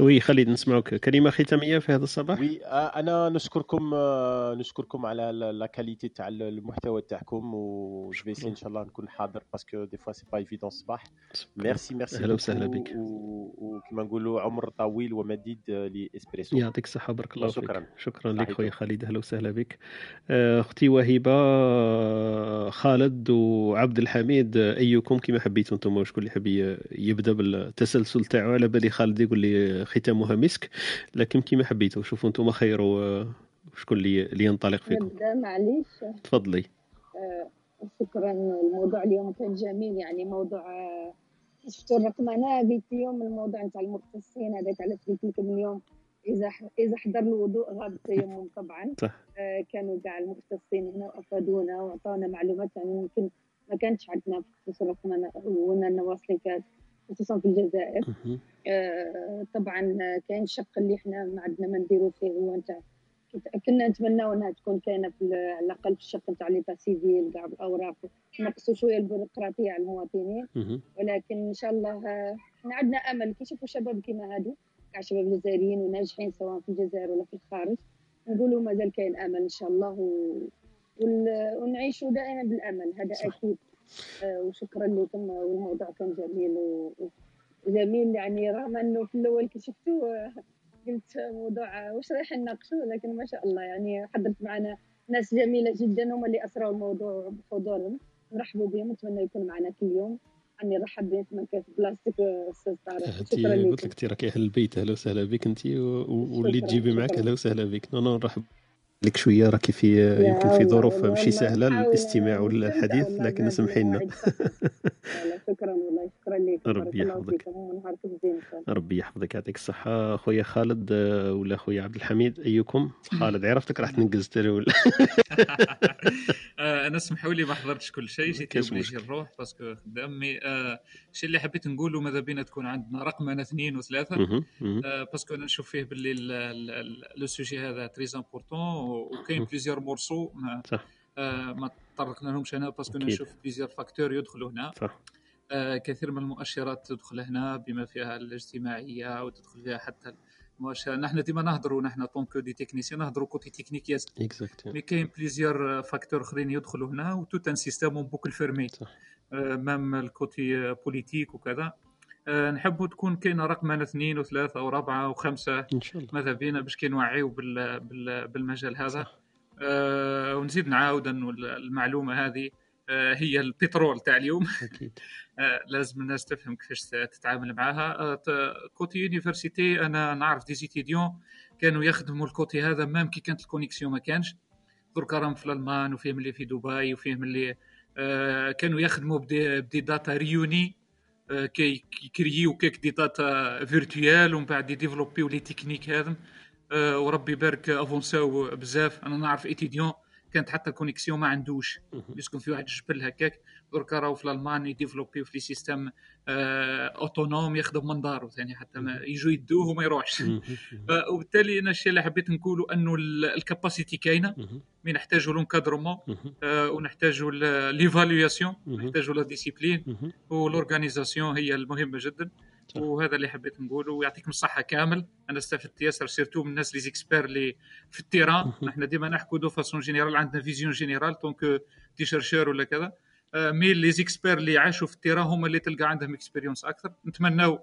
Speaker 3: oui خالد نسمعوك. كلمة ختامية في هذا الصباح؟
Speaker 21: oui آه، أنا نشكركم آه، نشكركم على la qualité تاع المحتوى تاعكم و ان شاء الله نكون حاضر parce que des fois c'est pas évident الصباح merci merci
Speaker 3: أهلا وسهلا بك.
Speaker 21: وكما نقولوا عمر طويل ومديد لإسبريسو.
Speaker 3: يعطيك الصحة بارك الله
Speaker 21: شكرا
Speaker 3: فيك. شكرا. لك خويا خالد أهلا وسهلا بك. آه، أختي وهبه خالد وعبد الحميد أيكم؟ كما حبيتوا أنتم شكون اللي حب يبدأ بالتسلسل تاعو؟ على بالي خالد يقول لي ختامها مسك لكن كما حبيتوا شوفوا أنتم خير شكون اللي ينطلق فيكم.
Speaker 5: نبدا معليش.
Speaker 3: تفضلي.
Speaker 5: آه، شكرا الموضوع اليوم كان جميل يعني موضوع آه، شفتوا الرقم أنا قلت اليوم الموضوع نتاع المختصين هذاك علاش قلت لكم اليوم إذا إذا حضر الوضوء غاب تيمم [laughs] طبعا.
Speaker 3: صح.
Speaker 5: آه، كانوا كاع المختصين هنا وأفادونا وأعطونا معلومات يعني يمكن ما كانتش عندنا في خصوص الرقم أنا وأنا النواصلي خصوصا في الجزائر آه، طبعا كاين الشق اللي إحنا ما عندنا ما نديرو فيه هو نتاع كنا نتمناو انها تكون كاينة على الأقل في الشق نتاع l'état civil كاع بالاوراق نقصوا شوية البيروقراطية على المواطنين. ولكن إن شاء الله إحنا عندنا أمل. كي يشوفوا شباب كيما هادو كاع شباب جزائريين وناجحين سواء في الجزائر ولا في الخارج نقولوا مازال كاين أمل إن شاء الله و... ونعيشوا دائما بالأمل. هذا. أكيد. وشكرا لكم والموضوع كان جميل. وجميل يعني رغم إنه في الأول كي شفتوه قلت موضوع وش رايح نناقشوا لكن ما شاء الله يعني حضرت معنا ناس جميلة جدا هم اللي اسروا الموضوع بحضورهم نرحبوا بهم نتمنى يكونوا معنا كل يوم. أني نرحب بهم في مكان بلاستيك أستاذ طارق.
Speaker 3: شكرا لك. قلت لك انت راكي أهل البيت أهلا وسهلا بك انت واللي تجيبي معك أهلا وسهلا بك نو نرحب. لك شوية راكي في يمكن في ظروف ماشي سهلة للاستماع والحديث لكن اسمحي لنا [laughs]
Speaker 5: شكرا والله شكرا لك
Speaker 3: ربي يحفظك. ربي يحفظك يعطيك الصحة. خويا خالد ولا خويا عبد الحميد أيكم؟ [laughs] خالد عرفتك راح تنقز ترى ولا؟ [laughs]
Speaker 6: أنا اسمحوا لي ما حضرتش كل شيء جيت نجي نروح parce que خدامي. الشيء اللي حبيت نقوله ماذا بينا تكون عندنا؟ رقم اثنين وثلاثة. parce que أنا نشوف فيه باللي le sujet هذا très important وكاين plusieurs morceaux ما, آه ما تطرقنا لهمش هنا parce que نشوف plusieurs facteurs يدخلوا هنا.
Speaker 3: صح.
Speaker 6: آه كثير من المؤشرات تدخل هنا بما فيها الاجتماعية وتدخل فيها حتى المؤشر نحن ديما نهضروا نحن en tant que des techniciens نهضروا côté technique ياسر mais كاين plusieurs facteurs آخرين يدخلوا هنا و tout un système boucle fermée آه même ال côté politique وكذا. نحبوا تكون كاينة رقم اثنين وثلاثة ورابعه وخمسة
Speaker 3: إن شاء الله.
Speaker 6: ماذا بينا باش كي نوعيو بال بال بالمجال هذا. أه ونزيد نعاود انه المعلومه هذه أه هي البترول تاع اليوم. [laughs]
Speaker 3: أكيد.
Speaker 6: أه لازم الناس تفهم كيفاش تتعامل معها أه côté université أنا نعرف des étudiants كانوا يخدموا ال côté هذا même كي كانت ال connexion ما كانش. درك راهم في الألمان وفيهم اللي في دبي وفيهم اللي أه كانوا يخدموا ب des, ب des data réunies كي يكريو quelques data virtuelles ومن بعد يديفلوبيو les techniques هذم وربي يبارك افونساو بزاف أنا نعرف étudiant كانت حتى connexion ما عندوش يسكن في واحد الجبل هكاك دركا راهو في الالمان يديفلوبيو في les systèmes autonomes يخدم من دارو ثاني حتى ما يجوا يدوه وما يروحش. [laughs] وبالتالي أنا الشيء اللي حبيت نقوله أنه ال capacité كاينة. mais نحتاجوا l'encadrement ونحتاجوا l'évaluation نحتاجوا la discipline و l'organisation هي المهمة جدا. وهذا اللي حبيت نقوله ويعطيكم الصحة كامل. أنا استفدت ياسر surtout من الناس لي زيكسبير اللي في ال terrain. نحن ديما نحكوا de façon générale عندنا vision générale donc des chercheurs ولا كذا. mais les experts اللي عاشوا في ال terrain هما اللي تلقى عندهم expérience أكثر. نتمناو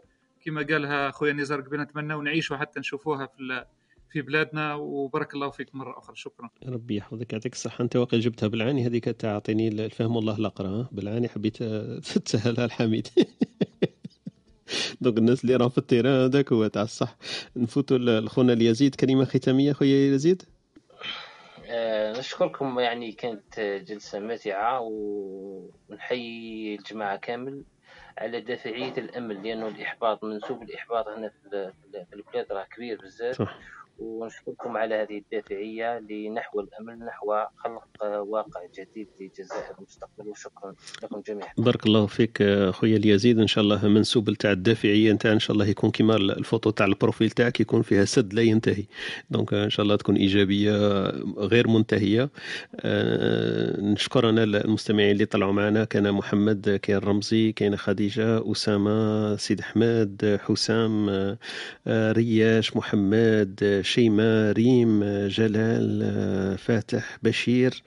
Speaker 6: كما قالها خويا نزار قبل نتمناو نعيشوا حتى نشوفوها في في بلادنا. وبارك الله فيك مرة أخرى. شكرا.
Speaker 3: ربي يحفظك يعطيك الصحة. أنت واقع جبتها بالعاني هذيك تعطيني الفهم والله الاقرا بالعاني حبيت [laughs] تسهلها الحميد. [laughs] donc الناس اللي راهم في ال terrain هذاك هو تاع الصح. نفوتوا لخونا اليزيد. كلمة ختامية خويا يزيد؟
Speaker 15: آه نشكركم يعني كانت جلسة ماتعه ونحيي الجماعة كامل على دافعية الأمل لأنه الإحباط منسوب الإحباط هنا في البلاد راه كبير بزاف. ونشكركم على هذه الدافعية لنحو الأمل نحو خلق واقع جديد للجزائر المستقبل. وشكرا لكم جميعا.
Speaker 3: بارك الله فيك خويا اليزيد. إن شاء الله منسوب تاع الدافعية نتاع إن شاء الله يكون كيما الفوتو تاع ال profil تاعك يكون فيها سد لا ينتهي. donc إن شاء الله تكون إيجابية غير منتهية. آه، نشكر أنا المستمعين اللي طلعوا معنا. كان محمد كاين رمزي كاين خديجة أسامة سيد أحمد حسام آه، رياش محمد شيماء ريم جلال فاتح بشير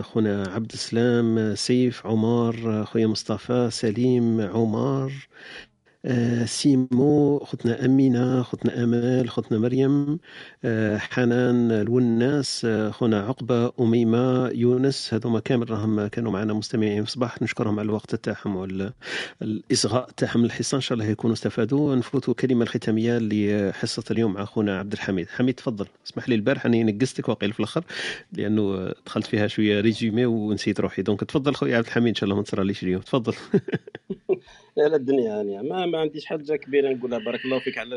Speaker 3: خونا عبد السلام سيف عمر خويا مصطفى سليم آه، سيمو خوتنا أمينة خوتنا أمال خوتنا مريم آه، حنان الوناس آه، خونا عقبة أميمة يونس هذوما كامل راهم كانوا معنا مستمعين في الصباح. نشكرهم على الوقت تاعهم والإصغاء تاعهم الحصة إن شاء الله يكونوا استفادوا. نفوتوا الكلمة الختامية لحصة اليوم مع خونا عبد الحميد. حميد تفضل. اسمح لي البارح أني نقزتك وقيل في الآخر لأنه دخلت فيها شوية résumé ونسيت روحي. donc تفضل خويا عبد الحميد إن شاء الله ما تصراليش اليوم. تفضل. [laughs]
Speaker 9: لا الدنيا يعني ما ما عنديش حاجة كبيره نقولها بارك الله فيك على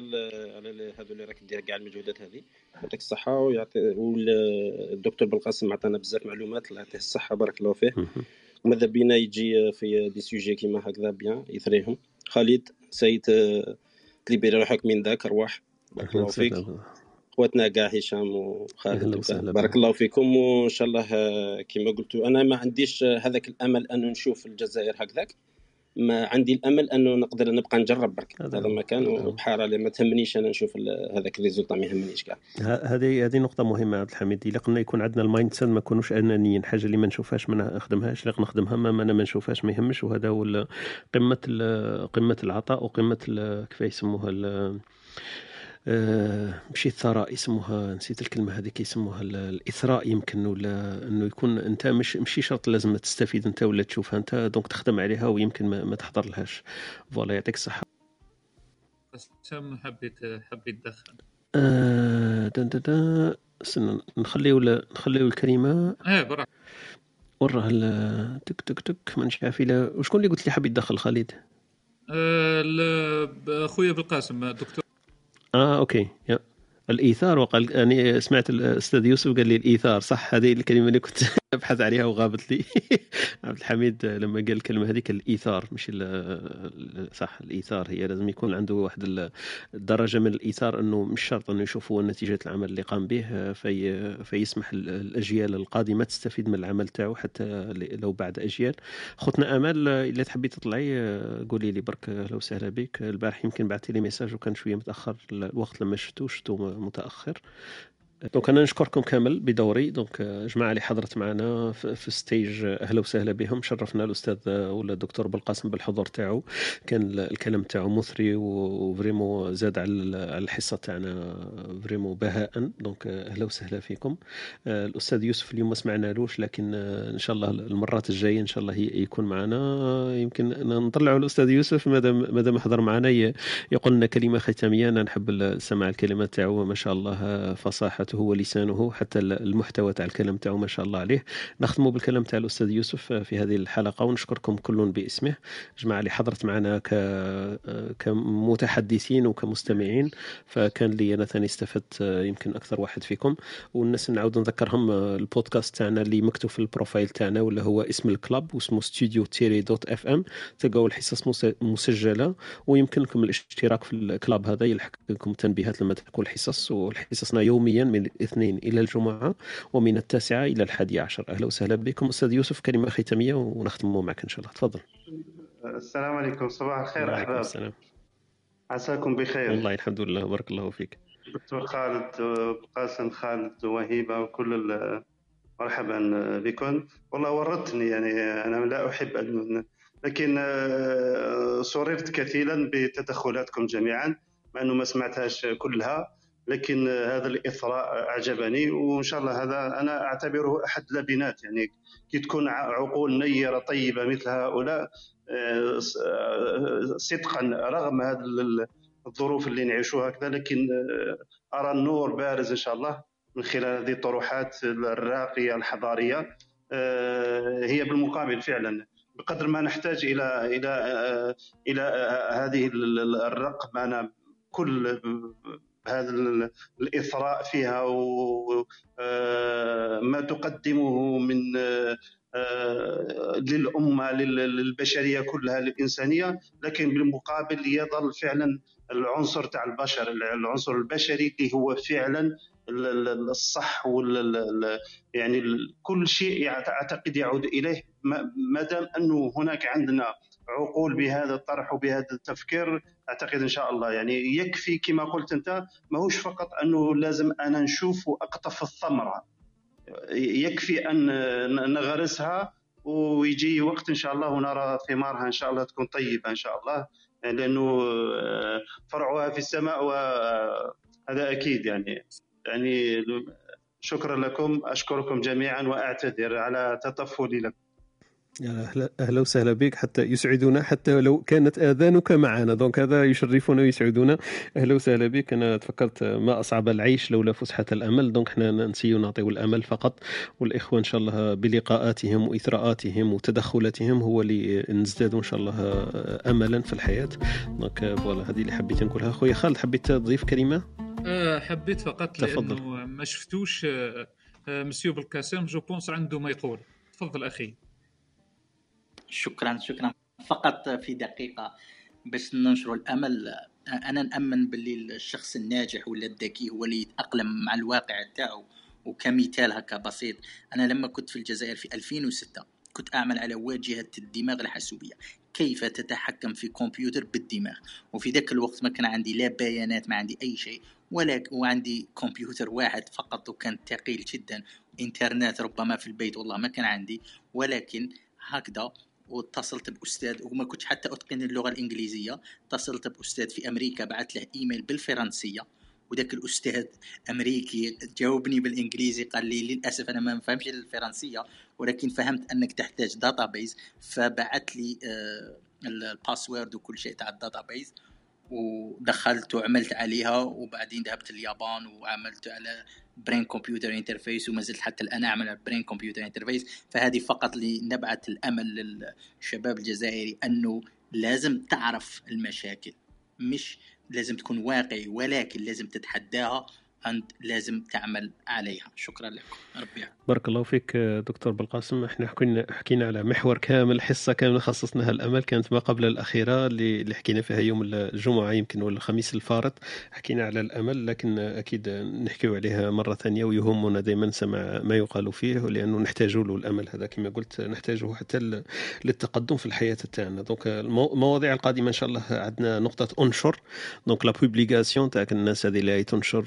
Speaker 9: على هذو اللي راك دير كاع المجهودات هذه. يعطيك الصحة ويعطي والدكتور بالقاسم عطانا بزاف معلومات الله يعطيه الصحة بارك الله فيه. وماذا بينا يجي في des sujets كيما هكذا bien يثريهم. خالد سيد تليبيري روحك من ذاك أرواح. بارك الله فيك. خواتنا كاع هشام وخالد بارك الله فيكم وإن شاء الله كما قلت أنا ما عنديش هذاك الأمل ان نشوف الجزائر هكذاك. ما عندي الأمل أنه نقدر نبقى نجرب برك. هذا ما كان وبحال ما تهمنيش أنا نشوف هذاك ال résultat ما يهمنيش كاع.
Speaker 3: هذه هذه نقطة مهمة عبد الحميد. إلا قلنا يكون عندنا ال mindset ما نكونوش أنانيين. حاجة اللي ما نشوفهاش ما نخدمهاش اللي نخدمها ما أنا ما نشوفهاش ما يهمش. وهذا هو قمة قمة العطاء وقمة كيف يسموها ماشي الثراء يسموها نسيت الكلمة هذيك يسموها الإثراء يمكن ولا إنه يكون أنت مش ماشي شرط لازم تستفيد أنت ولا تشوفها أنت donc تخدم عليها ويمكن ما, ما تحضر لهاش ف voilà يعطيك
Speaker 6: الصحة. حبيت حبيت تدخل
Speaker 3: آه دا دا دا استنى نخليو نخليو الكلمة.
Speaker 6: إيه برا
Speaker 3: وراه تك تك تك مانيش عارف وشكون اللي قلت لي حاب يدخل خالد؟
Speaker 6: آه خويا بالقاسم دكتور.
Speaker 3: آه OK يا. الإيثار وقال يعني سمعت الأستاذ يوسف قال لي الإيثار صح هذه الكلمة اللي كنت ابحث عليها وغابت لي. [laughs] عبد الحميد لما قال الكلمة هذيك الإيثار مش صح الإيثار هي لازم يكون عنده واحد الدرجه من الإيثار إنه مش شرط إنه يشوفوا نتيجة العمل اللي قام به في فيسمح الأجيال القادمة تستفيد من العمل تاعو حتى لو بعد أجيال. خوتنا امال إلا تحبي تطلعي قولي لي برك أهلا وسهلا بك. البارح يمكن بعثتي لي message وكان شوية متأخر الوقت لما شفتو شفتو متأخر. donc أنا نشكركم كامل بدوري. donc جماعة اللي حضرت معنا في stage أهلا وسهلا بهم. شرفنا الأستاذ ولا الدكتور بالقاسم بالحضور تاعو. كان الكلام تاعو مثري و vraiment زاد على الحصة تاعنا vraiment بهاء. donc أهلا وسهلا فيكم. الأستاذ يوسف اليوم ما سمعنالوش لكن إن شاء الله المرات الجاية إن شاء الله يكون معنا. يمكن نطلعوا الأستاذ يوسف. مادام مادام حضر معنا يقول لنا كلمة ختامية. أنا نحب سماع الكلمات تاعو ما شاء الله فصاحة لغته ولسانه حتى المحتوى تاع الكلام تاعو ما شاء الله عليه. نختموا بالكلام تاع الأستاذ يوسف في هذه الحلقة ونشكركم كل باسمه. جماعة اللي حضرت معنا ك كمتحدثين وكمستمعين فكان لي أنا ثاني استفدت يمكن أكثر واحد فيكم. والناس نعاود نذكرهم البودكاست تاعنا اللي مكتوب في ال profile تاعنا ولا هو اسم ال club واسمه ستوديو تيري dot FM تلقاو الحصص مسجلة. ويمكن لكم الاشتراك في ال club هذا يلحق لكم تنبيهات لما تكون الحصص. وحصصنا يوميا من الاثنين إلى الجمعة ومن التاسعة إلى الحادية عشر. أهلا وسهلا بكم أستاذ يوسف كلمة ختامية ونختم معك إن شاء الله. تفضل.
Speaker 22: السلام عليكم صباح الخير
Speaker 3: أحباب. السلام.
Speaker 22: عساكم بخير.
Speaker 3: والله الحمد لله بارك الله فيك.
Speaker 22: دكتور خالد قاسم خالد وهيبة وكل مرحبا بكم. والله ورطتني يعني أنا لا أحب أن لكن آه، سررت كثيرا بتدخلاتكم جميعا مع أنه ما سمعتهاش كلها. لكن هذا الإثراء أعجبني وإن شاء الله هذا أنا أعتبره أحد لبنات يعني كي تكون عقول نيرة طيبة مثل هؤلاء آه، صدقا رغم هذه الظروف اللي نعيشوها كذا لكن آه، أرى النور بارز إن شاء الله من خلال هذه الطروحات الراقية الحضارية آه، هي بالمقابل فعلا. بقدر ما نحتاج إلى إلى إلى هذه الرقمنه كل هذا ال- الإثراء فيها وما تقدمه من آه، آه، للأمة لل- للبشرية كلها للإنسانية لكن بالمقابل يظل فعلا العنصر تاع البشر العنصر البشري اللي هو فعلا ال- ال- الصح وال ال- ال- يعني كل شيء أعتقد يعود إليه ما دام أنه هناك عندنا عقول بهذا الطرح وبهذا التفكير أعتقد إن شاء الله. يعني يكفي كما قلت أنت ماهوش فقط أنه لازم أنا نشوف وأقطف الثمرة. يكفي أن نغرسها ويجي وقت إن شاء الله ونرى ثمارها إن شاء الله تكون طيبة إن شاء الله. لأنه فرعها في السماء وهذا أكيد يعني. يعني شكرا لكم أشكركم جميعا وأعتذر على تطفلي لكم.
Speaker 3: أهلا, أهلا وسهلا بك حتى يسعدنا حتى لو كانت آذانك معنا. دونك هذا يشرفنا ويسعدنا. أهلا وسهلا بك. أنا تفكرت ما أصعب العيش لولا فسحة الأمل. donc إحنا ننسي نعطيو الأمل فقط. والإخوة إن شاء الله بلقاءاتهم وإثراءاتهم وتدخلاتهم هو اللي نزداد إن شاء الله أملا في الحياة. donc voilà هذه اللي حبيت نقولها. خويا خالد حبيت تضيف كلمة؟
Speaker 6: آه، حبيت فقط
Speaker 3: تفضل.
Speaker 6: لأنه ما شفتوش آه، آه، مسيو بالكاسم je pense عنده ما يقول. تفضل أخي.
Speaker 8: شكرا شكرا فقط في دقيقة. باش ننشروا الأمل أنا نأمن باللي الشخص الناجح ولا الذكي هو اللي يتأقلم مع الواقع تاعو وكمثال هكا بسيط. أنا لما كنت في الجزائر في 2006 كنت أعمل على واجهة الدماغ الحاسوبية. كيف تتحكم في كمبيوتر بالدماغ؟ وفي ذاك الوقت ما كان عندي لا بيانات ما عندي أي شيء ولا وعندي كمبيوتر واحد فقط وكان ثقيل جدا. إنترنت ربما في البيت والله ما كان عندي ولكن هكذا واتصلت بأستاذ وما كنتش حتى أتقن اللغة الإنجليزية. اتصلت بأستاذ في أمريكا بعث له إيميل بالفرنسية. وذاك الأستاذ أمريكي جاوبني بالإنجليزي قال لي للأسف أنا ما نفهمش الفرنسية ولكن فهمت أنك تحتاج database فبعث لي آه، ال password وكل شيء تاع ال database ودخلت وعملت عليها وبعدين ذهبت اليابان وعملت على brain computer interface وما زلت حتى الآن أعمل على brain computer interface فهذه فقط لنبعث الأمل للشباب الجزائري أنه لازم تعرف المشاكل. مش لازم تكون واقعي ولكن لازم تتحداها أنت لازم تعمل عليها. شكرا لكم. ربي يعافيك.
Speaker 3: بارك الله فيك دكتور بالقاسم. إحنا حكينا حكينا على محور كامل حصة كاملة خصصناها الأمل. كانت ما قبل الأخيرة اللي حكينا فيها يوم الجمعة يمكن ولا الخميس الفارط حكينا على الأمل. لكن أكيد نحكيو عليها مرة ثانية ويهمنا دائما سمع ما يقال فيه لأنه نحتاج له الأمل. هذا كما قلت نحتاجه حتى للتقدم في الحياة تاعنا donc المو- المواضيع القادمة إن شاء الله عندنا نقطة أنشر. donc la publication تاع الناس هذه اللي تنشر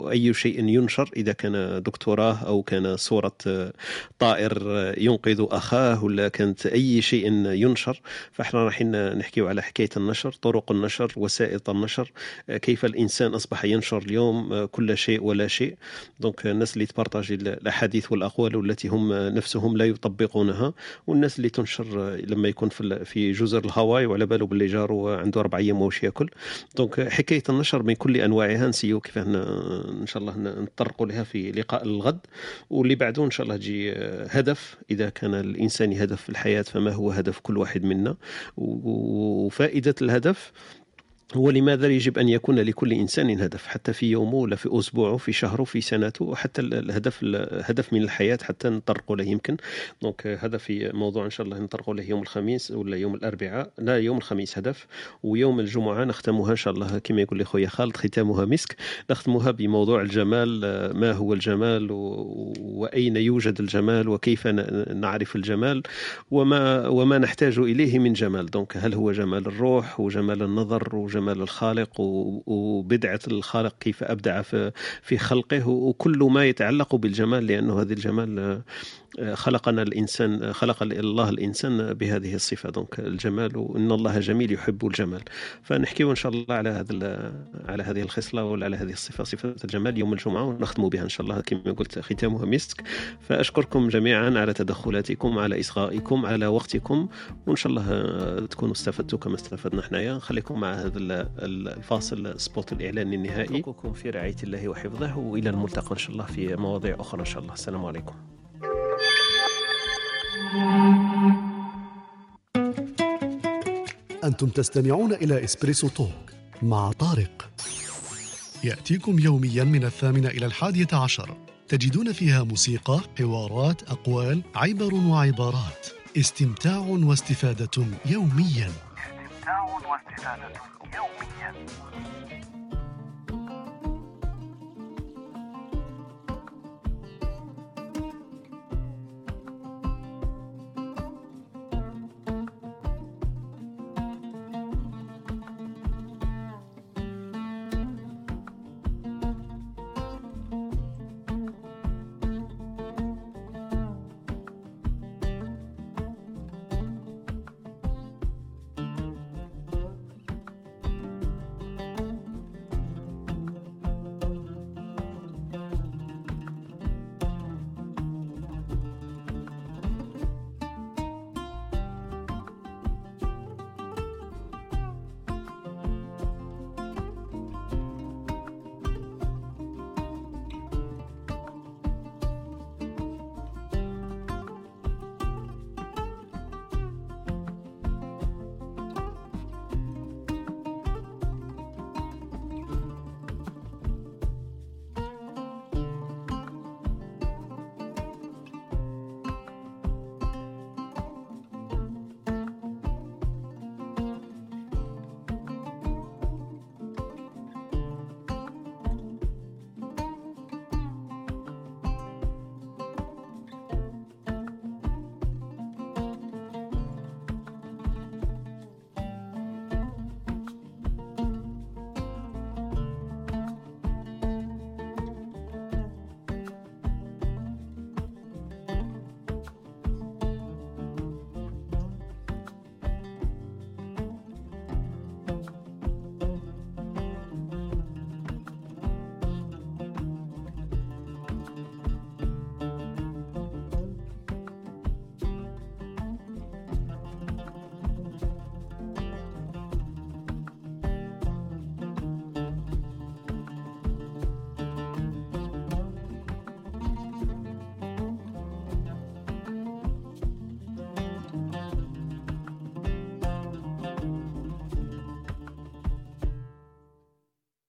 Speaker 3: وأي شيء ينشر إذا كان دكتوراه أو كان صورة آه، طائر آه، ينقذ أخاه ولا كانت أي شيء ينشر فإحنا رايحين نحكيو على حكاية النشر طرق النشر وسائل النشر آه، كيف الإنسان أصبح ينشر اليوم كل شيء ولا شيء. donc الناس اللي تبارطاجي الأحاديث والأقوال والتي هم نفسهم لا يطبقونها والناس اللي تنشر لما يكون في في جزر الهواي وعلى باله باللي جاره عنده أربع أيام واش ياكل. donc حكاية النشر من كل أنواعها نسيو كيف إن شاء الله نتطرقوا لها في لقاء الغد واللي بعده إن شاء الله تجي هدف إذا كان الإنسان هدف في الحياة فما هو هدف كل واحد منا؟ وفائدة الهدف هو لماذا يجب أن يكون لكل إنسان هدف؟ حتى في يومه ولا في أسبوعه في شهره في سنته وحتى ال- الهدف الهدف من الحياة حتى نطرقوا له يمكن. دونك هذا في موضوع إن شاء الله نطرقوا له يوم الخميس ولا يوم الأربعاء. لا يوم الخميس هدف ويوم الجمعة نختمها إن شاء الله كما يقول لي خويا خالد ختامها مسك. نختمها بموضوع الجمال ما هو الجمال وأين يوجد الجمال وكيف نعرف الجمال وما وما نحتاج إليه من جمال. donc هل هو جمال الروح وجمال النظر وجمال الخالق و- وبدعة الخالق كيف أبدع في خلقه. وكل ما يتعلق بالجمال لأنه هذا الجمال آه، خلقنا الإنسان آه، خلق الله الإنسان بهذه الصفة. donc الجمال وإن الله جميل يحب الجمال. فنحكيو إن شاء الله على هذا على هذه الخصلة ولا على هذه الصفة صفة الجمال يوم الجمعة ونختم بها إن شاء الله. كما قلت ختامها مسك. فأشكركم جميعا على تدخلاتكم على إصغائكم على وقتكم. وإن شاء الله آه، تكونوا استفدتوا كما استفدنا حنايا. خليكم مع هذا الفاصل السبوت الإعلاني النهائي. أترككم في رعاية الله وحفظه وإلى الملتقى إن شاء الله في مواضيع أخرى إن شاء الله. السلام عليكم.
Speaker 1: أنتم تستمعون إلى إسبريسو توك مع طارق. يأتيكم يوميا من الثامنة إلى الحادية عشر. تجدون فيها موسيقى، حوارات، أقوال، عبر وعبارات. استمتاع واستفادة يوميا.
Speaker 2: استمتاع واستفادة. يوميا